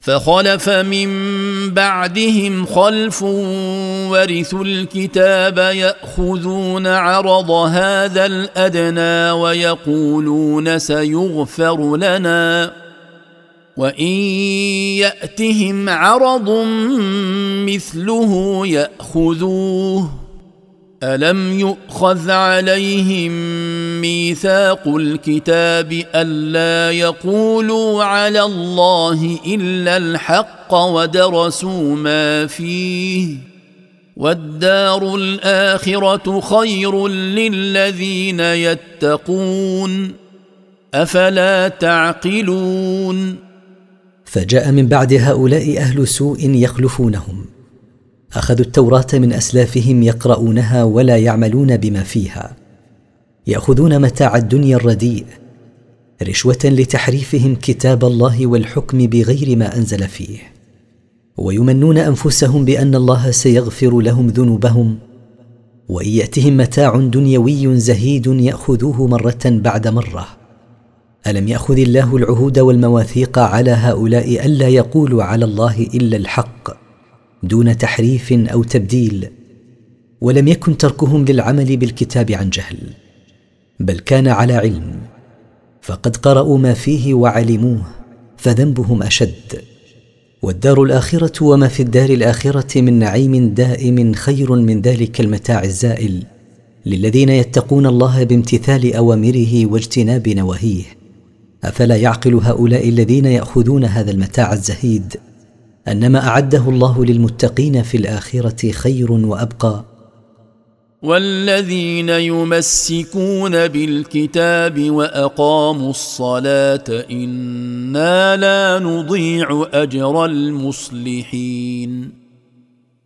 Speaker 2: فخلف من بعدهم خلف ورثوا الكتاب ياخذون عرض هذا الادنى ويقولون سيغفر لنا وان ياتهم عرض مثله ياخذوه الم يؤخذ عليهم ميثاق الكتاب الا يقولوا على الله الا الحق ودرسوا ما فيه والدار الاخره خير للذين يتقون افلا تعقلون
Speaker 1: فجاء من بعد هؤلاء اهل سوء يخلفونهم اخذوا التوراه من اسلافهم يقرؤونها ولا يعملون بما فيها ياخذون متاع الدنيا الرديء رشوه لتحريفهم كتاب الله والحكم بغير ما انزل فيه ويمنون انفسهم بان الله سيغفر لهم ذنوبهم وان ياتهم متاع دنيوي زهيد ياخذوه مره بعد مره الم ياخذ الله العهود والمواثيق على هؤلاء الا يقولوا على الله الا الحق دون تحريف او تبديل ولم يكن تركهم للعمل بالكتاب عن جهل بل كان على علم فقد قرأوا ما فيه وعلموه فذنبهم أشد والدار الآخرة وما في الدار الآخرة من نعيم دائم خير من ذلك المتاع الزائل للذين يتقون الله بامتثال أوامره واجتناب نواهيه افلا يعقل هؤلاء الذين ياخذون هذا المتاع الزهيد ان ما اعده الله للمتقين في الاخره خير وابقى
Speaker 2: والذين يمسكون بالكتاب واقاموا الصلاه انا لا نضيع اجر المصلحين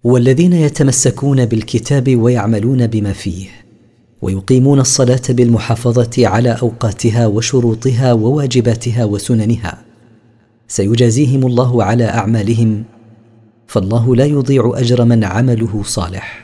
Speaker 1: والذين يتمسكون بالكتاب ويعملون بما فيه ويقيمون الصلاه بالمحافظه على اوقاتها وشروطها وواجباتها وسننها سيجازيهم الله على اعمالهم فالله لا يضيع اجر من عمله صالح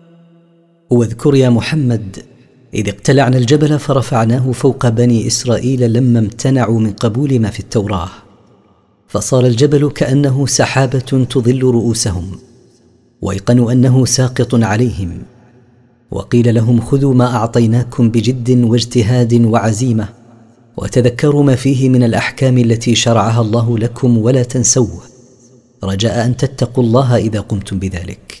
Speaker 1: واذكر يا محمد اذ اقتلعنا الجبل فرفعناه فوق بني اسرائيل لما امتنعوا من قبول ما في التوراه فصار الجبل كانه سحابه تظل رؤوسهم وايقنوا انه ساقط عليهم وقيل لهم خذوا ما اعطيناكم بجد واجتهاد وعزيمه وتذكروا ما فيه من الاحكام التي شرعها الله لكم ولا تنسوه رجاء ان تتقوا الله اذا قمتم بذلك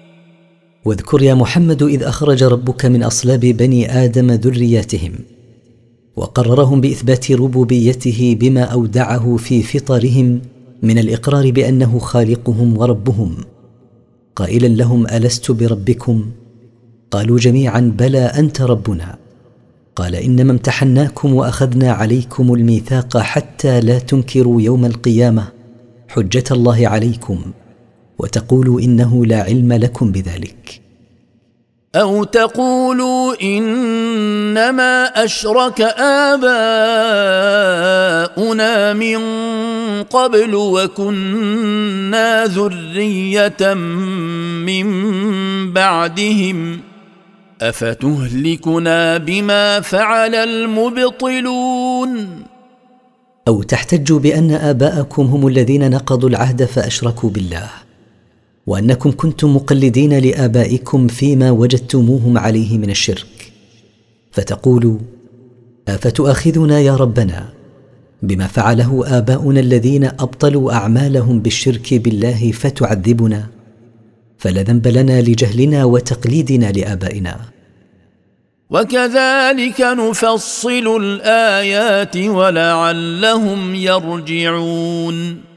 Speaker 1: واذكر يا محمد اذ اخرج ربك من اصلاب بني ادم ذرياتهم وقررهم باثبات ربوبيته بما اودعه في فطرهم من الاقرار بانه خالقهم وربهم قائلا لهم الست بربكم قالوا جميعا بلى انت ربنا قال انما امتحناكم واخذنا عليكم الميثاق حتى لا تنكروا يوم القيامه حجه الله عليكم وتقولوا انه لا علم لكم بذلك
Speaker 2: او تقولوا انما اشرك اباؤنا من قبل وكنا ذريه من بعدهم افتهلكنا بما فعل المبطلون
Speaker 1: او تحتجوا بان اباءكم هم الذين نقضوا العهد فاشركوا بالله وانكم كنتم مقلدين لابائكم فيما وجدتموهم عليه من الشرك فتقولوا افتؤاخذنا يا ربنا بما فعله اباؤنا الذين ابطلوا اعمالهم بالشرك بالله فتعذبنا فلا ذنب لنا لجهلنا وتقليدنا لابائنا
Speaker 2: وكذلك نفصل الايات ولعلهم يرجعون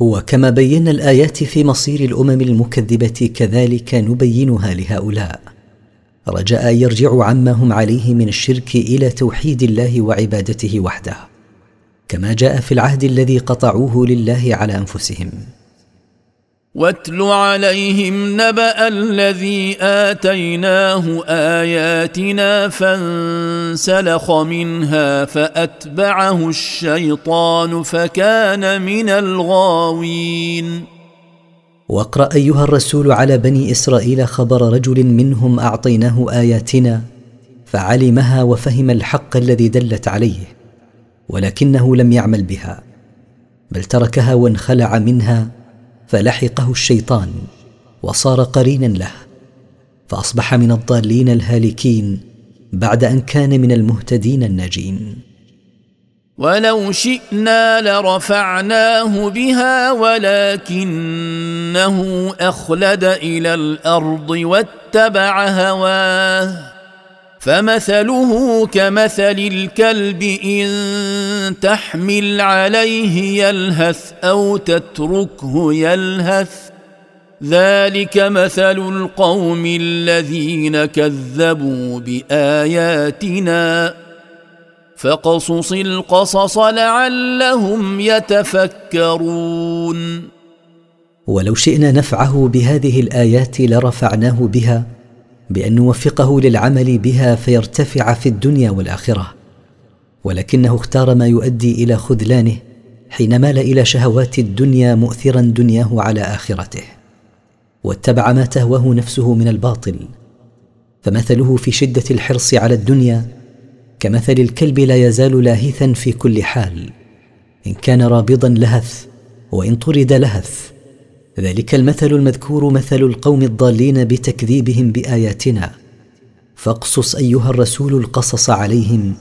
Speaker 1: وكما بينا الايات في مصير الامم المكذبه كذلك نبينها لهؤلاء رجاء ان يرجعوا عما هم عليه من الشرك الى توحيد الله وعبادته وحده كما جاء في العهد الذي قطعوه لله على انفسهم
Speaker 2: واتل عليهم نبا الذي اتيناه اياتنا فانسلخ منها فاتبعه الشيطان فكان من الغاوين
Speaker 1: واقرا ايها الرسول على بني اسرائيل خبر رجل منهم اعطيناه اياتنا فعلمها وفهم الحق الذي دلت عليه ولكنه لم يعمل بها بل تركها وانخلع منها فلحقه الشيطان وصار قرينا له فاصبح من الضالين الهالكين بعد ان كان من المهتدين الناجين
Speaker 2: ولو شئنا لرفعناه بها ولكنه اخلد الى الارض واتبع هواه فمثله كمثل الكلب ان تحمل عليه يلهث او تتركه يلهث ذلك مثل القوم الذين كذبوا باياتنا فقصص القصص لعلهم يتفكرون
Speaker 1: ولو شئنا نفعه بهذه الايات لرفعناه بها بان نوفقه للعمل بها فيرتفع في الدنيا والاخره ولكنه اختار ما يؤدي الى خذلانه حين مال الى شهوات الدنيا مؤثرا دنياه على اخرته واتبع ما تهواه نفسه من الباطل فمثله في شده الحرص على الدنيا كمثل الكلب لا يزال لاهثا في كل حال ان كان رابضا لهث وان طرد لهث ذلك المثل المذكور مثل القوم الضالين بتكذيبهم باياتنا فاقصص ايها الرسول القصص عليهم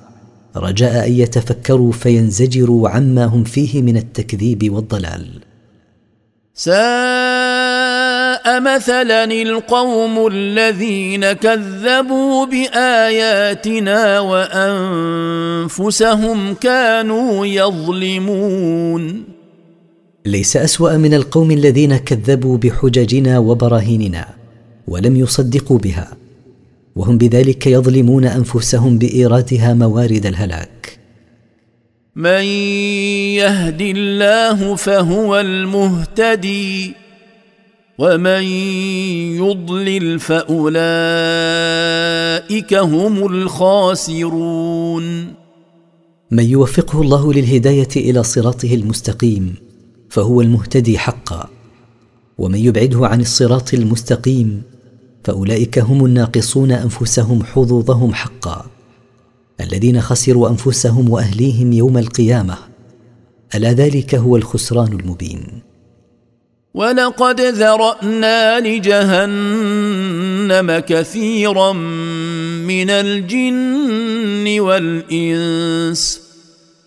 Speaker 1: رجاء ان يتفكروا فينزجروا عما هم فيه من التكذيب والضلال
Speaker 2: ساء مثلا القوم الذين كذبوا باياتنا وانفسهم كانوا يظلمون
Speaker 1: ليس اسوا من القوم الذين كذبوا بحججنا وبراهيننا ولم يصدقوا بها وهم بذلك يظلمون انفسهم بايرادها موارد الهلاك
Speaker 2: من يهد الله فهو المهتدي ومن يضلل فاولئك هم الخاسرون
Speaker 1: من يوفقه الله للهدايه الى صراطه المستقيم فهو المهتدي حقا ومن يبعده عن الصراط المستقيم فاولئك هم الناقصون انفسهم حظوظهم حقا الذين خسروا انفسهم واهليهم يوم القيامه الا ذلك هو الخسران المبين
Speaker 2: ولقد ذرانا لجهنم كثيرا من الجن والانس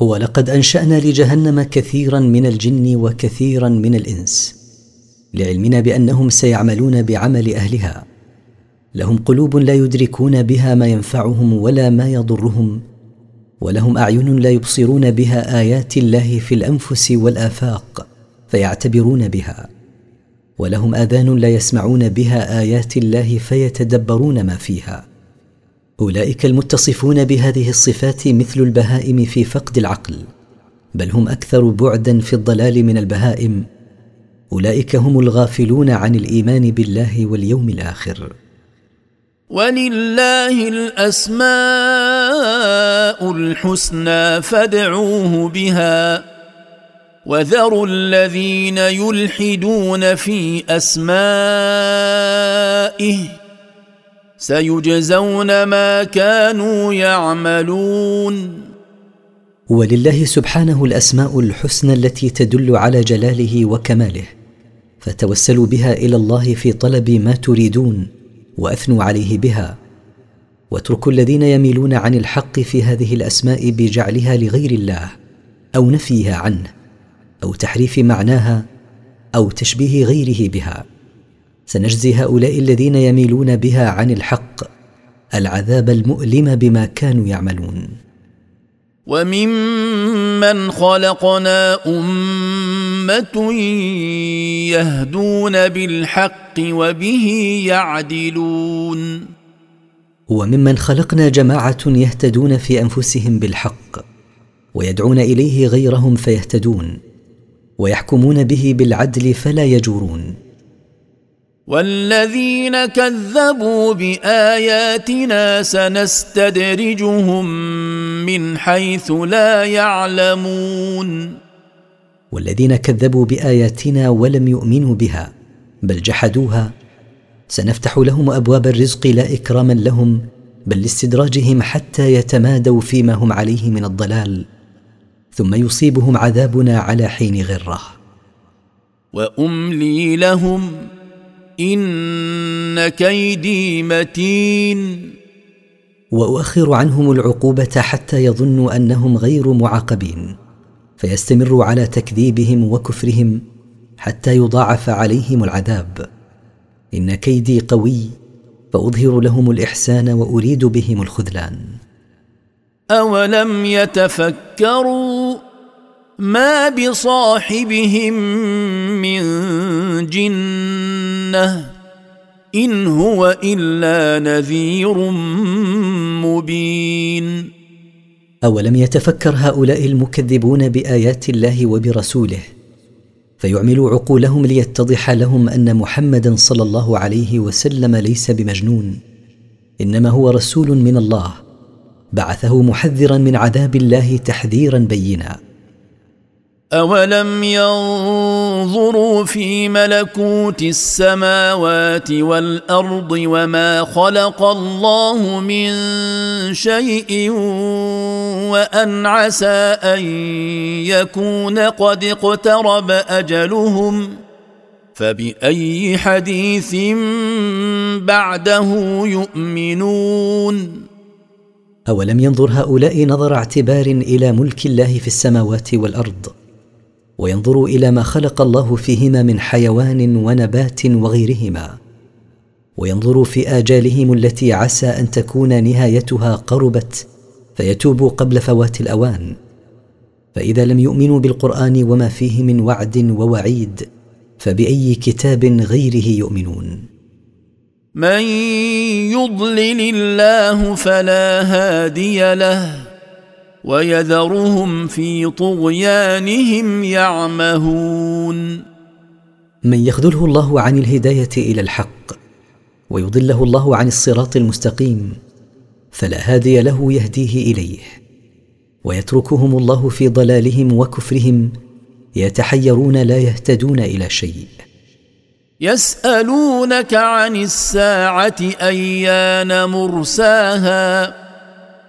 Speaker 1: ولقد انشانا لجهنم كثيرا من الجن وكثيرا من الانس لعلمنا بانهم سيعملون بعمل اهلها لهم قلوب لا يدركون بها ما ينفعهم ولا ما يضرهم ولهم اعين لا يبصرون بها ايات الله في الانفس والافاق فيعتبرون بها ولهم اذان لا يسمعون بها ايات الله فيتدبرون ما فيها اولئك المتصفون بهذه الصفات مثل البهائم في فقد العقل بل هم اكثر بعدا في الضلال من البهائم اولئك هم الغافلون عن الايمان بالله واليوم الاخر
Speaker 2: ولله الاسماء الحسنى فادعوه بها وذروا الذين يلحدون في اسمائه سيجزون ما كانوا يعملون
Speaker 1: ولله سبحانه الاسماء الحسنى التي تدل على جلاله وكماله فتوسلوا بها الى الله في طلب ما تريدون واثنوا عليه بها واتركوا الذين يميلون عن الحق في هذه الاسماء بجعلها لغير الله او نفيها عنه او تحريف معناها او تشبيه غيره بها سنجزي هؤلاء الذين يميلون بها عن الحق العذاب المؤلم بما كانوا يعملون
Speaker 2: وممن خلقنا امه يهدون بالحق وبه يعدلون
Speaker 1: وممن خلقنا جماعه يهتدون في انفسهم بالحق ويدعون اليه غيرهم فيهتدون ويحكمون به بالعدل فلا يجورون
Speaker 2: والذين كذبوا باياتنا سنستدرجهم من حيث لا يعلمون
Speaker 1: والذين كذبوا باياتنا ولم يؤمنوا بها بل جحدوها سنفتح لهم ابواب الرزق لا اكراما لهم بل لاستدراجهم حتى يتمادوا فيما هم عليه من الضلال ثم يصيبهم عذابنا على حين غره
Speaker 2: واملي لهم ان كيدي متين
Speaker 1: واؤخر عنهم العقوبه حتى يظنوا انهم غير معاقبين فيستمروا على تكذيبهم وكفرهم حتى يضاعف عليهم العذاب ان كيدي قوي فاظهر لهم الاحسان واريد بهم الخذلان
Speaker 2: اولم يتفكروا ما بصاحبهم من جنه ان هو الا نذير مبين
Speaker 1: اولم يتفكر هؤلاء المكذبون بايات الله وبرسوله فيعملوا عقولهم ليتضح لهم ان محمدا صلى الله عليه وسلم ليس بمجنون انما هو رسول من الله بعثه محذرا من عذاب الله تحذيرا بينا
Speaker 2: أولم ينظروا في ملكوت السماوات والأرض وما خلق الله من شيء وأن عسى أن يكون قد اقترب أجلهم فبأي حديث بعده يؤمنون
Speaker 1: أولم ينظر هؤلاء نظر اعتبار إلى ملك الله في السماوات والأرض وينظروا الى ما خلق الله فيهما من حيوان ونبات وغيرهما وينظروا في اجالهم التي عسى ان تكون نهايتها قربت فيتوبوا قبل فوات الاوان فاذا لم يؤمنوا بالقران وما فيه من وعد ووعيد فباي كتاب غيره يؤمنون
Speaker 2: من يضلل الله فلا هادي له ويذرهم في طغيانهم يعمهون
Speaker 1: من يخذله الله عن الهدايه الى الحق ويضله الله عن الصراط المستقيم فلا هادي له يهديه اليه ويتركهم الله في ضلالهم وكفرهم يتحيرون لا يهتدون الى شيء
Speaker 2: يسالونك عن الساعه ايان مرساها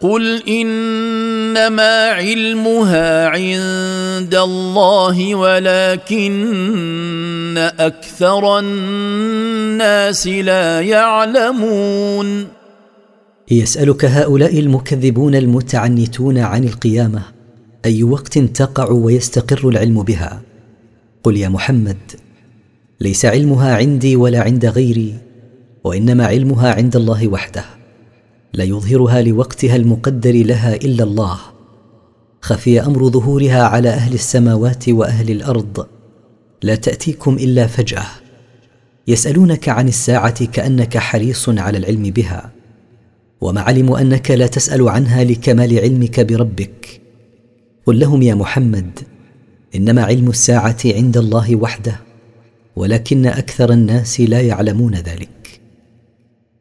Speaker 2: قل انما علمها عند الله ولكن اكثر الناس لا يعلمون
Speaker 1: يسالك هؤلاء المكذبون المتعنتون عن القيامه اي وقت تقع ويستقر العلم بها قل يا محمد ليس علمها عندي ولا عند غيري وانما علمها عند الله وحده لا يظهرها لوقتها المقدر لها الا الله خفي امر ظهورها على اهل السماوات واهل الارض لا تاتيكم الا فجاه يسالونك عن الساعه كانك حريص على العلم بها وما علموا انك لا تسال عنها لكمال علمك بربك قل لهم يا محمد انما علم الساعه عند الله وحده ولكن اكثر الناس لا يعلمون ذلك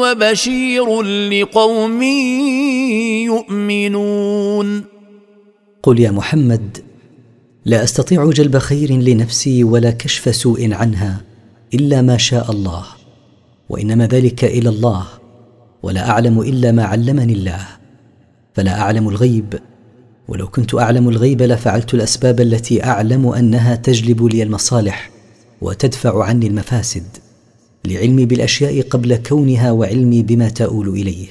Speaker 2: وبشير لقوم يؤمنون
Speaker 1: قل يا محمد لا استطيع جلب خير لنفسي ولا كشف سوء عنها الا ما شاء الله وانما ذلك الى الله ولا اعلم الا ما علمني الله فلا اعلم الغيب ولو كنت اعلم الغيب لفعلت الاسباب التي اعلم انها تجلب لي المصالح وتدفع عني المفاسد لعلمي بالاشياء قبل كونها وعلمي بما تؤول اليه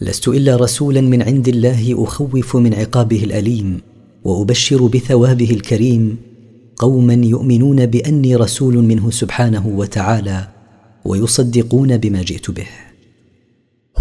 Speaker 1: لست الا رسولا من عند الله اخوف من عقابه الاليم وابشر بثوابه الكريم قوما يؤمنون باني رسول منه سبحانه وتعالى ويصدقون بما جئت به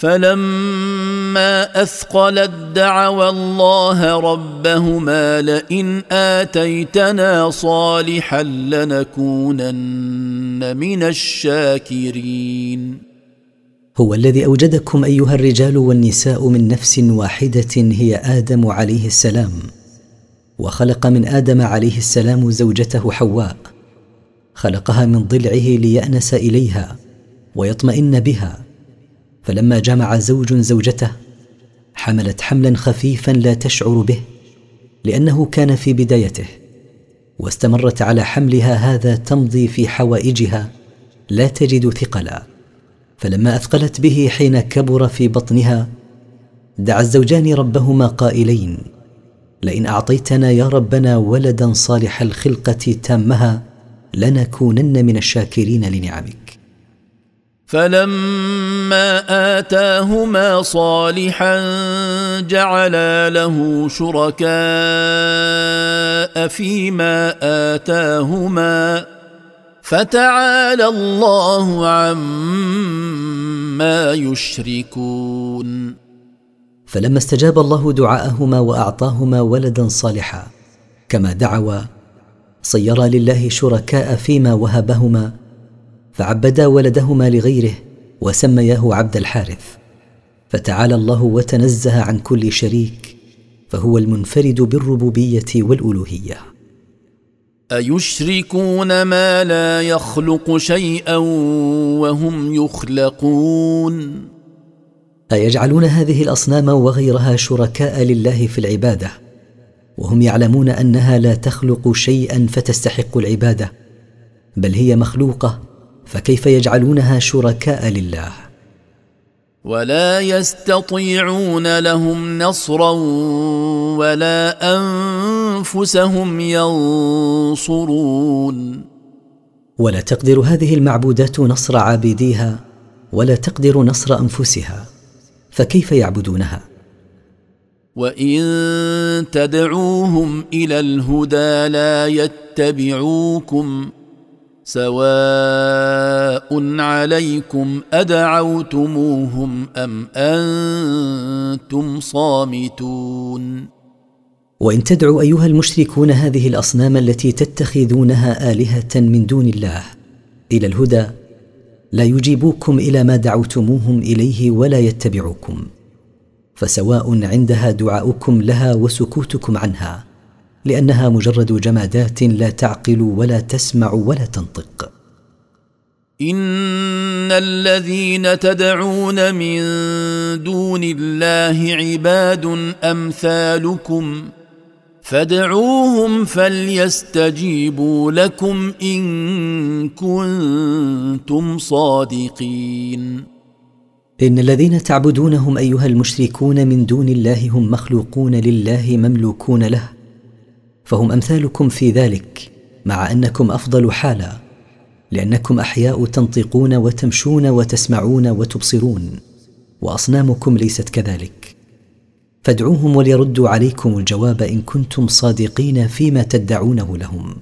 Speaker 2: فلما اثقلت دعوا الله ربهما لئن اتيتنا صالحا لنكونن من الشاكرين
Speaker 1: هو الذي اوجدكم ايها الرجال والنساء من نفس واحده هي ادم عليه السلام وخلق من ادم عليه السلام زوجته حواء خلقها من ضلعه ليانس اليها ويطمئن بها فلما جمع زوج زوجته حملت حملا خفيفا لا تشعر به لانه كان في بدايته واستمرت على حملها هذا تمضي في حوائجها لا تجد ثقلا فلما اثقلت به حين كبر في بطنها دعا الزوجان ربهما قائلين لئن اعطيتنا يا ربنا ولدا صالح الخلقه تامها لنكونن من الشاكرين لنعمك
Speaker 2: فلما اتاهما صالحا جعلا له شركاء فيما اتاهما فتعالى الله عما يشركون
Speaker 1: فلما استجاب الله دعاءهما واعطاهما ولدا صالحا كما دعوا صيرا لله شركاء فيما وهبهما فعبدا ولدهما لغيره وسمياه عبد الحارث فتعالى الله وتنزه عن كل شريك فهو المنفرد بالربوبيه والالوهيه
Speaker 2: ايشركون ما لا يخلق شيئا وهم يخلقون
Speaker 1: ايجعلون هذه الاصنام وغيرها شركاء لله في العباده وهم يعلمون انها لا تخلق شيئا فتستحق العباده بل هي مخلوقه فكيف يجعلونها شركاء لله
Speaker 2: ولا يستطيعون لهم نصرا ولا انفسهم ينصرون
Speaker 1: ولا تقدر هذه المعبودات نصر عابديها ولا تقدر نصر انفسها فكيف يعبدونها
Speaker 2: وان تدعوهم الى الهدى لا يتبعوكم سواء عليكم ادعوتموهم ام انتم صامتون
Speaker 1: وان تدعوا ايها المشركون هذه الاصنام التي تتخذونها الهه من دون الله الى الهدى لا يجيبوكم الى ما دعوتموهم اليه ولا يتبعوكم فسواء عندها دعاؤكم لها وسكوتكم عنها لانها مجرد جمادات لا تعقل ولا تسمع ولا تنطق
Speaker 2: ان الذين تدعون من دون الله عباد امثالكم فادعوهم فليستجيبوا لكم ان كنتم صادقين
Speaker 1: ان الذين تعبدونهم ايها المشركون من دون الله هم مخلوقون لله مملوكون له فهم امثالكم في ذلك مع انكم افضل حالا لانكم احياء تنطقون وتمشون وتسمعون وتبصرون واصنامكم ليست كذلك فادعوهم وليردوا عليكم الجواب ان كنتم صادقين فيما تدعونه لهم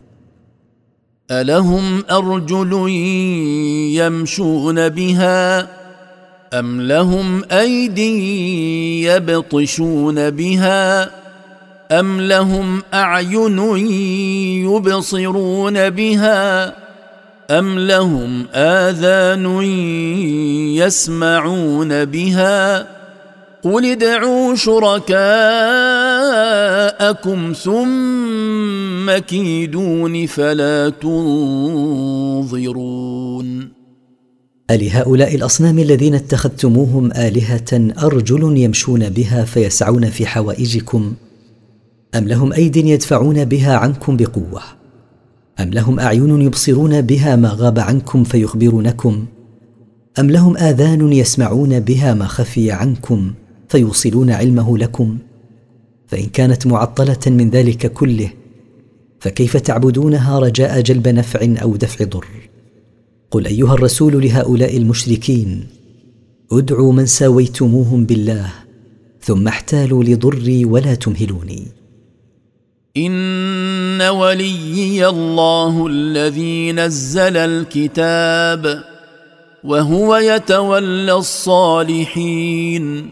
Speaker 2: الهم ارجل يمشون بها ام لهم ايدي يبطشون بها أم لهم أعين يبصرون بها أم لهم آذان يسمعون بها قل ادعوا شركاءكم ثم كيدون فلا تنظرون
Speaker 1: ألهؤلاء الأصنام الذين اتخذتموهم آلهة أرجل يمشون بها فيسعون في حوائجكم ؟ ام لهم ايد يدفعون بها عنكم بقوه ام لهم اعين يبصرون بها ما غاب عنكم فيخبرونكم ام لهم اذان يسمعون بها ما خفي عنكم فيوصلون علمه لكم فان كانت معطله من ذلك كله فكيف تعبدونها رجاء جلب نفع او دفع ضر قل ايها الرسول لهؤلاء المشركين ادعوا من ساويتموهم بالله ثم احتالوا لضري ولا تمهلوني
Speaker 2: ان وليي الله الذي نزل الكتاب وهو يتولى الصالحين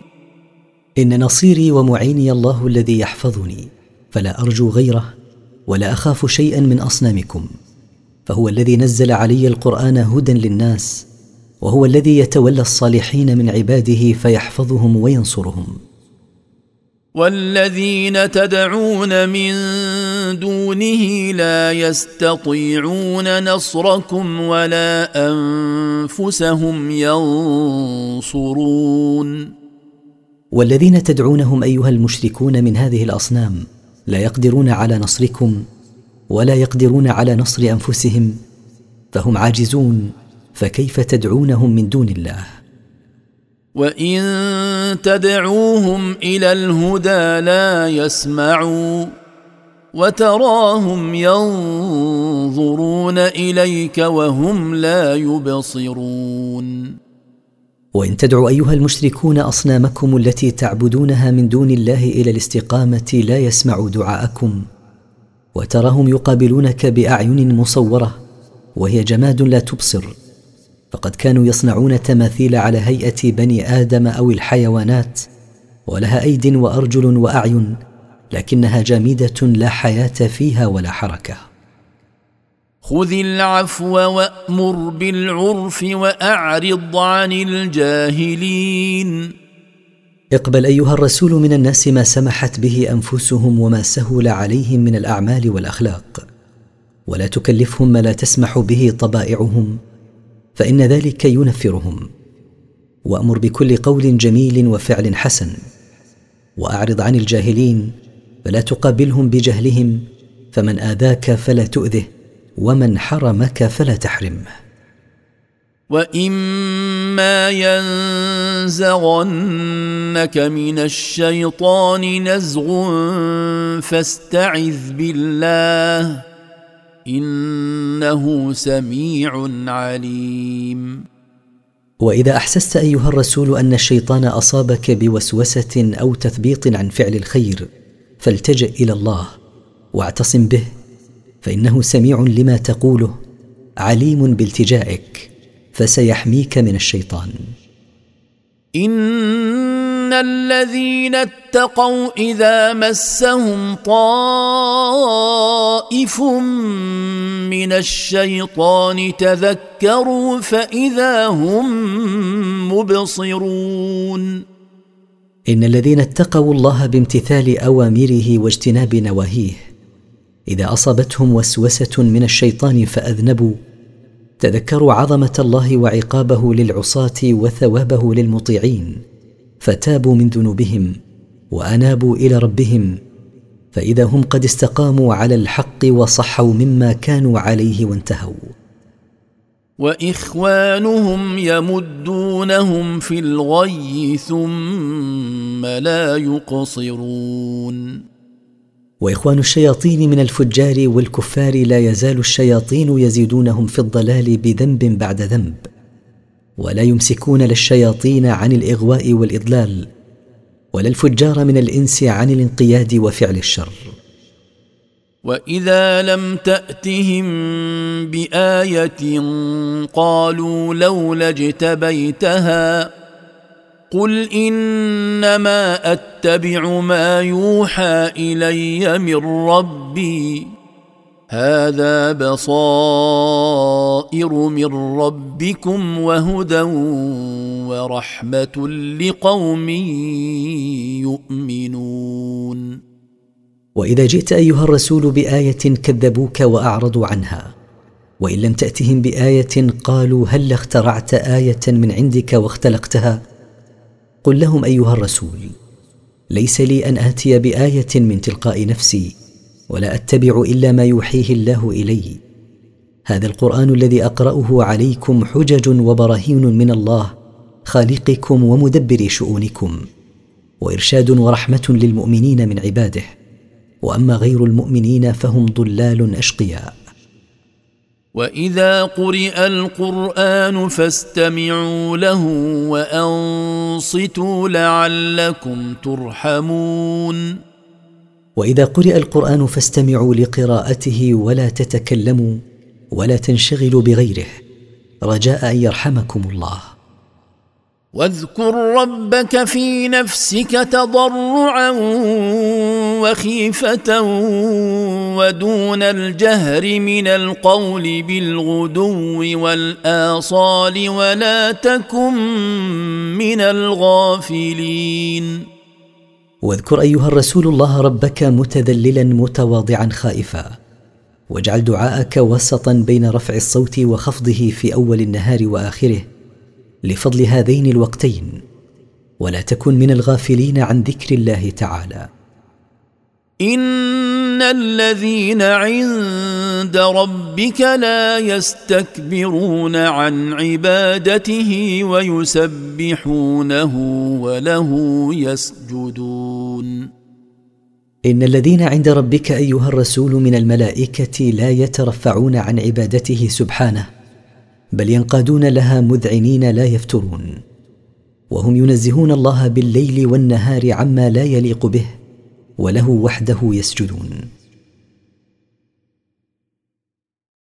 Speaker 1: ان نصيري ومعيني الله الذي يحفظني فلا ارجو غيره ولا اخاف شيئا من اصنامكم فهو الذي نزل علي القران هدى للناس وهو الذي يتولى الصالحين من عباده فيحفظهم وينصرهم
Speaker 2: والذين تدعون من دونه لا يستطيعون نصركم ولا انفسهم ينصرون
Speaker 1: والذين تدعونهم ايها المشركون من هذه الاصنام لا يقدرون على نصركم ولا يقدرون على نصر انفسهم فهم عاجزون فكيف تدعونهم من دون الله
Speaker 2: وان تدعوهم الى الهدى لا يسمعوا وتراهم ينظرون اليك وهم لا يبصرون
Speaker 1: وان تدعوا ايها المشركون اصنامكم التي تعبدونها من دون الله الى الاستقامه لا يسمعوا دعاءكم وتراهم يقابلونك باعين مصوره وهي جماد لا تبصر فقد كانوا يصنعون تماثيل على هيئه بني ادم او الحيوانات ولها ايد وارجل واعين لكنها جامده لا حياه فيها ولا حركه
Speaker 2: خذ العفو وامر بالعرف واعرض عن الجاهلين
Speaker 1: اقبل ايها الرسول من الناس ما سمحت به انفسهم وما سهل عليهم من الاعمال والاخلاق ولا تكلفهم ما لا تسمح به طبائعهم فان ذلك ينفرهم وامر بكل قول جميل وفعل حسن واعرض عن الجاهلين فلا تقابلهم بجهلهم فمن اذاك فلا تؤذه ومن حرمك فلا تحرمه
Speaker 2: واما ينزغنك من الشيطان نزغ فاستعذ بالله انه سميع عليم
Speaker 1: واذا احسست ايها الرسول ان الشيطان اصابك بوسوسه او تثبيط عن فعل الخير فالتجا الى الله واعتصم به فانه سميع لما تقوله عليم بالتجائك فسيحميك من الشيطان
Speaker 2: إن ان الذين اتقوا اذا مسهم طائف من الشيطان تذكروا فاذا هم مبصرون
Speaker 1: ان الذين اتقوا الله بامتثال اوامره واجتناب نواهيه اذا اصابتهم وسوسه من الشيطان فاذنبوا تذكروا عظمه الله وعقابه للعصاه وثوابه للمطيعين فتابوا من ذنوبهم وانابوا الى ربهم فاذا هم قد استقاموا على الحق وصحوا مما كانوا عليه وانتهوا
Speaker 2: واخوانهم يمدونهم في الغي ثم لا يقصرون
Speaker 1: واخوان الشياطين من الفجار والكفار لا يزال الشياطين يزيدونهم في الضلال بذنب بعد ذنب ولا يمسكون لا الشياطين عن الاغواء والاضلال ولا الفجار من الانس عن الانقياد وفعل الشر
Speaker 2: واذا لم تاتهم بايه قالوا لولا اجتبيتها قل انما اتبع ما يوحى الي من ربي هذا بصائر من ربكم وهدى ورحمه لقوم يؤمنون
Speaker 1: واذا جئت ايها الرسول بايه كذبوك واعرضوا عنها وان لم تاتهم بايه قالوا هل اخترعت ايه من عندك واختلقتها قل لهم ايها الرسول ليس لي ان اتي بايه من تلقاء نفسي ولا اتبع الا ما يوحيه الله الي هذا القران الذي اقراه عليكم حجج وبراهين من الله خالقكم ومدبر شؤونكم وارشاد ورحمه للمؤمنين من عباده واما غير المؤمنين فهم ضلال اشقياء
Speaker 2: واذا قرئ القران فاستمعوا له وانصتوا لعلكم ترحمون
Speaker 1: واذا قرئ القران فاستمعوا لقراءته ولا تتكلموا ولا تنشغلوا بغيره رجاء ان يرحمكم الله
Speaker 2: واذكر ربك في نفسك تضرعا وخيفه ودون الجهر من القول بالغدو والاصال ولا تكن من الغافلين
Speaker 1: واذكر ايها الرسول الله ربك متذللا متواضعا خائفا واجعل دعاءك وسطا بين رفع الصوت وخفضه في اول النهار واخره لفضل هذين الوقتين ولا تكن من الغافلين عن ذكر الله تعالى
Speaker 2: ان الذين عند ربك لا يستكبرون عن عبادته ويسبحونه وله يسجدون
Speaker 1: ان الذين عند ربك ايها الرسول من الملائكه لا يترفعون عن عبادته سبحانه بل ينقادون لها مذعنين لا يفترون وهم ينزهون الله بالليل والنهار عما لا يليق به وله وحده يسجدون